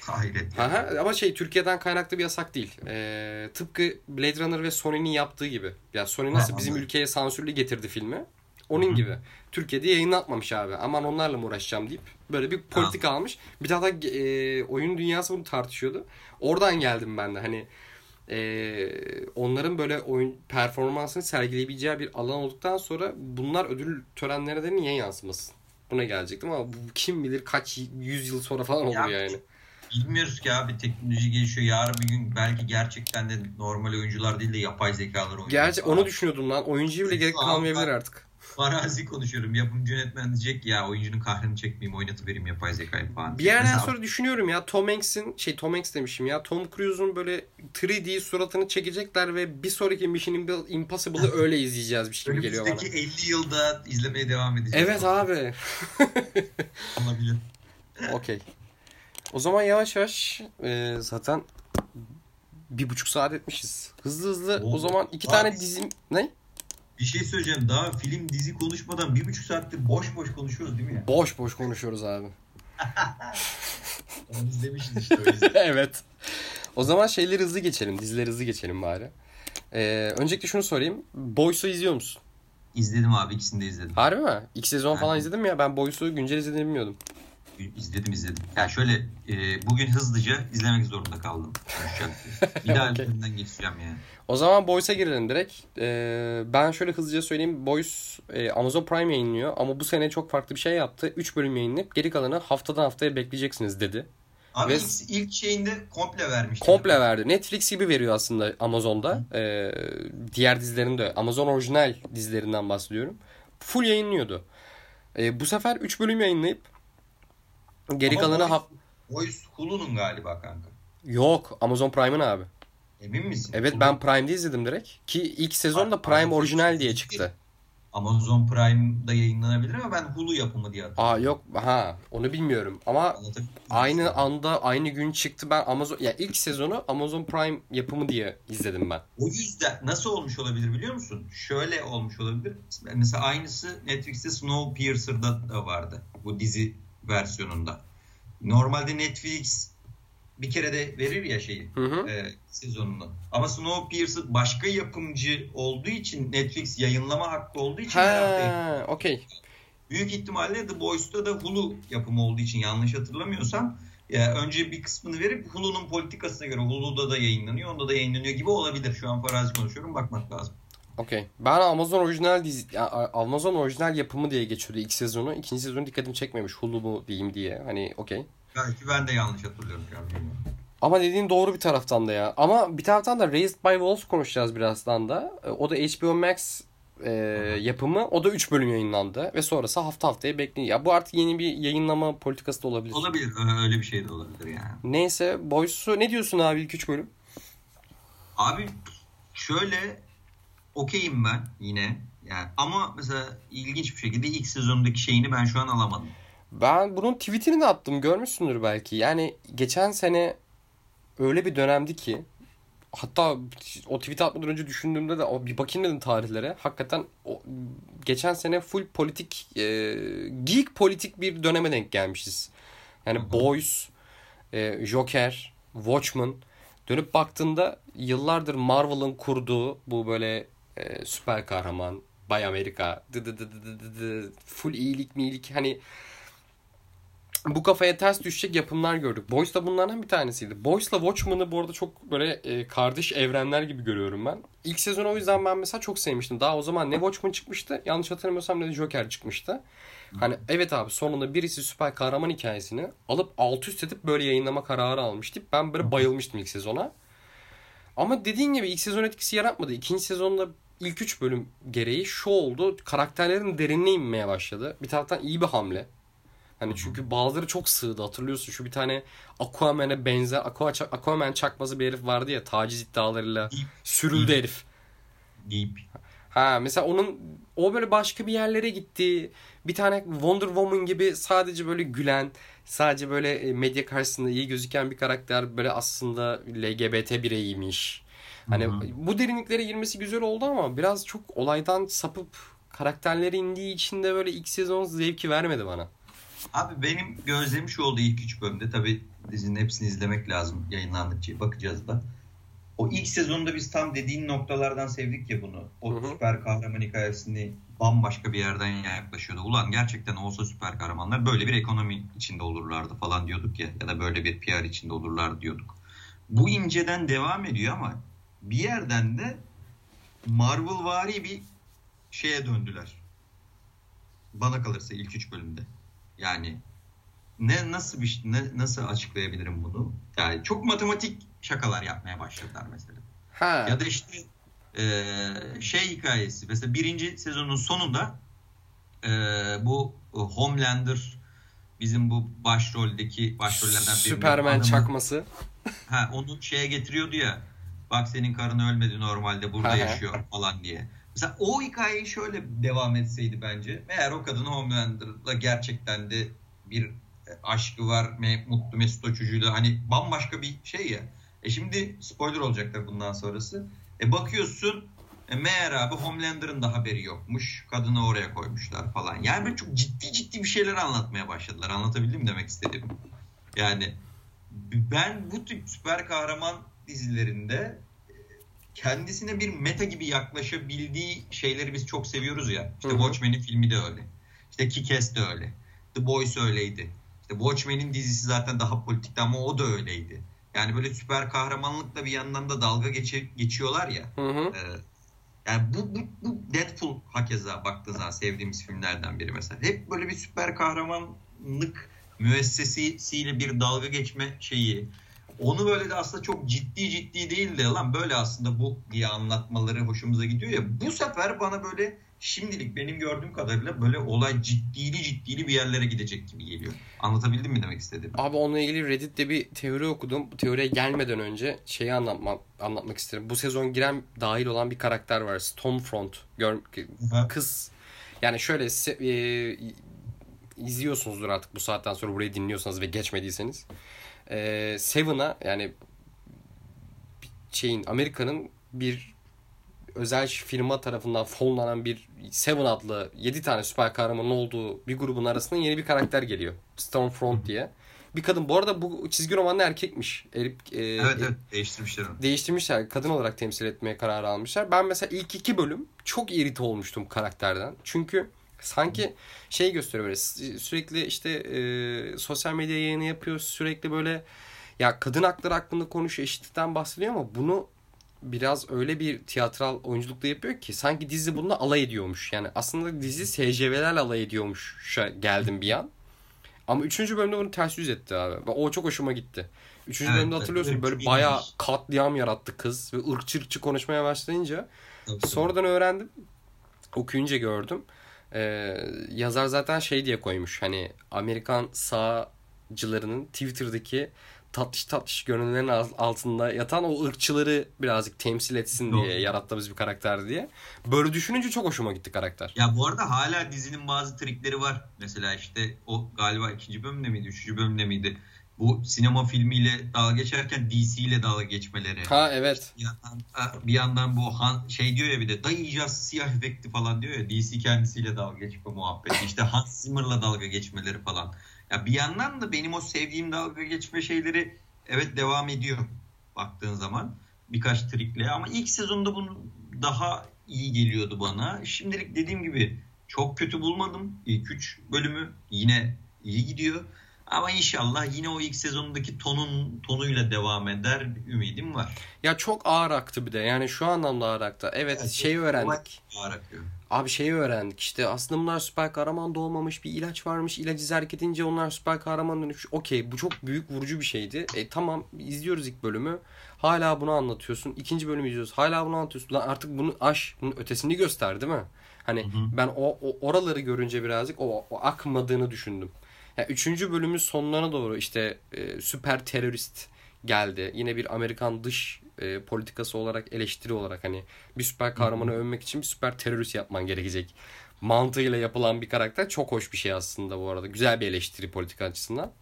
Hayret. Aha, ama şey Türkiye'den kaynaklı bir yasak değil. Ee, tıpkı Blade Runner ve Sony'nin yaptığı gibi. Ya Sony nasıl ha, bizim anladım. ülkeye sansürlü getirdi filmi. Onun Hı-hı. gibi. Türkiye'de yayınlatmamış abi. Aman onlarla mı uğraşacağım deyip böyle bir politik ha. almış. Bir daha da e, oyun dünyası bunu tartışıyordu. Oradan geldim ben de hani e, onların böyle oyun performansını sergileyebileceği bir alan olduktan sonra bunlar ödül törenlerine de niye yansımasın? Buna gelecektim ama bu kim bilir kaç yüz yıl sonra falan olur ya, yani. Bilmiyoruz ki abi teknoloji gelişiyor. Yarın bir gün belki gerçekten de normal oyuncular değil de yapay zekalar oynuyor. Gerçi onu düşünüyordum lan. Oyuncuya bile gerek kalmayabilir artık farazi konuşuyorum. Yapımcı yönetmen diyecek ya oyuncunun kahrını çekmeyeyim oynatıvereyim yapay zekayı falan. Bir yerden Mesela... sonra düşünüyorum ya Tom Hanks'in şey Tom Hanks demişim ya Tom Cruise'un böyle 3D suratını çekecekler ve bir sonraki Mission Impossible'ı öyle izleyeceğiz bir şey geliyor bana. 50 yılda izlemeye devam edeceğiz. Evet abi. Olabilir. Okey. O zaman yavaş yavaş e, zaten bir buçuk saat etmişiz. Hızlı hızlı Oo, o zaman iki abi. tane dizim... Ne? Bir şey söyleyeceğim. Daha film dizi konuşmadan bir buçuk saattir boş boş konuşuyoruz değil mi ya? Boş boş konuşuyoruz abi. Onu izlemişiz işte evet. O zaman şeyleri hızlı geçelim. Dizileri hızlı geçelim bari. Ee, öncelikle şunu sorayım. Boys'u izliyor musun? İzledim abi. ikisini de izledim. Harbi mi? İki sezon yani. falan izledim mi ya? Ben Boys'u güncel izlediğini bilmiyordum. İzledim izledim. Yani şöyle e, bugün hızlıca izlemek zorunda kaldım. bir daha okay. geçeceğim yani. O zaman Boys'a girelim direkt. Ee, ben şöyle hızlıca söyleyeyim. Boys e, Amazon Prime yayınlıyor ama bu sene çok farklı bir şey yaptı. 3 bölüm yayınlayıp geri kalanı haftadan haftaya bekleyeceksiniz dedi. Abi Ve ilk, şeyinde komple vermiş. Komple verdi. Netflix gibi veriyor aslında Amazon'da. Ee, diğer dizilerinde Amazon orijinal dizilerinden bahsediyorum. Full yayınlıyordu. Ee, bu sefer 3 bölüm yayınlayıp geri Ama kalanı Boys, Boys Hulu'nun galiba kanka. Yok Amazon Prime'ın abi. Emin misin? Evet ben Prime'de izledim direkt. Ki ilk sezon da Prime orijinal diye çıktı. Amazon Prime'da yayınlanabilir ama ben Hulu yapımı diye hatırlıyorum. Aa yok ha onu bilmiyorum ama aynı anda aynı gün çıktı ben Amazon ya ilk sezonu Amazon Prime yapımı diye izledim ben. O yüzden nasıl olmuş olabilir biliyor musun? Şöyle olmuş olabilir. Mesela aynısı Netflix'te Snowpiercer'da da vardı bu dizi versiyonunda. Normalde Netflix bir kere de verir ya şeyi hı hı. E, sezonunu. Ama Snowpiercer başka yapımcı olduğu için Netflix yayınlama hakkı olduğu için ha, okey. Büyük ihtimalle The Boys'ta da Hulu yapımı olduğu için yanlış hatırlamıyorsam ya önce bir kısmını verip Hulu'nun politikasına göre Hulu'da da yayınlanıyor, onda da yayınlanıyor gibi olabilir. Şu an farazi konuşuyorum, bakmak lazım. Okey. Ben Amazon orijinal dizi, yani Amazon orijinal yapımı diye geçiyordu ilk sezonu. İkinci sezonu dikkatimi çekmemiş. Hulu mu diyeyim diye. Hani okey. Belki ben de yanlış hatırlıyorum. Ama dediğin doğru bir taraftan da ya. Ama bir taraftan da Raised by Wolves konuşacağız birazdan da. E, o da HBO Max e, yapımı. O da 3 bölüm yayınlandı. Ve sonrası hafta haftaya bekliyor. Ya bu artık yeni bir yayınlama politikası da olabilir. Olabilir. Öyle bir şey de olabilir yani. Neyse. Boys'u ne diyorsun abi ilk 3 bölüm? Abi şöyle okeyim ben yine. Yani ama mesela ilginç bir şekilde ilk sezondaki şeyini ben şu an alamadım. Ben bunun tweetini de attım görmüşsündür belki. Yani geçen sene öyle bir dönemdi ki hatta o tweet atmadan önce düşündüğümde de o bir bakayım dedim tarihlere. Hakikaten o, geçen sene full politik e, geek politik bir döneme denk gelmişiz. Yani Hı-hı. Boys, e, Joker, Watchmen dönüp baktığında yıllardır Marvel'ın kurduğu bu böyle e, süper kahraman, Bay Amerika, dı dı dı dı dı dı, full iyilik miyilik hani bu kafaya ters düşecek yapımlar gördük. Boys da bunlardan bir tanesiydi. Boys'la Watchmen'ı bu arada çok böyle e, kardeş evrenler gibi görüyorum ben. İlk sezon o yüzden ben mesela çok sevmiştim. Daha o zaman ne Watchmen çıkmıştı yanlış hatırlamıyorsam ne de Joker çıkmıştı. Hani evet abi sonunda birisi süper kahraman hikayesini alıp alt üst edip böyle yayınlama kararı almıştı. Ben böyle bayılmıştım ilk sezona. Ama dediğin gibi ilk sezon etkisi yaratmadı. İkinci sezonda ilk üç bölüm gereği şu oldu. Karakterlerin derinliğe inmeye başladı. Bir taraftan iyi bir hamle. Hani çünkü bazıları çok sığdı hatırlıyorsun. Şu bir tane Aquaman'e benzer Aquaman çakması bir herif vardı ya taciz iddialarıyla sürüldü Deep. herif. Deep. Ha mesela onun o böyle başka bir yerlere gitti. Bir tane Wonder Woman gibi sadece böyle gülen, sadece böyle e, medya karşısında iyi gözüken bir karakter böyle aslında LGBT bireyiymiş. Hani Hı-hı. bu derinliklere girmesi güzel oldu ama biraz çok olaydan sapıp karakterleri indiği için de böyle ilk sezon zevki vermedi bana. Abi benim gözlemim şu oldu ilk üç bölümde. Tabi dizinin hepsini izlemek lazım yayınlandıkça bakacağız da. O ilk sezonda biz tam dediğin noktalardan sevdik ya bunu. O hı hı. süper kahraman hikayesini bambaşka bir yerden yaklaşıyordu. Ulan gerçekten olsa süper kahramanlar böyle bir ekonomi içinde olurlardı falan diyorduk ya. Ya da böyle bir PR içinde olurlar diyorduk. Bu inceden devam ediyor ama bir yerden de Marvel vari bir şeye döndüler. Bana kalırsa ilk üç bölümde. Yani ne nasıl bir ne, nasıl açıklayabilirim bunu? Yani çok matematik şakalar yapmaya başladılar mesela. Ha. Ya da işte e, şey hikayesi mesela birinci sezonun sonunda e, bu Homelander bizim bu başroldeki başrollerden biri. Superman adamı, çakması. Ha onu şeye getiriyordu ya. Bak senin karın ölmedi normalde burada yaşıyor falan diye. Mesela o hikayeyi şöyle devam etseydi bence. Meğer o kadın Homelander'la gerçekten de bir e, aşkı var. Mutlu Mesut o çocuğuyla hani bambaşka bir şey ya. E şimdi spoiler olacaklar bundan sonrası. E bakıyorsun e meğer abi Homelander'ın da haberi yokmuş. Kadını oraya koymuşlar falan. Yani böyle çok ciddi ciddi bir şeyler anlatmaya başladılar. Anlatabildim mi demek istedim. Yani ben bu tip süper kahraman dizilerinde kendisine bir meta gibi yaklaşabildiği şeyleri biz çok seviyoruz ya. İşte Hı-hı. Watchmen'in filmi de öyle. İşte Kick-Ass de öyle. The Boys öyleydi. İşte Watchmen'in dizisi zaten daha politikti ama o da öyleydi. Yani böyle süper kahramanlıkla bir yandan da dalga geçi, geçiyorlar ya. Hı hı. E, yani bu, bu, bu Deadpool hakeza baktığı zaman sevdiğimiz filmlerden biri mesela. Hep böyle bir süper kahramanlık müessesesiyle bir dalga geçme şeyi onu böyle de aslında çok ciddi ciddi değil de lan böyle aslında bu diye anlatmaları hoşumuza gidiyor ya. Bu sefer bana böyle şimdilik benim gördüğüm kadarıyla böyle olay ciddili ciddili bir yerlere gidecek gibi geliyor. Anlatabildim mi demek istedim? Abi onunla ilgili Reddit'te bir teori okudum. Bu teoriye gelmeden önce şeyi anlatmak, anlatmak isterim. Bu sezon giren dahil olan bir karakter var. Stormfront. Gör, kız. Yani şöyle e, izliyorsunuzdur artık bu saatten sonra burayı dinliyorsanız ve geçmediyseniz e, Seven'a yani şeyin Amerika'nın bir özel firma tarafından fonlanan bir Seven adlı 7 tane süper kahramanın olduğu bir grubun arasında yeni bir karakter geliyor. Stormfront diye. Bir kadın. Bu arada bu çizgi romanlı erkekmiş. Erip, e, evet evet değiştirmişler onu. Değiştirmişler. Kadın olarak temsil etmeye karar almışlar. Ben mesela ilk iki bölüm çok irite olmuştum karakterden. Çünkü Sanki şey gösteriyor böyle sürekli işte e, sosyal medya yayını yapıyor sürekli böyle ya kadın hakları hakkında konuşuyor eşitlikten bahsediyor ama bunu biraz öyle bir tiyatral oyunculukla yapıyor ki sanki dizi bununla alay ediyormuş. Yani aslında dizi SCV'lerle alay ediyormuş şu geldim bir an. Ama üçüncü bölümde bunu ters yüz etti abi. O çok hoşuma gitti. Üçüncü evet, bölümde hatırlıyorsun evet, böyle bayağı katliam yarattı kız ve ırkçı ırkçı konuşmaya başlayınca Tabii. sonradan öğrendim. Okuyunca gördüm. Ee, yazar zaten şey diye koymuş hani Amerikan sağcılarının Twitter'daki tatlış tatlış görünenlerin altında yatan o ırkçıları birazcık temsil etsin diye Doğru. yarattığımız bir karakter diye. Böyle düşününce çok hoşuma gitti karakter. Ya bu arada hala dizinin bazı trikleri var. Mesela işte o galiba ikinci bölümde miydi, üçüncü bölümde miydi? bu sinema filmiyle dalga geçerken DC ile dalga geçmeleri. Ha evet. Bir yandan, bir yandan bu Han, şey diyor ya bir de dayayacağız siyah efekti falan diyor ya DC kendisiyle dalga geçme muhabbeti. İşte Hans Zimmer'la dalga geçmeleri falan. Ya bir yandan da benim o sevdiğim dalga geçme şeyleri evet devam ediyor baktığın zaman birkaç trikle ama ilk sezonda bunu daha iyi geliyordu bana. Şimdilik dediğim gibi çok kötü bulmadım. İlk 3 bölümü yine iyi gidiyor. Ama inşallah yine o ilk sezonundaki tonun tonuyla devam eder ümidim var. Ya çok ağır aktı bir de. Yani şu anlamda ağır aktı. Evet, evet şeyi öğrendik. Ağır akıyor. Abi şeyi öğrendik işte aslında bunlar süper kahraman doğmamış bir ilaç varmış ilacı zerk edince onlar süper kahraman dönüş. Okey bu çok büyük vurucu bir şeydi. E tamam izliyoruz ilk bölümü hala bunu anlatıyorsun. İkinci bölümü izliyoruz hala bunu anlatıyorsun. Lan artık bunu aş bunun ötesini göster değil mi? Hani hı hı. ben o, o oraları görünce birazcık o, o akmadığını düşündüm. Yani üçüncü bölümün sonlarına doğru işte e, süper terörist geldi. Yine bir Amerikan dış e, politikası olarak eleştiri olarak hani bir süper kahramanı Hı-hı. övmek için bir süper terörist yapman gerekecek. Mantığıyla yapılan bir karakter çok hoş bir şey aslında bu arada. Güzel bir eleştiri politika açısından.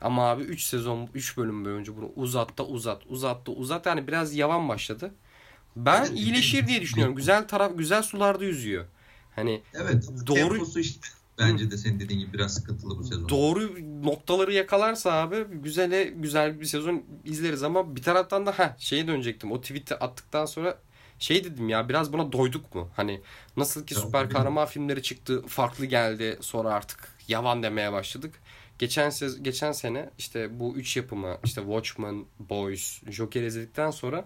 Ama abi 3 sezon 3 bölüm boyunca bunu uzattı uzat uzattı uzat yani biraz yavan başladı. Ben iyileşir diye düşünüyorum. Güzel taraf güzel sularda yüzüyor. Hani evet, doğru işte Bence de senin dediğin gibi biraz sıkıntılı bu sezon. Doğru noktaları yakalarsa abi güzele güzel bir sezon izleriz ama bir taraftan da ha şeye dönecektim. O tweet'i attıktan sonra şey dedim ya biraz buna doyduk mu? Hani nasıl ki süper kahraman filmleri çıktı farklı geldi sonra artık yavan demeye başladık. Geçen sez geçen sene işte bu üç yapımı işte Watchmen, Boys, Joker izledikten sonra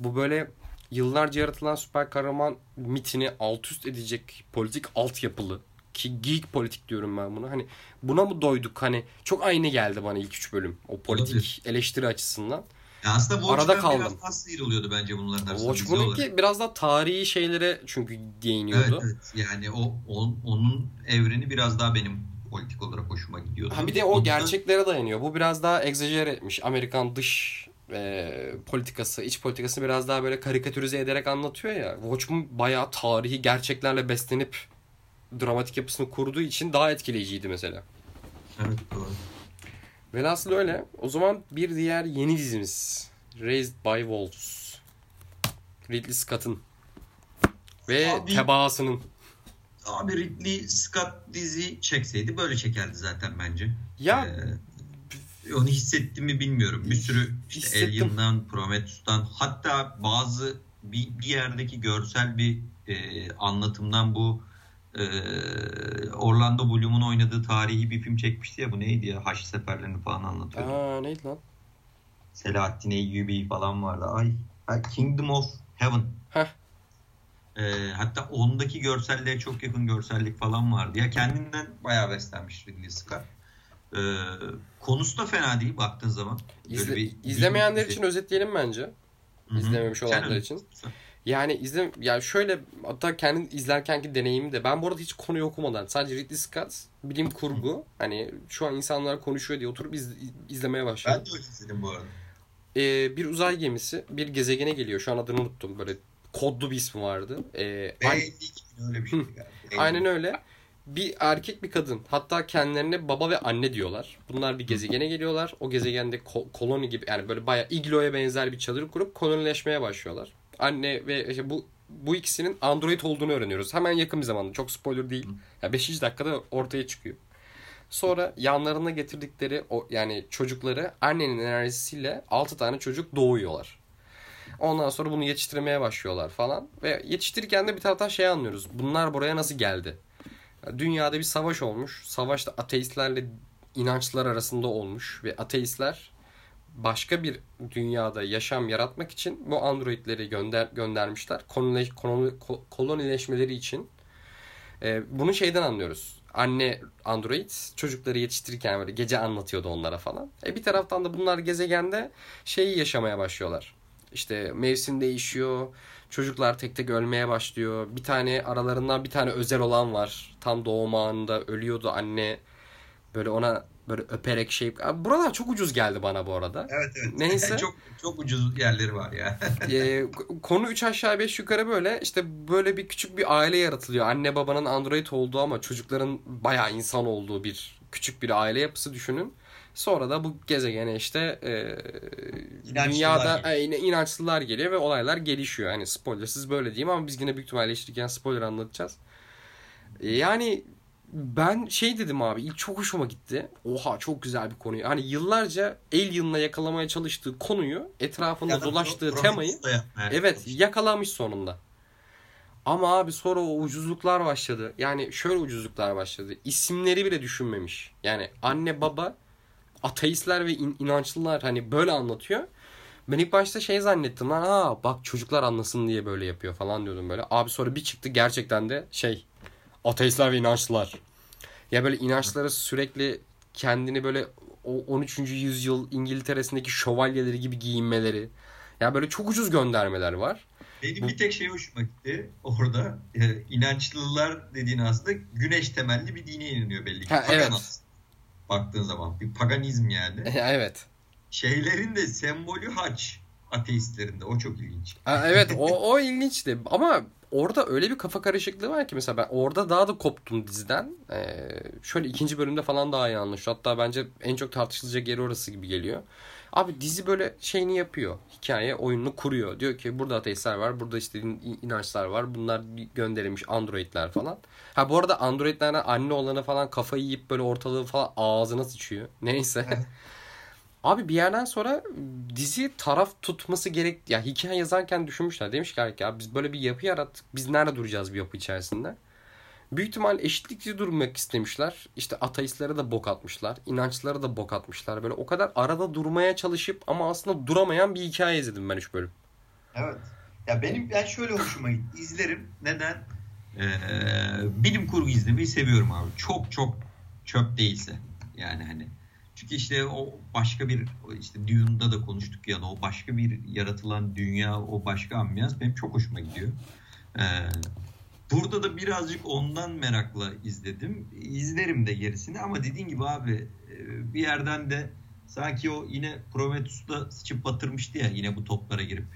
bu böyle yıllarca yaratılan süper kahraman mitini alt üst edecek politik altyapılı ki geek politik diyorum ben buna. Hani buna mı doyduk? Hani çok aynı geldi bana ilk üç bölüm. O politik Olabilir. eleştiri açısından. Ya aslında Watchmen Arada kaldım. biraz daha sıyrılıyordu bence bunların arasında. Watchmen'ınki biraz daha tarihi şeylere çünkü değiniyordu. Evet, evet. Yani o on, onun evreni biraz daha benim politik olarak hoşuma gidiyordu. Ha bir de o Ondan... gerçeklere dayanıyor. Bu biraz daha egzajere etmiş. Amerikan dış e, politikası, iç politikası biraz daha böyle karikatürize ederek anlatıyor ya. Watchmen bayağı tarihi gerçeklerle beslenip dramatik yapısını kurduğu için daha etkileyiciydi mesela. Evet doğru. Velhasıl öyle. O zaman bir diğer yeni dizimiz. Raised by Wolves. Ridley Scott'ın. Ve abi, tebaasının. Abi Ridley Scott dizi çekseydi böyle çekerdi zaten bence. Ya ee, onu hissettim mi bilmiyorum. Bir sürü işte Alien'dan, Prometheus'tan hatta bazı bir, bir yerdeki görsel bir e, anlatımdan bu e, Orlando Bloom'un oynadığı tarihi bir film çekmişti ya bu neydi ya Haç seferlerini falan anlatıyordu. Aa neydi lan? Selahattin Eyyubi falan vardı. Ay, Kingdom of Heaven. Heh. E, hatta ondaki görselliğe çok yakın görsellik falan vardı. Ya kendinden bayağı beslenmiş Ridley Scott. E, konusu da fena değil baktığın zaman. İzle, bir, izlemeyenler için özetleyelim bence. Hı-hı. İzlememiş olanlar için. Sen yani izle yani şöyle hatta kendim izlerkenki deneyimi de ben bu arada hiç konuyu okumadan sadece Ridley Scott bilim kurgu hani şu an insanlar konuşuyor diye oturup iz, izlemeye başladım. Ben de izledim bu arada. Ee, bir uzay gemisi bir gezegene geliyor. Şu an adını unuttum. Böyle kodlu bir ismi vardı. Ee, öyle bir şey Aynen öyle. Bir erkek bir kadın. Hatta kendilerine baba ve anne diyorlar. Bunlar bir gezegene geliyorlar. O gezegende ko- koloni gibi yani böyle bayağı igloya benzer bir çadır kurup kolonileşmeye başlıyorlar anne ve işte bu bu ikisinin Android olduğunu öğreniyoruz. Hemen yakın bir zamanda. Çok spoiler değil. Ya 5. dakikada ortaya çıkıyor. Sonra yanlarına getirdikleri o yani çocukları annenin enerjisiyle 6 tane çocuk doğuyorlar. Ondan sonra bunu yetiştirmeye başlıyorlar falan. Ve yetiştirirken de bir taraftan şey anlıyoruz. Bunlar buraya nasıl geldi? Dünyada bir savaş olmuş. Savaşta ateistlerle inançlar arasında olmuş. Ve ateistler başka bir dünyada yaşam yaratmak için bu androidleri gönder göndermişler. Kolonileş, kolonileşmeleri için. E, bunu şeyden anlıyoruz. Anne android çocukları yetiştirirken böyle gece anlatıyordu onlara falan. E bir taraftan da bunlar gezegende şeyi yaşamaya başlıyorlar. İşte mevsim değişiyor. Çocuklar tek tek ölmeye başlıyor. Bir tane aralarından bir tane özel olan var. Tam doğum anında ölüyordu anne. Böyle ona Böyle öperek şey. Buralar çok ucuz geldi bana bu arada. Evet evet. Neyse. çok çok ucuz yerleri var ya. e, konu 3 aşağı 5 yukarı böyle işte böyle bir küçük bir aile yaratılıyor. Anne babanın android olduğu ama çocukların bayağı insan olduğu bir küçük bir aile yapısı düşünün. Sonra da bu gezegene işte e, dünyada e, inançlılar geliyor ve olaylar gelişiyor. Hani spoilersız böyle diyeyim ama biz yine büyük ihtimalle eleştirirken spoiler anlatacağız. E, yani ben şey dedim abi ilk çok hoşuma gitti. Oha çok güzel bir konu. Hani yıllarca Alien'la yakalamaya çalıştığı konuyu etrafında ya dolaştığı temayı evet yakalamış sonunda. Ama abi sonra o ucuzluklar başladı. Yani şöyle ucuzluklar başladı. İsimleri bile düşünmemiş. Yani anne baba ateistler ve in- inançlılar hani böyle anlatıyor. Ben ilk başta şey zannettim lan ha bak çocuklar anlasın diye böyle yapıyor falan diyordum böyle. Abi sonra bir çıktı gerçekten de şey ateistler ve inançlılar. Ya böyle inançları sürekli kendini böyle o 13. yüzyıl İngiltere'sindeki şövalyeleri gibi giyinmeleri. Ya böyle çok ucuz göndermeler var. Benim bir tek şey hoşuma gitti orada. E, inançlılar dediğin aslında güneş temelli bir dine inanıyor belli ki. Ha, evet. Baktığın zaman bir paganizm yani. evet. Şeylerin de sembolü haç ateistlerinde. O çok ilginç. Evet o, o ilginçti. Ama orada öyle bir kafa karışıklığı var ki mesela ben orada daha da koptum diziden. Ee, şöyle ikinci bölümde falan daha iyi anlaşıyor. Hatta bence en çok tartışılacak yeri orası gibi geliyor. Abi dizi böyle şeyini yapıyor. Hikaye oyununu kuruyor. Diyor ki burada ateistler var. Burada işte inançlar var. Bunlar gönderilmiş androidler falan. Ha bu arada androidlerden anne olanı falan kafayı yiyip böyle ortalığı falan ağzına sıçıyor. Neyse. Abi bir yerden sonra dizi taraf tutması gerek ya hikaye yazarken düşünmüşler. Demişler ki ya biz böyle bir yapı yarattık. Biz nerede duracağız bir yapı içerisinde? Büyük ihtimal eşitlikçi durmak istemişler. İşte ateistlere de bok atmışlar. inançlara da bok atmışlar. Böyle o kadar arada durmaya çalışıp ama aslında duramayan bir hikaye izledim ben 3 bölüm. Evet. Ya benim ben şöyle hoşuma gitti. İzlerim. Neden? Ee, bilim kurgu izlemeyi seviyorum abi. Çok çok çöp değilse. Yani hani çünkü işte o başka bir işte Dune'da da konuştuk ya o başka bir yaratılan dünya, o başka ambiyans benim çok hoşuma gidiyor. Ee, burada da birazcık ondan merakla izledim. İzlerim de gerisini ama dediğin gibi abi e, bir yerden de sanki o yine Prometheus'ta sıçıp batırmıştı ya yine bu toplara girip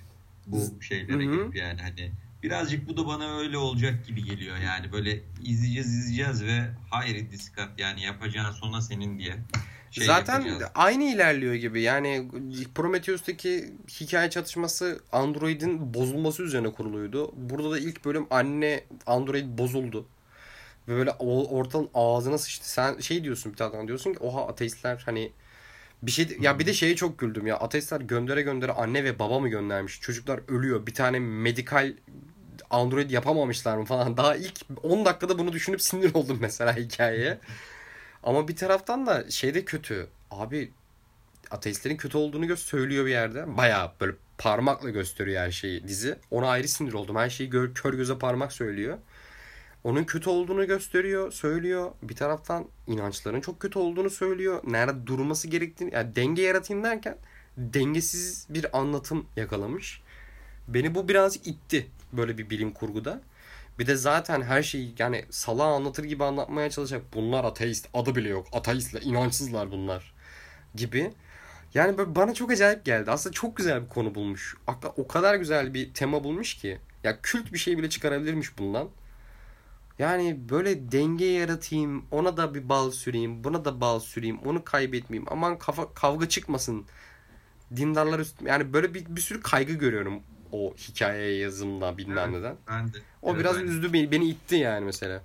bu şeylere Hı-hı. girip yani hani birazcık bu da bana öyle olacak gibi geliyor yani böyle izleyeceğiz izleyeceğiz ve hayır diskat yani yapacağın sona senin diye şey Zaten yapacağız. aynı ilerliyor gibi. Yani Prometheus'taki hikaye çatışması Android'in bozulması üzerine kuruluydu. Burada da ilk bölüm anne Android bozuldu. Ve böyle ortadan ağzına sıçtı. Sen şey diyorsun bir taraftan diyorsun ki oha ateistler hani bir şey ya bir de şeye çok güldüm ya. Ateistler göndere göndere anne ve baba mı göndermiş? Çocuklar ölüyor. Bir tane medikal Android yapamamışlar mı falan. Daha ilk 10 dakikada bunu düşünüp sinir oldum mesela hikayeye. Ama bir taraftan da şey de kötü. Abi ateistlerin kötü olduğunu söylüyor bir yerde. Baya böyle parmakla gösteriyor her şeyi dizi. Ona ayrı sinir oldum. Her şeyi gör, kör göze parmak söylüyor. Onun kötü olduğunu gösteriyor, söylüyor. Bir taraftan inançların çok kötü olduğunu söylüyor. Nerede durması gerektiğini, yani denge yaratayım derken dengesiz bir anlatım yakalamış. Beni bu biraz itti böyle bir bilim kurguda. Bir de zaten her şeyi yani sala anlatır gibi anlatmaya çalışacak. Bunlar ateist adı bile yok. Ateistler, inançsızlar bunlar gibi. Yani böyle bana çok acayip geldi. Aslında çok güzel bir konu bulmuş. Akla o kadar güzel bir tema bulmuş ki. Ya kült bir şey bile çıkarabilirmiş bundan. Yani böyle denge yaratayım, ona da bir bal süreyim, buna da bal süreyim, onu kaybetmeyeyim. Aman kafa kavga çıkmasın. Dindarlar üst yani böyle bir, bir sürü kaygı görüyorum o hikaye yazımda bilmem evet, neden. Ben de. O evet, biraz üzdü beni, beni itti yani mesela.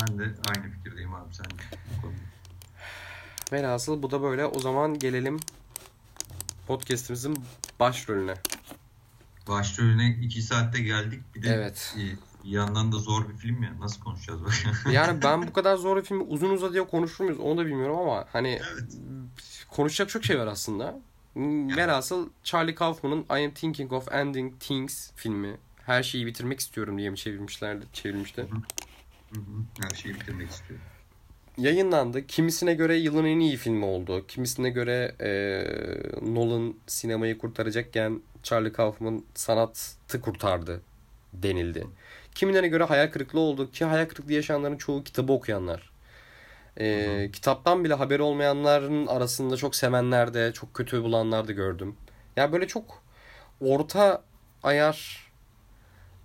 Ben de aynı fikirdeyim abi sen de. Velhasıl bu da böyle. O zaman gelelim podcast'imizin başrolüne. Başrolüne iki saatte geldik. Bir de evet. bir yandan da zor bir film ya. Nasıl konuşacağız bak. yani ben bu kadar zor bir filmi uzun uzadıya konuşur muyuz onu da bilmiyorum ama hani evet. konuşacak çok şey var aslında. Velhasıl Charlie Kaufman'ın I Am Thinking of Ending Things filmi. Her şeyi bitirmek istiyorum diye mi çevirmişlerdi? Hı hı. Her şeyi bitirmek istiyorum. Yayınlandı. Kimisine göre yılın en iyi filmi oldu. Kimisine göre e, Nolan sinemayı kurtaracakken Charlie Kaufman sanatı kurtardı denildi. Kimilerine göre hayal kırıklığı oldu ki hayal kırıklığı yaşayanların çoğu kitabı okuyanlar. Ee, kitaptan bile haberi olmayanların arasında çok sevenler de çok kötü bulanlar da gördüm. Yani böyle çok orta ayar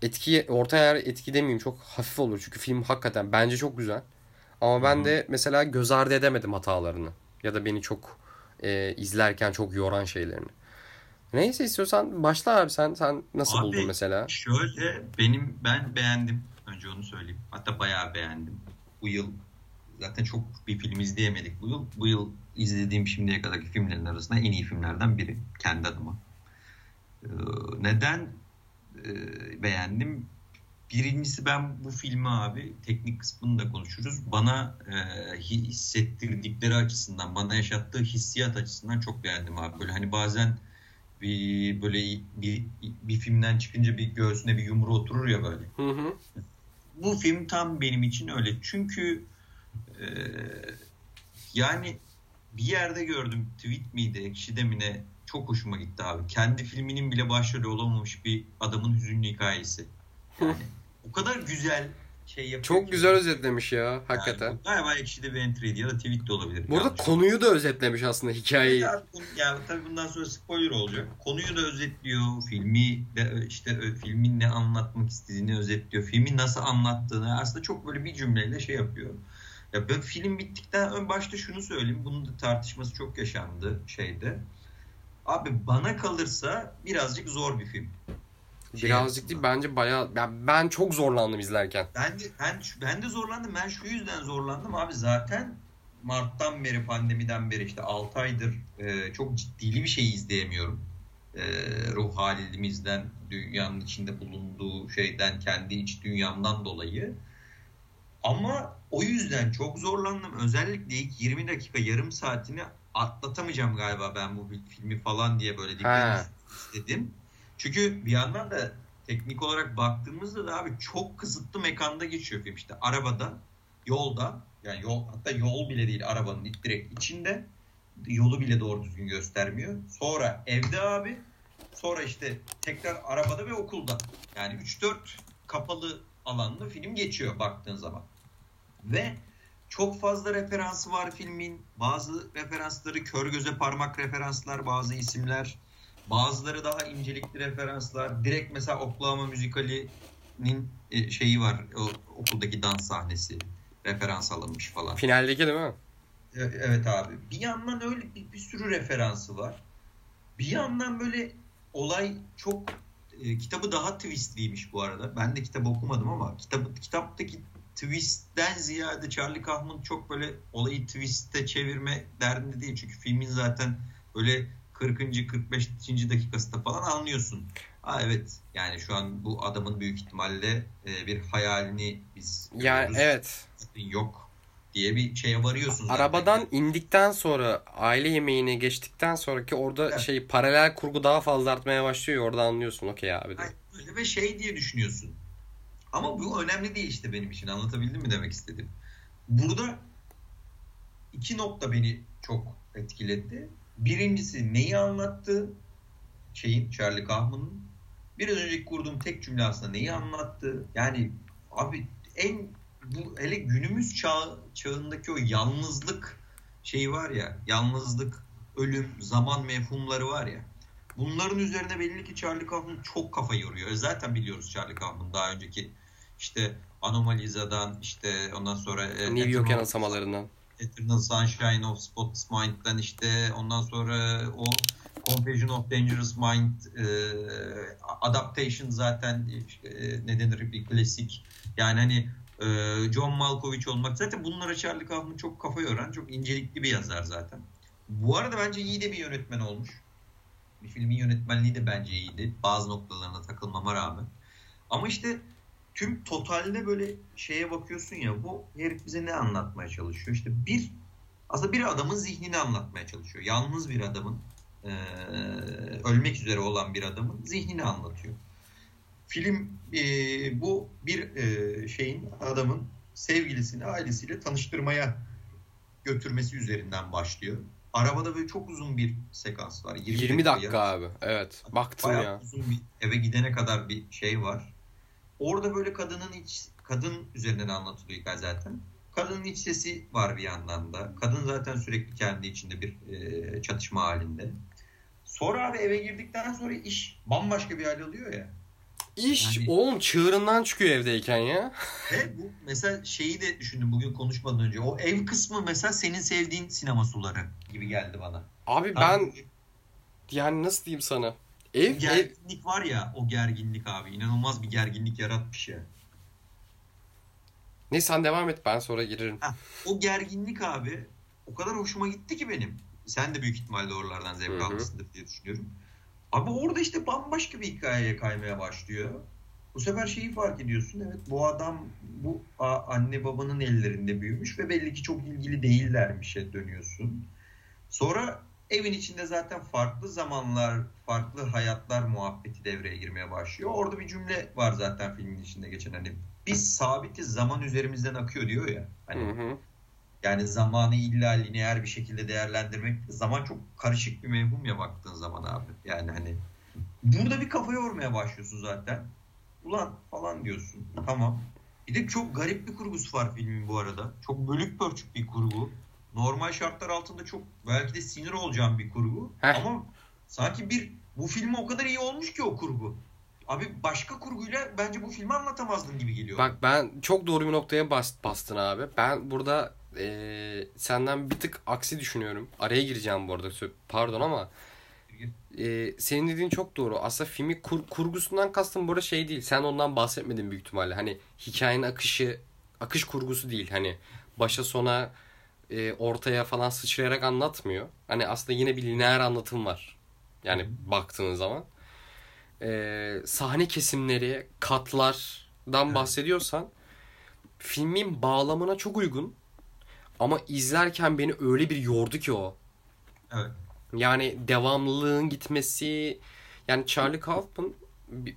etki orta ayar etki demeyeyim çok hafif olur çünkü film hakikaten bence çok güzel. Ama ben de mesela göz ardı edemedim hatalarını ya da beni çok e, izlerken çok yoran şeylerini. Neyse istiyorsan başla abi sen sen nasıl Abi, buldun mesela? Şöyle benim ben beğendim. Önce onu söyleyeyim. Hatta bayağı beğendim. Bu yıl zaten çok bir film izleyemedik bu yıl. Bu yıl izlediğim şimdiye kadarki filmlerin arasında en iyi filmlerden biri kendi adıma. Ee, neden e, beğendim? Birincisi ben bu filmi abi teknik kısmını da konuşuruz. Bana e, hissettirdikleri açısından, bana yaşattığı hissiyat açısından çok beğendim abi. Böyle hani bazen bir böyle bir, bir filmden çıkınca bir göğsüne bir yumru oturur ya böyle. Hı hı. Bu film tam benim için öyle. Çünkü e, yani bir yerde gördüm tweet miydi ekşide mi ne çok hoşuma gitti abi. Kendi filminin bile başrolü olamamış bir adamın hüzünlü hikayesi. Yani o kadar güzel şey yapıyor Çok ki. güzel özetlemiş ya hakikaten. Yani, galiba ekşide bir entry'di ya da tweet de olabilir. Burada Yanlış konuyu da özetlemiş aslında hikayeyi. ya, ya tabii bundan sonra spoiler olacak. Konuyu da özetliyor. Filmi de işte filmin ne anlatmak istediğini özetliyor. Filmi nasıl anlattığını aslında çok böyle bir cümleyle şey yapıyor. Ya ben film bittikten ön başta şunu söyleyeyim. Bunun da tartışması çok yaşandı şeyde. Abi bana kalırsa birazcık zor bir film. Şey Birazcık değil bence bayağı ben, ben çok zorlandım izlerken. Ben de, ben, ben de zorlandım. Ben şu yüzden zorlandım abi zaten Mart'tan beri pandemiden beri işte 6 aydır e, çok ciddili bir şey izleyemiyorum. E, ruh halimizden, dünyanın içinde bulunduğu şeyden, kendi iç dünyamdan dolayı. Ama o yüzden çok zorlandım. Özellikle ilk 20 dakika, yarım saatini atlatamayacağım galiba ben bu filmi falan diye böyle dikkat istedim. Çünkü bir yandan da teknik olarak baktığımızda da abi çok kısıtlı mekanda geçiyor film işte arabada yolda yani yol hatta yol bile değil arabanın direkt içinde yolu bile doğru düzgün göstermiyor. Sonra evde abi sonra işte tekrar arabada ve okulda yani 3-4 kapalı alanda film geçiyor baktığın zaman. Ve çok fazla referansı var filmin. Bazı referansları kör göze parmak referanslar, bazı isimler Bazıları daha incelikli referanslar. Direkt mesela Oklahoma müzikalinin e, şeyi var. O, okuldaki dans sahnesi referans alınmış falan. Finaldeki değil mi? Evet abi. Bir yandan öyle bir, bir sürü referansı var. Bir yandan böyle olay çok e, kitabı daha twistliymiş bu arada. Ben de kitabı okumadım ama kitabı kitaptaki twist'ten ziyade Charlie Kaufman çok böyle olayı twist'e çevirme derdinde değil. Çünkü filmin zaten böyle 40. 45. dakikasında falan anlıyorsun. Ha evet yani şu an bu adamın büyük ihtimalle e, bir hayalini biz ya görüyoruz. evet yok diye bir şeye varıyorsun. Zaten. Arabadan indikten sonra aile yemeğine geçtikten sonraki orada evet. şey paralel kurgu daha fazla artmaya başlıyor. Orada anlıyorsun okey abi. De. Öyle ve şey diye düşünüyorsun. Ama bu önemli değil işte benim için. Anlatabildim mi demek istedim. Burada iki nokta beni çok etkiledi. Birincisi neyi anlattı? Şeyin, Charlie Kaufman'ın. Biraz önceki kurduğum tek cümle aslında neyi anlattı? Yani abi en bu hele günümüz çağ, çağındaki o yalnızlık şeyi var ya, yalnızlık, ölüm, zaman mefhumları var ya. Bunların üzerine belli ki Charlie Kaufman çok kafa yoruyor. Zaten biliyoruz Charlie Kaufman daha önceki işte Anomaliza'dan işte ondan sonra New York yanılsamalarından Eternal Sunshine of Spotless Mind'den işte ondan sonra o Confession of Dangerous Mind e, Adaptation zaten e, ne denir bir klasik. Yani hani e, John Malkovich olmak zaten bunlara Charlie Kaufman çok kafa yoran çok incelikli bir yazar zaten. Bu arada bence iyi de bir yönetmen olmuş. Bir filmin yönetmenliği de bence iyiydi. Bazı noktalarına takılmama rağmen. Ama işte tüm totalde böyle şeye bakıyorsun ya bu herif bize ne anlatmaya çalışıyor? İşte bir aslında bir adamın zihnini anlatmaya çalışıyor. Yalnız bir adamın e, ölmek üzere olan bir adamın zihnini anlatıyor. Film e, bu bir e, şeyin adamın sevgilisini ailesiyle tanıştırmaya götürmesi üzerinden başlıyor. Arabada böyle çok uzun bir sekans var. 20, 20 dakika, dakika abi. Evet. Baktım Bayağı ya. uzun bir eve gidene kadar bir şey var. Orada böyle kadının iç kadın üzerinden anlatılıyor hikaye zaten. Kadının iç sesi var bir yandan da. Kadın zaten sürekli kendi içinde bir e, çatışma halinde. Sonra abi eve girdikten sonra iş bambaşka bir hal alıyor ya. İş yani, oğlum çığırından çıkıyor evdeyken ya. Ve bu mesela şeyi de düşündüm bugün konuşmadan önce. O ev kısmı mesela senin sevdiğin sinema suları gibi geldi bana. Abi Tam ben yani nasıl diyeyim sana? Ev, gerginlik ev... var ya o gerginlik abi. inanılmaz bir gerginlik yaratmış ya. Ne sen devam et ben sonra girerim. Heh, o gerginlik abi o kadar hoşuma gitti ki benim. Sen de büyük ihtimalle oralardan zevk almışsındır diye düşünüyorum. Abi orada işte bambaşka bir hikayeye kaymaya başlıyor. Bu sefer şeyi fark ediyorsun. Evet bu adam bu anne babanın ellerinde büyümüş ve belli ki çok ilgili değillermişe dönüyorsun. Sonra evin içinde zaten farklı zamanlar, farklı hayatlar muhabbeti devreye girmeye başlıyor. Orada bir cümle var zaten filmin içinde geçen hani biz sabitiz zaman üzerimizden akıyor diyor ya. Hani hı hı. Yani zamanı illa lineer bir şekilde değerlendirmek zaman çok karışık bir mevhum ya baktığın zaman abi. Yani hani burada bir kafa yormaya başlıyorsun zaten. Ulan falan diyorsun. Tamam. Bir de çok garip bir kurgusu var filmin bu arada. Çok bölük pörçük bir kurgu. Normal şartlar altında çok belki de sinir olacağım bir kurgu. Heh. Ama sanki bir bu filmi o kadar iyi olmuş ki o kurgu. Abi başka kurguyla bence bu filmi anlatamazdın gibi geliyor. Bak ben çok doğru bir noktaya bas, bastın abi. Ben burada e, senden bir tık aksi düşünüyorum. Araya gireceğim bu arada. Pardon ama e, senin dediğin çok doğru. Aslında filmi kur, kurgusundan kastım burada şey değil. Sen ondan bahsetmedin büyük ihtimalle. Hani hikayenin akışı akış kurgusu değil. Hani başa sona e, ortaya falan sıçrayarak anlatmıyor. Hani aslında yine bir lineer anlatım var. Yani baktığın zaman. E, sahne kesimleri, katlardan bahsediyorsan filmin bağlamına çok uygun ama izlerken beni öyle bir yordu ki o. Evet. Yani devamlılığın gitmesi yani Charlie Kaufman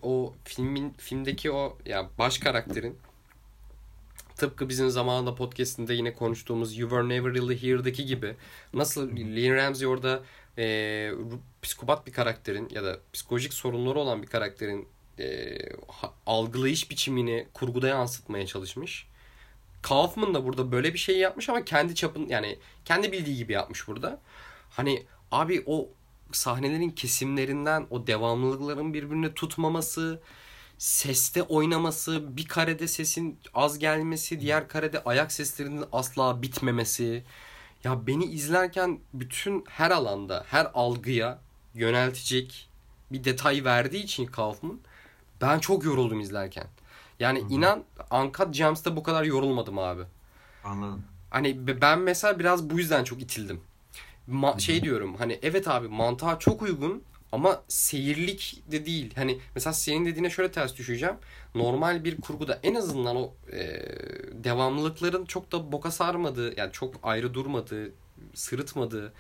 o filmin filmdeki o ya yani baş karakterin tıpkı bizim zamanında podcast'inde yine konuştuğumuz You Were Never Really Here'daki gibi nasıl Lynn Ramsey orada e, psikopat bir karakterin ya da psikolojik sorunları olan bir karakterin e, algılayış biçimini kurguda yansıtmaya çalışmış. Kaufman da burada böyle bir şey yapmış ama kendi çapın yani kendi bildiği gibi yapmış burada. Hani abi o sahnelerin kesimlerinden o devamlılıkların birbirini tutmaması, seste oynaması, bir karede sesin az gelmesi, diğer karede ayak seslerinin asla bitmemesi. Ya beni izlerken bütün her alanda, her algıya yöneltecek bir detay verdiği için Kaufman ben çok yoruldum izlerken. Yani Hı-hı. inan Uncut Gems'te bu kadar yorulmadım abi. Anladım. Hani ben mesela biraz bu yüzden çok itildim. Ma- şey diyorum hani evet abi mantığa çok uygun ama seyirlik de değil. Hani mesela senin dediğine şöyle ters düşeceğim. Normal bir kurguda en azından o e, devamlılıkların çok da boka sarmadığı yani çok ayrı durmadığı, sırıtmadığı,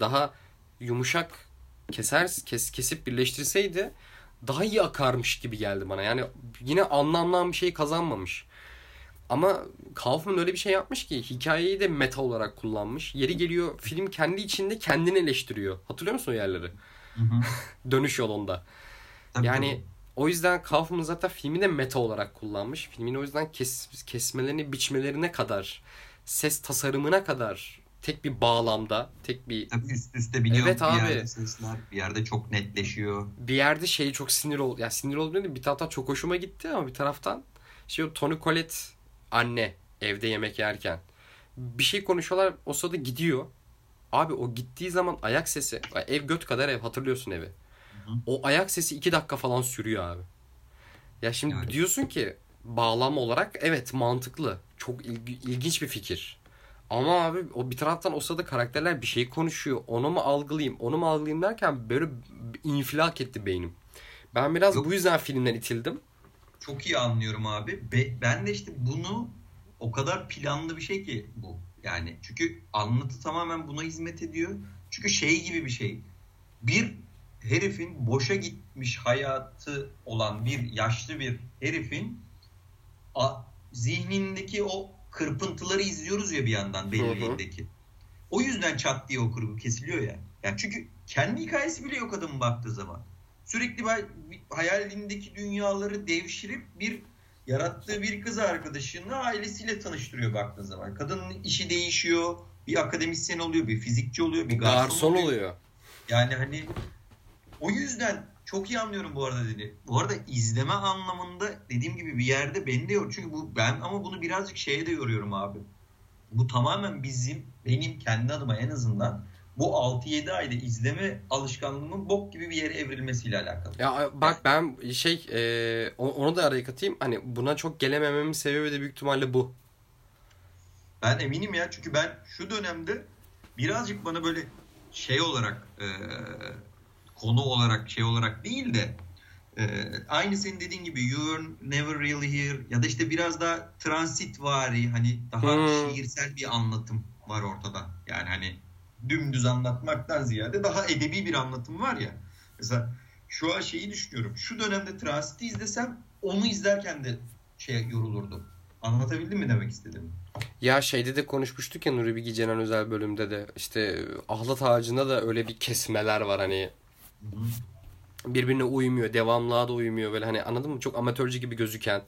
daha yumuşak keser kes, kesip birleştirseydi daha iyi akarmış gibi geldi bana. Yani yine anlamlan bir şey kazanmamış. Ama Kaufman öyle bir şey yapmış ki hikayeyi de meta olarak kullanmış. Yeri geliyor film kendi içinde kendini eleştiriyor. Hatırlıyor musun o yerleri? Dönüş yolunda. Tabii yani tabii. o yüzden Kaufman zaten filmi de meta olarak kullanmış. Filmin o yüzden kes, kesmelerini, biçmelerine kadar, ses tasarımına kadar tek bir bağlamda, tek bir... Tabii üst üste biliyor evet, bir abi. yerde sesler, bir yerde çok netleşiyor. Bir yerde şey çok sinir oldu. Ya sinir oldu değil Bir taraftan çok hoşuma gitti ama bir taraftan şey o Tony Collette anne evde yemek yerken bir şey konuşuyorlar o sırada gidiyor. Abi o gittiği zaman ayak sesi ev göt kadar ev hatırlıyorsun evi. Hı hı. O ayak sesi iki dakika falan sürüyor abi. Ya şimdi yani. diyorsun ki bağlam olarak evet mantıklı. Çok ilginç bir fikir. Ama abi o bir taraftan o sırada karakterler bir şey konuşuyor. Onu mu algılayayım, onu mu algılayayım derken böyle infilak etti beynim. Ben biraz Yok. bu yüzden filmden itildim. Çok iyi anlıyorum abi. Ben de işte bunu o kadar planlı bir şey ki bu. Yani çünkü anlatı tamamen buna hizmet ediyor. Çünkü şey gibi bir şey. Bir herifin boşa gitmiş hayatı olan bir yaşlı bir herifin a, zihnindeki o kırpıntıları izliyoruz ya bir yandan belirliğindeki. O yüzden çat diye o kurgu kesiliyor ya. Yani çünkü kendi hikayesi bile yok adamın baktığı zaman. Sürekli hayalindeki dünyaları devşirip bir yarattığı bir kız arkadaşını ailesiyle tanıştırıyor baktığın zaman. Kadının işi değişiyor. Bir akademisyen oluyor, bir fizikçi oluyor, bir garson, Garson oluyor. oluyor. Yani hani o yüzden çok iyi anlıyorum bu arada dedi. Bu arada izleme anlamında dediğim gibi bir yerde beni de yor. Çünkü bu ben ama bunu birazcık şeye de yoruyorum abi. Bu tamamen bizim benim kendi adıma en azından bu 6-7 ayda izleme alışkanlığımın bok gibi bir yere evrilmesiyle alakalı. Ya bak ben şey e, onu da araya katayım. Hani buna çok gelemememin sebebi de büyük ihtimalle bu. Ben eminim ya çünkü ben şu dönemde birazcık bana böyle şey olarak e, konu olarak şey olarak değil de e, aynı senin dediğin gibi You Were Never Really Here ya da işte biraz daha transit vari hani daha Hmm. şiirsel bir anlatım var ortada. Yani hani dümdüz anlatmaktan ziyade daha edebi bir anlatım var ya. Mesela şu an şeyi düşünüyorum. Şu dönemde Transit'i izlesem onu izlerken de şey yorulurdum. Anlatabildim mi demek istedim? Ya şeyde de konuşmuştuk ya Nuri Bilge Ceylan özel bölümde de işte ahlat ağacında da öyle bir kesmeler var hani birbirine uymuyor, devamlığa da uymuyor böyle hani anladın mı? Çok amatörce gibi gözüken.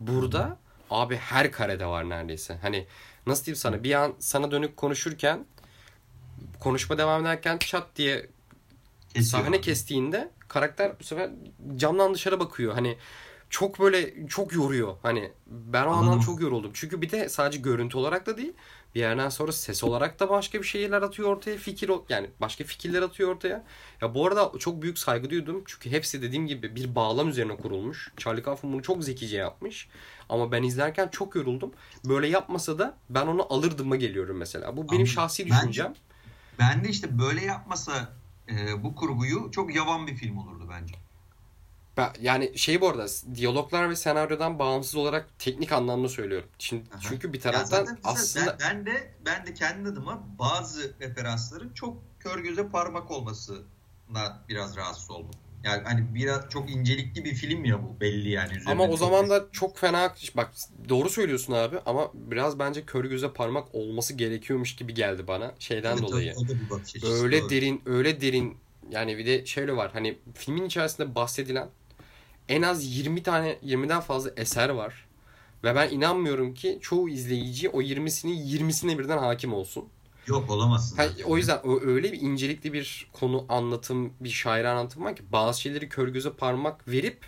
Burada abi her karede var neredeyse. Hani nasıl diyeyim sana bir an sana dönük konuşurken konuşma devam ederken çat diye Kesiyor sahne abi. kestiğinde karakter bu sefer camdan dışarı bakıyor. Hani çok böyle çok yoruyor. Hani ben o anlamda çok yoruldum. Çünkü bir de sadece görüntü olarak da değil. Bir yerden sonra ses olarak da başka bir şeyler atıyor ortaya. Fikir yani başka fikirler atıyor ortaya. Ya bu arada çok büyük saygı duydum. Çünkü hepsi dediğim gibi bir bağlam üzerine kurulmuş. Charlie Kaufman bunu çok zekice yapmış. Ama ben izlerken çok yoruldum. Böyle yapmasa da ben onu alırdım'a geliyorum mesela. Bu benim Anladım. şahsi Ben- düşüncem. Ben de işte böyle yapmasa e, bu kurguyu çok yavan bir film olurdu bence. Ben, yani şey bu arada diyaloglar ve senaryodan bağımsız olarak teknik anlamda söylüyorum. Şimdi Aha. çünkü bir taraftan aslında ben, ben de ben de kendi adıma bazı referansların çok kör göze parmak olmasına biraz rahatsız oldum. Yani hani biraz çok incelikli bir film ya bu belli yani. üzerinde ama o zaman da çok fena bak doğru söylüyorsun abi ama biraz bence kör göze parmak olması gerekiyormuş gibi geldi bana şeyden Evet, dolayı. o- da bir bakış Öyle doğru. derin öyle derin yani bir de şöyle var hani filmin içerisinde bahsedilen en az 20 tane 20'den fazla eser var. Ve ben inanmıyorum ki çoğu izleyici o 20'sinin 20'sine birden hakim olsun. Yok olamazsın. Ha, o yüzden o öyle bir incelikli bir konu anlatım, bir şair anlatım var ki bazı şeyleri kör göze parmak verip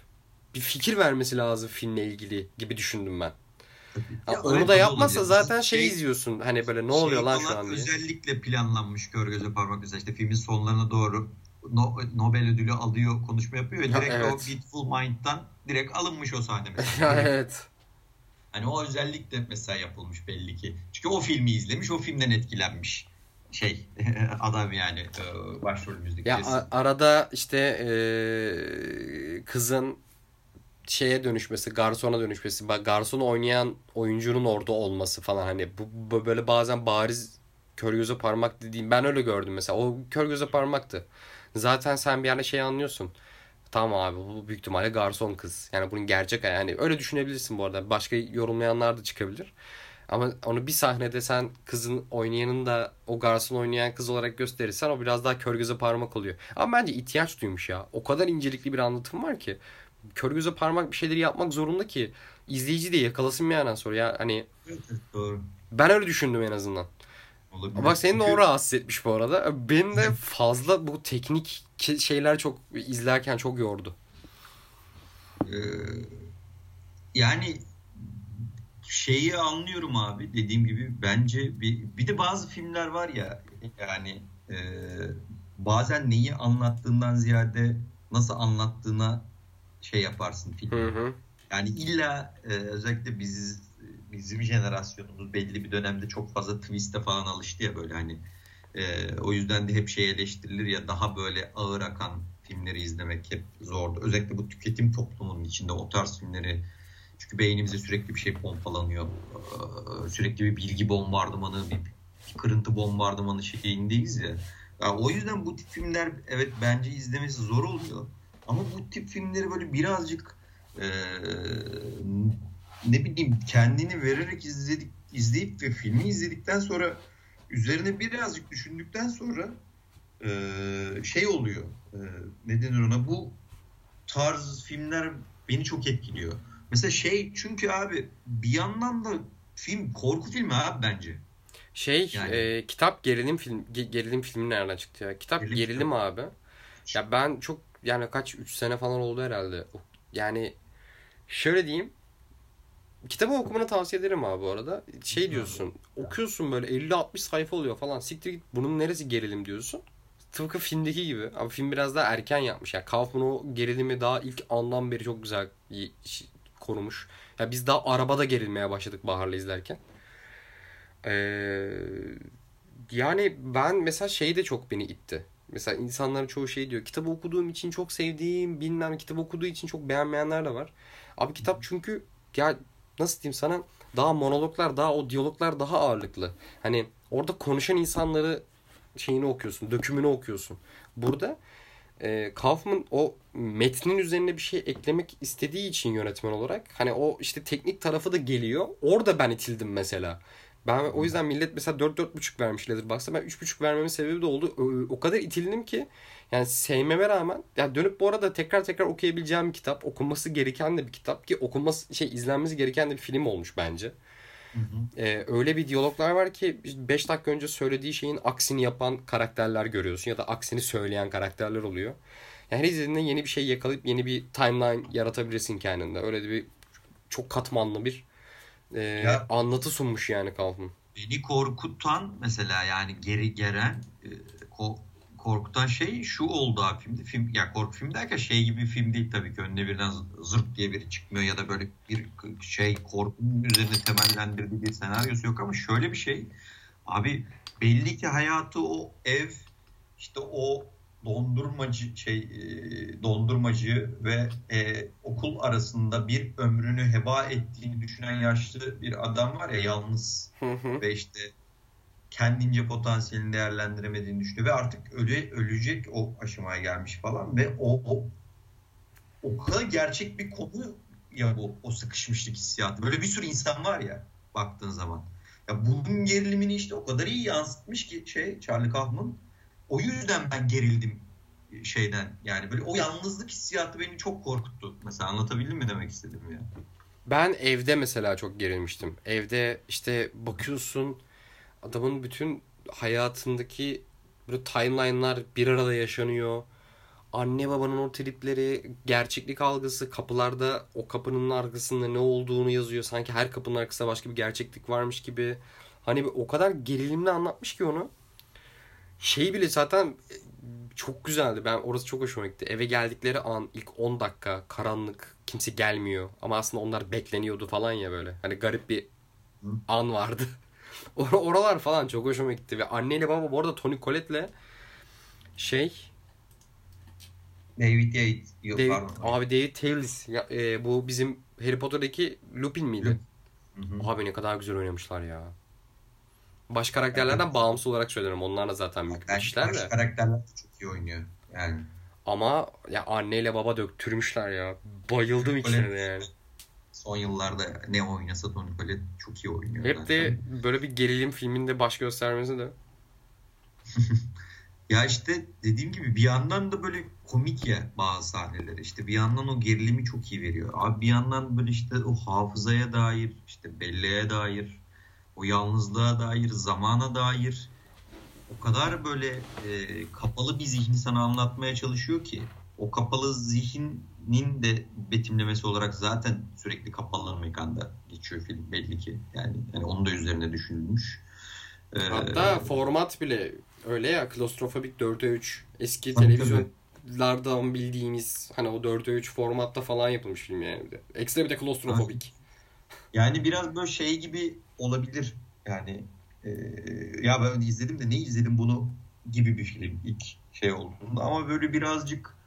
bir fikir vermesi lazım filmle ilgili gibi düşündüm ben. Ya onu da yapmazsa olabilir. zaten şey, Şey- izliyorsun. Hani böyle ne oluyor Şey lan şu an diye. Özellikle planlanmış kör göze parmak mesela işte filmin sonlarına doğru Nobel ödülü alıyor konuşma yapıyor ve Ya, direkt o evet. Beautiful Mind'dan direkt alınmış o sahne mesela. evet. Hani o özellikle mesela yapılmış belli ki. Çünkü o filmi izlemiş, o filmden etkilenmiş şey adam yani e, başrolümüzdeki. Ya a- arada işte eee, kızın şeye dönüşmesi, garsona dönüşmesi, garsonu oynayan oyuncunun orada olması falan hani bu, bu böyle bazen bariz kör göze parmak dediğim ben öyle gördüm mesela. O kör göze parmaktı. Zaten sen bir yerde şey anlıyorsun. Tamam abi bu büyük ihtimalle garson kız. Yani bunun gerçek yani öyle düşünebilirsin bu arada. Başka yorumlayanlar da çıkabilir. Ama onu bir sahnede sen kızın oynayanın da o garson oynayan kız olarak gösterirsen o biraz daha kör göze parmak oluyor. Ama bence ihtiyaç duymuş ya. O kadar incelikli bir anlatım var ki. Kör göze parmak bir şeyleri yapmak zorunda ki izleyici de yakalasın bir yerden sonra. Ya hani Evet, doğru. ben öyle düşündüm en azından. Olabilir. Bak seni de Çünkü- o rahatsız etmiş bu arada. Beni de fazla bu teknik şeyler çok izlerken çok yordu. Ee, yani şeyi anlıyorum abi dediğim gibi bence bir, bir de bazı filmler var ya yani e, bazen neyi anlattığından ziyade nasıl anlattığına şey yaparsın film. Hı hı. Yani illa e, özellikle biz bizim jenerasyonumuz belli bir dönemde çok fazla twist'e falan alıştı ya böyle hani e, o yüzden de hep şey eleştirilir ya daha böyle ağır akan filmleri izlemek hep zordu. Özellikle bu tüketim toplumunun içinde o tarz filmleri çünkü beynimize sürekli bir şey pompalanıyor. Ee, Sürekli bir bilgi bombardımanı, bir kırıntı bombardımanı şeyindeyiz ya. ya. O yüzden bu tip filmler evet bence izlemesi zor oluyor. Ama bu tip filmleri böyle birazcık e, ne bileyim kendini vererek izledik izleyip ve filmi izledikten sonra üzerine birazcık düşündükten sonra e, şey oluyor. E, ne denir ona? Bu tarz filmler beni çok etkiliyor. Mesela şey çünkü abi bir yandan da film korku filmi abi bence. Şey yani. e, kitap gerilim film gerilim filmi nereden çıktı ya? Kitap gerilim, gerilim abi. Ya ben çok yani kaç 3 sene falan oldu herhalde. Yani şöyle diyeyim. Kitabı okumanı tavsiye ederim abi bu arada. Şey diyorsun. Okuyorsun böyle 50-60 sayfa oluyor falan. Siktir git bunun neresi gerilim diyorsun. Tıpkı filmdeki gibi. Ama film biraz daha erken yapmış. Yani Kaufman o gerilimi daha ilk andan beri çok güzel korumuş. Ya yani biz daha arabada gerilmeye başladık Bahar'la izlerken. Ee, yani ben mesela şey de çok beni itti. Mesela insanların çoğu şey diyor. Kitabı okuduğum için çok sevdiğim, bilmem kitap okuduğu için çok beğenmeyenler de var. Abi kitap çünkü ya nasıl diyeyim sana daha monologlar, daha o diyaloglar daha ağırlıklı. Hani orada konuşan insanları şeyini okuyorsun, dökümünü okuyorsun. Burada e, Kaufman o metnin üzerine bir şey eklemek istediği için yönetmen olarak hani o işte teknik tarafı da geliyor. Orada ben itildim mesela. Ben o yüzden millet mesela 4-4.5 vermiş Letterboxd'a. Ben 3.5 vermemin sebebi de oldu. O kadar itildim ki yani sevmeme rağmen ya dönüp bu arada tekrar tekrar okuyabileceğim bir kitap. Okunması gereken de bir kitap ki okunması şey izlenmesi gereken de bir film olmuş bence. Hı hı. Ee, öyle bir diyaloglar var ki 5 dakika önce söylediği şeyin aksini yapan karakterler görüyorsun ya da aksini söyleyen karakterler oluyor. Yani her izlediğinde yeni bir şey yakalayıp yeni bir timeline yaratabilirsin kendinde. Öyle de bir çok katmanlı bir e, ya, anlatı sunmuş yani Kaufman. Beni korkutan mesela yani geri gelen e, ko, korkutan şey şu oldu abi filmde. Film, ya korku film derken şey gibi bir film değil tabii ki. Önüne birden zırt diye biri çıkmıyor ya da böyle bir şey korkunun üzerine temellendirdiği bir senaryosu yok ama şöyle bir şey. Abi belli ki hayatı o ev işte o dondurmacı şey e, dondurmacı ve e, okul arasında bir ömrünü heba ettiğini düşünen yaşlı bir adam var ya yalnız hı hı. ve işte kendince potansiyelini değerlendiremediğini düşünüyor ve artık öle, ölecek o aşamaya gelmiş falan ve o, o o kadar gerçek bir konu ya bu o sıkışmışlık hissiyatı. Böyle bir sürü insan var ya baktığın zaman. Ya bunun gerilimini işte o kadar iyi yansıtmış ki şey Charlie Kaufman o yüzden ben gerildim şeyden. Yani böyle o yalnızlık hissiyatı beni çok korkuttu. Mesela anlatabildim mi demek istedim ya. Ben evde mesela çok gerilmiştim. Evde işte bakıyorsun adamın bütün hayatındaki böyle timeline'lar bir arada yaşanıyor. Anne babanın o tripleri, gerçeklik algısı, kapılarda o kapının arkasında ne olduğunu yazıyor. Sanki her kapının arkasında başka bir gerçeklik varmış gibi. Hani o kadar gerilimli anlatmış ki onu. Şey bile zaten e, çok güzeldi. Ben orası çok hoşuma gitti. Eve geldikleri an ilk 10 dakika karanlık kimse gelmiyor. Ama aslında onlar bekleniyordu falan ya böyle. Hani garip bir an vardı. Or oralar falan çok hoşuma gitti. Ve anneyle baba bu arada Tony Collette'le şey David Yates. Yok, David, pardon. Abi David Tales. Ya, e, bu bizim Harry Potter'daki Lupin miydi? Hı hı. Abi ne kadar güzel oynamışlar ya. Baş karakterlerden evet. bağımsız olarak söylüyorum. Onlar da zaten mükemmelmişler de. Baş karakterler çok iyi oynuyor. Yani. Ama ya anneyle baba döktürmüşler ya. Bayıldım de yani. Son yıllarda ne oynasa Tony Collette çok iyi oynuyor. Hep zaten. de böyle bir gerilim filminde baş göstermesi de. ya işte dediğim gibi bir yandan da böyle komik ya bazı sahneleri. İşte bir yandan o gerilimi çok iyi veriyor. Abi bir yandan böyle işte o hafızaya dair, işte belleğe dair o yalnızlığa dair, zamana dair o kadar böyle e, kapalı bir zihni sana anlatmaya çalışıyor ki o kapalı zihnin de betimlemesi olarak zaten sürekli kapalı mekanda geçiyor film belli ki. Yani, yani onun da üzerine düşünülmüş. Ee, Hatta format bile öyle ya klostrofobik 4'e 3 eski televizyonlardan bildiğimiz hani o 4'e 3 formatta falan yapılmış film yani bir de. Ekstra bir de klostrofobik. Yani biraz böyle şey gibi olabilir. Yani e, ya ben izledim de ne izledim bunu gibi bir film ilk şey olduğunda ama böyle birazcık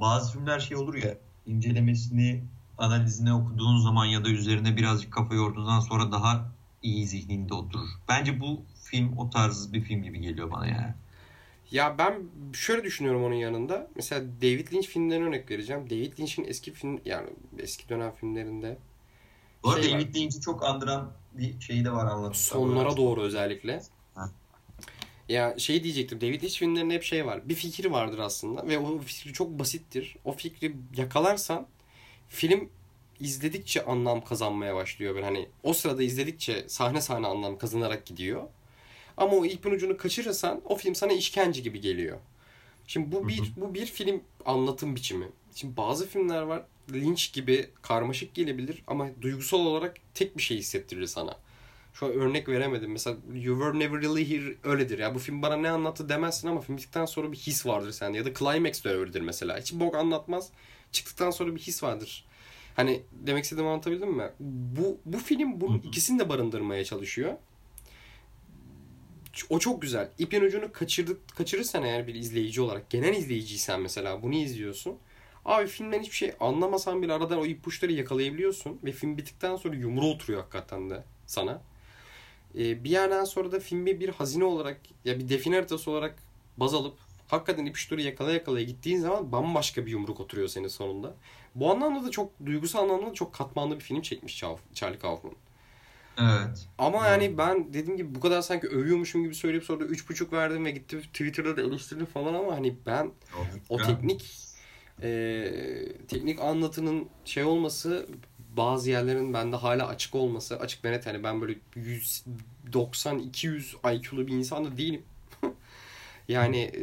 bazı filmler şey olur ya incelemesini analizine okuduğun zaman ya da üzerine birazcık kafa yorduğundan sonra daha iyi zihninde oturur. Bence bu film o tarz bir film gibi geliyor bana yani. Ya ben şöyle düşünüyorum onun yanında. Mesela David Lynch filmlerine örnek vereceğim. David Lynch'in eski film yani eski dönem filmlerinde bu arada şey David Lynch'i çok andıran bir şeyi de var anlatıyor. Sonlara doğru özellikle. Ha. Ya şey diyecektim. David Lynch filmlerinde hep şey var. Bir fikir vardır aslında ve o fikri çok basittir. O fikri yakalarsan film izledikçe anlam kazanmaya başlıyor. Böyle hani o sırada izledikçe sahne sahne anlam kazanarak gidiyor. Ama o ipin ucunu kaçırırsan o film sana işkence gibi geliyor. Şimdi bu bir bu bir film anlatım biçimi. Şimdi bazı filmler var Lynch gibi karmaşık gelebilir ama duygusal olarak tek bir şey hissettirir sana. Şu an örnek veremedim. Mesela You Were Never Really Here öyledir. Ya bu film bana ne anlattı demezsin ama film bittikten sonra bir his vardır sende. Ya da Climax de öyledir mesela. Hiç bok anlatmaz. Çıktıktan sonra bir his vardır. Hani demek istediğimi anlatabildim mi? Bu, bu film bunun ikisini de barındırmaya çalışıyor. O çok güzel. İpin ucunu kaçırdık, kaçırırsan eğer bir izleyici olarak, genel izleyiciysen mesela bunu izliyorsun. Abi filmden hiçbir şey anlamasan bile aradan o ipuçları yakalayabiliyorsun. Ve film bittikten sonra yumru oturuyor hakikaten de sana. Ee, bir yerden sonra da filmi bir hazine olarak ya bir define haritası olarak baz alıp hakikaten ipuçları yakala yakalaya gittiğin zaman bambaşka bir yumruk oturuyor senin sonunda. Bu anlamda da çok duygusal anlamda da çok katmanlı bir film çekmiş Charlie Kaufman. Evet. Ama yani ben dediğim gibi bu kadar sanki övüyormuşum gibi söyleyip sonra da 3.5 verdim ve gitti Twitter'da da eleştirdim falan ama hani ben o teknik e, teknik anlatının şey olması bazı yerlerin bende hala açık olması açık ve net yani ben böyle 190 200 IQ'lu bir insan da değilim. yani e,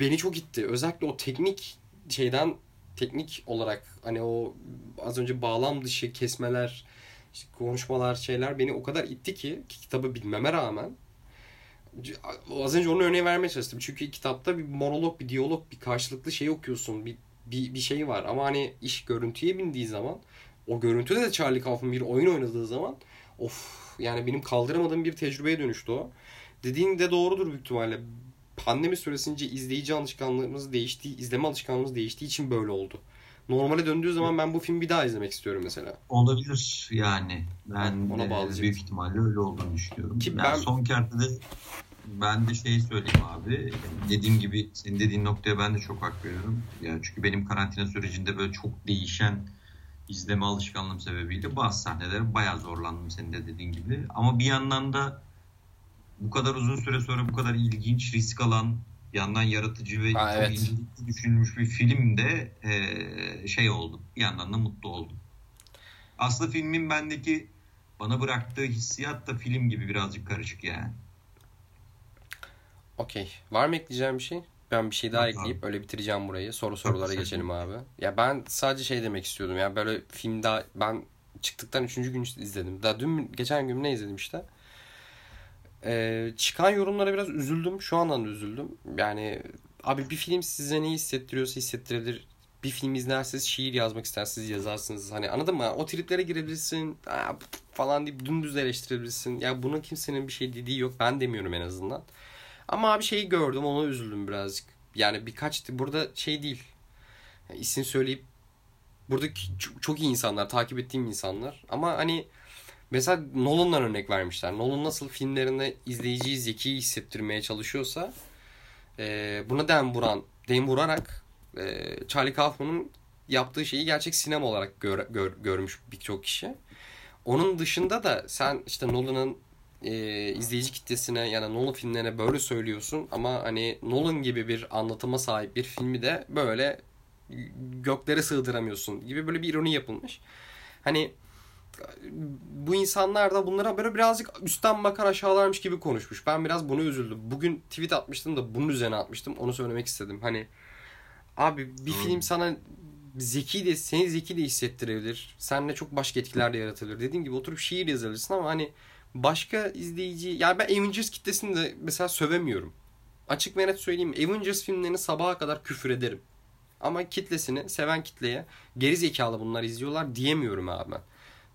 beni çok itti. Özellikle o teknik şeyden teknik olarak hani o az önce bağlam dışı kesmeler, işte konuşmalar şeyler beni o kadar itti ki, ki kitabı bilmeme rağmen az önce onun örneği vermeye çalıştım. Çünkü kitapta bir monolog, bir diyalog, bir karşılıklı şey okuyorsun. Bir, bir, bir şey var. Ama hani iş görüntüye bindiği zaman o görüntüde de Charlie Kaufman bir oyun oynadığı zaman of yani benim kaldıramadığım bir tecrübeye dönüştü o. Dediğin de doğrudur büyük ihtimalle. Pandemi süresince izleyici alışkanlığımız değiştiği, izleme alışkanlığımız değiştiği için böyle oldu. Normale döndüğü zaman ben bu filmi bir daha izlemek istiyorum mesela. Olabilir yani. Ben Ona e, büyük ihtimalle öyle olduğunu düşünüyorum. Ki yani ben... Son kertte de ben de şey söyleyeyim abi. Dediğim gibi senin dediğin noktaya ben de çok hak veriyorum. Yani çünkü benim karantina sürecinde böyle çok değişen izleme alışkanlığım sebebiyle bazı sahnelere bayağı zorlandım senin de dediğin gibi. Ama bir yandan da bu kadar uzun süre sonra bu kadar ilginç, risk alan, yandan yaratıcı ve ha, evet. düşünülmüş bir film de e, şey oldu. Bir yandan da mutlu oldum. Aslında filmin bendeki bana bıraktığı hissiyat da film gibi birazcık karışık yani. Okey. Var mı ekleyeceğim bir şey? Ben bir şey daha ekleyip abi. öyle bitireceğim burayı. Soru sorulara geçelim abi. Ya ben sadece şey demek istiyordum. Ya böyle film daha ben çıktıktan üçüncü gün izledim. Daha dün geçen gün ne izledim işte. Ee, çıkan yorumlara biraz üzüldüm. Şu andan da üzüldüm. Yani abi bir film size ne hissettiriyorsa hissettirebilir. Bir film izlerseniz şiir yazmak isterseniz yazarsınız. Hani anladın mı? O triplere girebilirsin falan deyip dümdüz eleştirebilirsin. Ya buna kimsenin bir şey dediği yok. Ben demiyorum en azından. Ama abi şeyi gördüm ona üzüldüm birazcık. Yani birkaç burada şey değil. Yani isim söyleyip buradaki çok iyi insanlar, takip ettiğim insanlar. Ama hani mesela Nolan'dan örnek vermişler. Nolan nasıl filmlerinde izleyiciyi zeki hissettirmeye çalışıyorsa e, buna dem vuran, dem vurarak e, Charlie Kaufman'ın yaptığı şeyi gerçek sinema olarak gör, gör, görmüş birçok kişi. Onun dışında da sen işte Nolan'ın e, izleyici kitlesine yani Nolan filmlerine böyle söylüyorsun ama hani Nolan gibi bir anlatıma sahip bir filmi de böyle göklere sığdıramıyorsun gibi böyle bir ironi yapılmış. Hani bu insanlar da bunlara böyle birazcık üstten bakar aşağılarmış gibi konuşmuş. Ben biraz bunu üzüldüm. Bugün tweet atmıştım da bunun üzerine atmıştım. Onu söylemek istedim. Hani abi bir hmm. film sana zeki de seni zeki de hissettirebilir. Seninle çok başka etkiler de yaratabilir. Dediğim gibi oturup şiir yazabilirsin ama hani başka izleyici yani ben Avengers kitlesini de mesela sövemiyorum. Açık ve net söyleyeyim Avengers filmlerini sabaha kadar küfür ederim. Ama kitlesini seven kitleye geri zekalı bunlar izliyorlar diyemiyorum abi ben.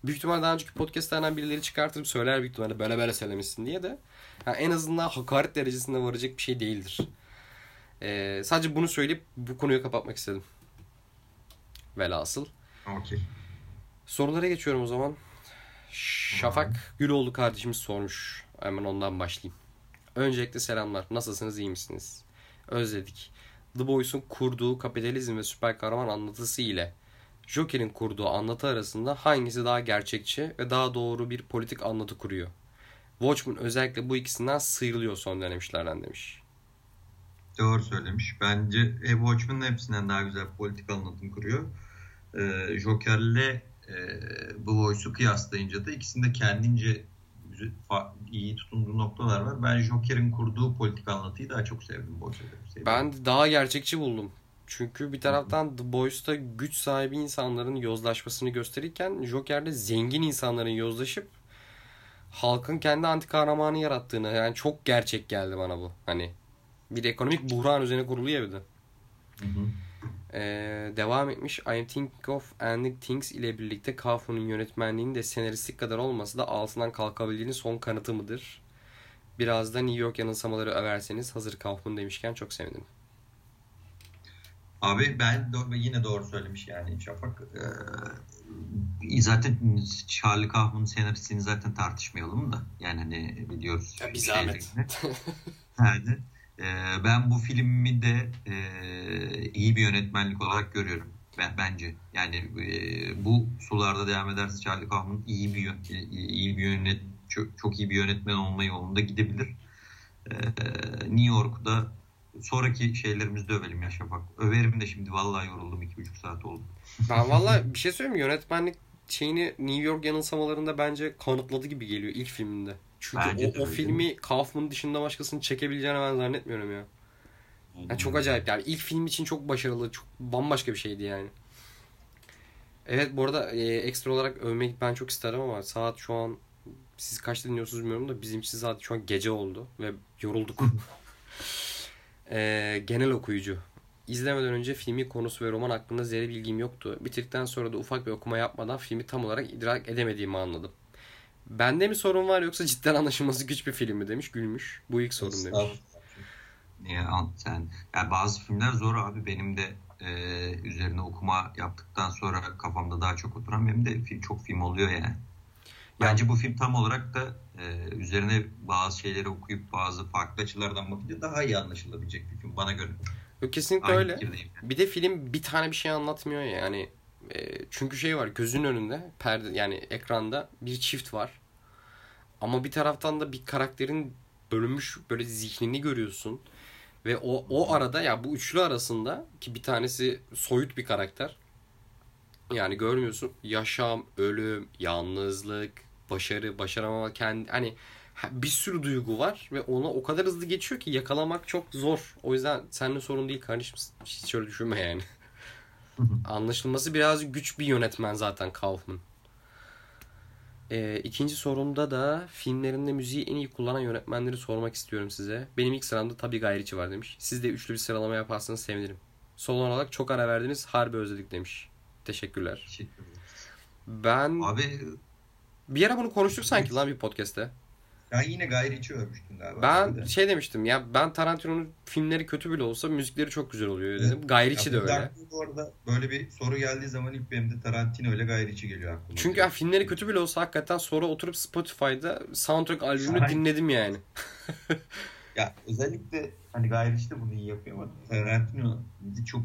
Büyük ihtimalle daha önceki podcastlerden birileri çıkartırıp söyler büyük ihtimalle böyle böyle söylemişsin diye de. Yani en azından hakaret derecesinde varacak bir şey değildir. Ee, sadece bunu söyleyip bu konuyu kapatmak istedim. Velhasıl. Okay. Sorulara geçiyorum o zaman. Şafak Güloğlu kardeşimiz sormuş. Hemen ondan başlayayım. Öncelikle selamlar. Nasılsınız? iyi misiniz? Özledik. The Boys'un kurduğu kapitalizm ve süper kahraman anlatısı ile Joker'in kurduğu anlatı arasında hangisi daha gerçekçi ve daha doğru bir politik anlatı kuruyor? Watchmen özellikle bu ikisinden sıyrılıyor son dönemişlerden demiş. Doğru söylemiş. Bence e, hepsinden daha güzel politik anlatım kuruyor. Ee, Joker'le e, The Voice'u kıyaslayınca da ikisinde kendince iyi tutunduğu noktalar var. Ben Joker'in kurduğu politik anlatıyı daha çok sevdim açıdan. Ben daha gerçekçi buldum. Çünkü bir taraftan The Boys'ta güç sahibi insanların yozlaşmasını gösterirken Joker'de zengin insanların yozlaşıp halkın kendi anti kahramanı yarattığını yani çok gerçek geldi bana bu. Hani bir ekonomik buhran üzerine kurulu ya bir de. Hı hı. Ee, devam etmiş. I am thinking of ending things ile birlikte Kafu'nun yönetmenliğinin de senaristlik kadar olmasa da altından kalkabildiğinin son kanıtı mıdır? Biraz da New York yanılsamaları överseniz hazır Kaufman demişken çok sevinirim. Abi ben do- yine doğru söylemiş yani Şafak. Ee, zaten Charlie Kaufman'ın senaristliğini zaten tartışmayalım da. Yani hani biliyoruz. Ya bir zahmet. yani, e, ben bu filmi de e, iyi bir yönetmenlik olarak görüyorum. Ben, bence. Yani e, bu sularda devam ederse Charlie Kaufman iyi bir iyi bir yönet çok, çok iyi bir yönetmen olma yolunda gidebilir. E, New York'da sonraki şeylerimizde övelim ya Şafak. Överim de şimdi vallahi yoruldum 2,5 saat oldu. Ben vallahi bir şey söyleyeyim mi? Yönetmenlik şeyini New York yanılsamalarında bence kanıtladı gibi geliyor ilk filminde. Çünkü bence o, o filmi Kaufman dışında başkasını çekebileceğini ben zannetmiyorum ya. Yani çok acayip yani ilk film için çok başarılı, çok bambaşka bir şeydi yani. Evet bu arada e, ekstra olarak övmek ben çok isterim ama saat şu an siz kaçta dinliyorsunuz bilmiyorum da bizim için saat şu an gece oldu ve yorulduk. e, genel okuyucu. İzlemeden önce filmi konusu ve roman hakkında zerre bilgim yoktu. Bitirdikten sonra da ufak bir okuma yapmadan filmi tam olarak idrak edemediğimi anladım. Bende mi sorun var yoksa cidden anlaşılması güç bir film mi demiş gülmüş. Bu ilk sorun demiş. Niye sen? Yani bazı filmler zor abi. Benim de e, üzerine okuma yaptıktan sonra kafamda daha çok oturan benim de film, çok film oluyor yani. Bence bu film tam olarak da e, üzerine bazı şeyleri okuyup bazı farklı açılardan bakınca daha iyi anlaşılabilecek bir film bana göre. Yok kesinlikle Aynı öyle. Bir de film bir tane bir şey anlatmıyor ya yani. E, çünkü şey var gözün önünde perde yani ekranda bir çift var. Ama bir taraftan da bir karakterin bölünmüş böyle zihnini görüyorsun. Ve o o arada ya bu üçlü arasında ki bir tanesi soyut bir karakter. Yani görmüyorsun yaşam, ölüm, yalnızlık, başarı, başaramama kendi hani bir sürü duygu var ve ona o kadar hızlı geçiyor ki yakalamak çok zor. O yüzden seninle sorun değil kardeşim. Hiç öyle düşünme yani. Anlaşılması biraz güç bir yönetmen zaten Kaufman. Ee, ikinci sorumda da filmlerinde müziği en iyi kullanan yönetmenleri sormak istiyorum size. Benim ilk sıramda tabii Gayriçi var demiş. Siz de üçlü bir sıralama yaparsanız sevinirim. Son olarak çok ara verdiniz. Harbi özledik demiş. Teşekkürler. Teşekkür Ben Abi bir ara bunu konuştuk sanki lan bir podcast'te. Sen yine gayri içi övmüştün galiba. Ben şey demiştim ya ben Tarantino'nun filmleri kötü bile olsa müzikleri çok güzel oluyor dedim. Evet. Gayri içi de öyle. Bu arada böyle bir soru geldiği zaman ilk benim de Tarantino ile gayri içi geliyor aklıma. Çünkü ya, filmleri kötü bile olsa hakikaten sonra oturup Spotify'da soundtrack albümünü dinledim yani. ya özellikle hani gayri içi de bunu iyi yapıyor ama Tarantino çok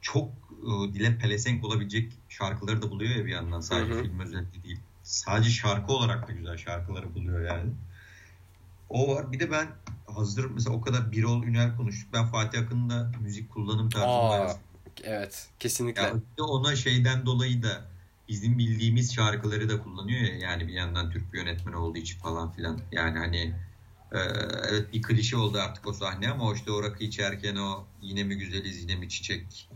çok ıı, dile pelesenk olabilecek şarkıları da buluyor ya bir yandan sadece Hı-hı. film özellikle değil sadece şarkı olarak da güzel şarkıları buluyor yani. O var. Bir de ben hazır mesela o kadar Birol Ünel konuştuk. Ben Fatih Akın'ın müzik kullanım tarzı var. Evet. Kesinlikle. Yani ona şeyden dolayı da bizim bildiğimiz şarkıları da kullanıyor ya. Yani bir yandan Türk bir yönetmen olduğu için falan filan. Yani hani e, evet bir klişe oldu artık o sahne ama işte o rakı içerken o yine mi güzeliz yine mi çiçek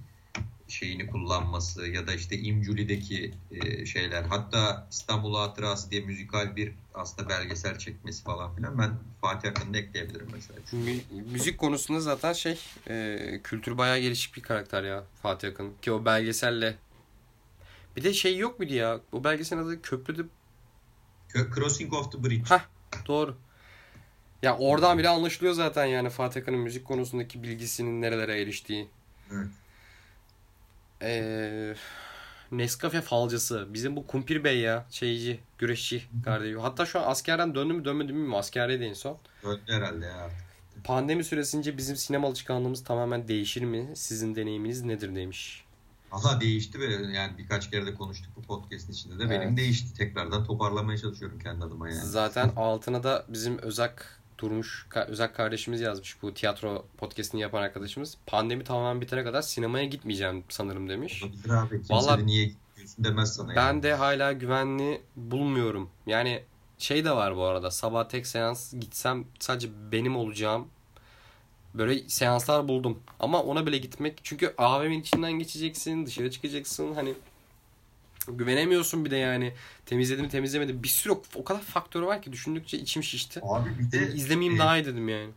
şeyini kullanması ya da işte İmculi'deki e, şeyler hatta İstanbul Hatırası diye müzikal bir aslında belgesel çekmesi falan filan ben Fatih Akın'ı ekleyebilirim mesela. Mü- müzik konusunda zaten şey e, kültür bayağı gelişik bir karakter ya Fatih Akın ki o belgeselle bir de şey yok muydu ya o belgeselin adı Köprüde Crossing of the Bridge. Hah doğru. Ya oradan bile anlaşılıyor zaten yani Fatih Akın'ın müzik konusundaki bilgisinin nerelere eriştiği. Evet. Ee, Nescafe falcısı. Bizim bu Kumpir Bey ya. Şeyci, güreşçi kardeşi. Hatta şu an askerden döndü mü dönmedi mi. Askerdeydi en son. Döndü herhalde ya. Pandemi süresince bizim sinema alışkanlığımız tamamen değişir mi? Sizin deneyiminiz nedir demiş. Valla değişti ve yani birkaç kere de konuştuk bu podcast'in içinde de. Evet. Benim değişti. Tekrardan toparlamaya çalışıyorum kendi adıma yani. Zaten altına da bizim Özak Durmuş Özak kardeşimiz yazmış bu tiyatro podcastini yapan arkadaşımız. Pandemi tamamen bitene kadar sinemaya gitmeyeceğim sanırım demiş. Abi. Vallahi, niye yapıyorsun demez sana. Ben yani. de hala güvenli bulmuyorum. Yani şey de var bu arada. Sabah tek seans gitsem sadece benim olacağım böyle seanslar buldum. Ama ona bile gitmek çünkü AVM'nin içinden geçeceksin, dışarı çıkacaksın. Hani güvenemiyorsun bir de yani. Temizledim temizlemedim. Bir sürü o kadar faktör var ki düşündükçe içim şişti. Abi bir de Dedim, izlemeyeyim e, daha iyi dedim yani.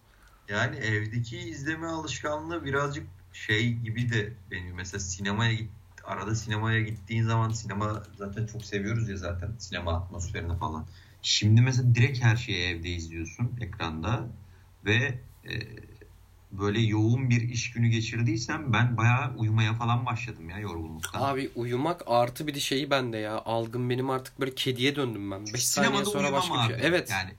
Yani evdeki izleme alışkanlığı birazcık şey gibi de benim mesela sinemaya git arada sinemaya gittiğin zaman sinema zaten çok seviyoruz ya zaten sinema atmosferini falan. Şimdi mesela direkt her şeyi evde izliyorsun ekranda ve e, böyle yoğun bir iş günü geçirdiysem ben bayağı uyumaya falan başladım ya yorgunluktan. Abi uyumak artı bir de şeyi bende ya. Algım benim artık böyle kediye döndüm ben. 5 saniye sonra başka bir şey. abi. Evet. Yani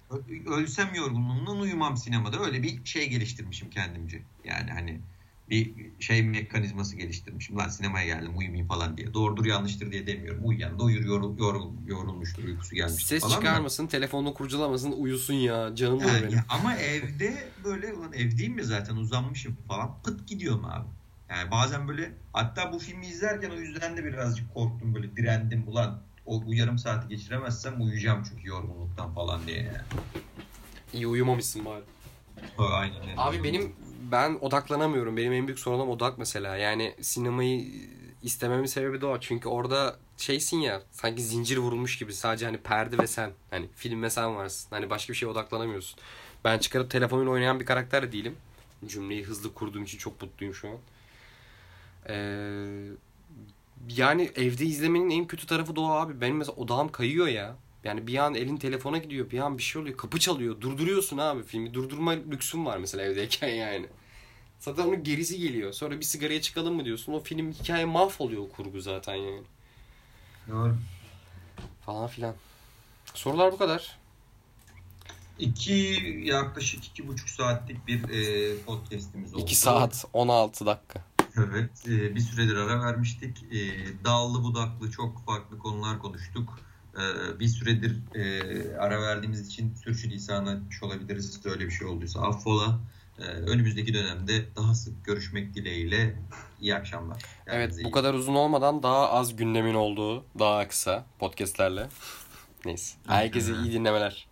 ölsem yorgunluğumdan uyumam sinemada. Öyle bir şey geliştirmişim kendimce. Yani hani bir şey mekanizması geliştirmişim. Lan sinemaya geldim uyumayayım falan diye. Doğrudur yanlıştır diye demiyorum. Uyuyan da uyur yorul, yorul, yorulmuştur uykusu gelmiştir Ses falan da. çıkarmasın, telefonunu kurcalamasın, uyusun ya. Canım olur benim. ama evde böyle ulan evdeyim mi zaten uzanmışım falan pıt gidiyorum abi. Yani bazen böyle hatta bu filmi izlerken o yüzden de birazcık korktum böyle direndim ulan o bu yarım saati geçiremezsem uyuyacağım çünkü yorgunluktan falan diye yani. İyi uyumamışsın bari. Aynen öyle. Abi benim ben odaklanamıyorum. Benim en büyük sorunum odak mesela. Yani sinemayı istememin sebebi de o. Çünkü orada şeysin ya sanki zincir vurulmuş gibi. Sadece hani perde ve sen. Hani film ve sen varsın. Hani başka bir şeye odaklanamıyorsun. Ben çıkarıp telefonla oynayan bir karakter de değilim. Cümleyi hızlı kurduğum için çok mutluyum şu an. Ee, yani evde izlemenin en kötü tarafı da o abi. Benim mesela odağım kayıyor ya. Yani bir an elin telefona gidiyor, bir an bir şey oluyor, kapı çalıyor. Durduruyorsun abi filmi. Durdurma lüksün var mesela evdeyken yani. Zaten onun gerisi geliyor. Sonra bir sigaraya çıkalım mı diyorsun. O film hikaye mahvoluyor o kurgu zaten yani. Doğru. Falan filan. Sorular bu kadar. İki yaklaşık iki buçuk saatlik bir e, podcastimiz oldu. 2 saat 16 dakika. Evet, e, bir süredir ara vermiştik. E, dallı budaklı çok farklı konular konuştuk. E, bir süredir e, ara verdiğimiz için sürçülisan etmiş olabiliriz. Öyle bir şey olduysa affola. E, önümüzdeki dönemde daha sık görüşmek dileğiyle iyi akşamlar. Evet Kendinize bu iyi kadar uzun olmadan daha az gündemin olduğu daha kısa podcastlerle. Neyse. Herkese iyi dinlemeler.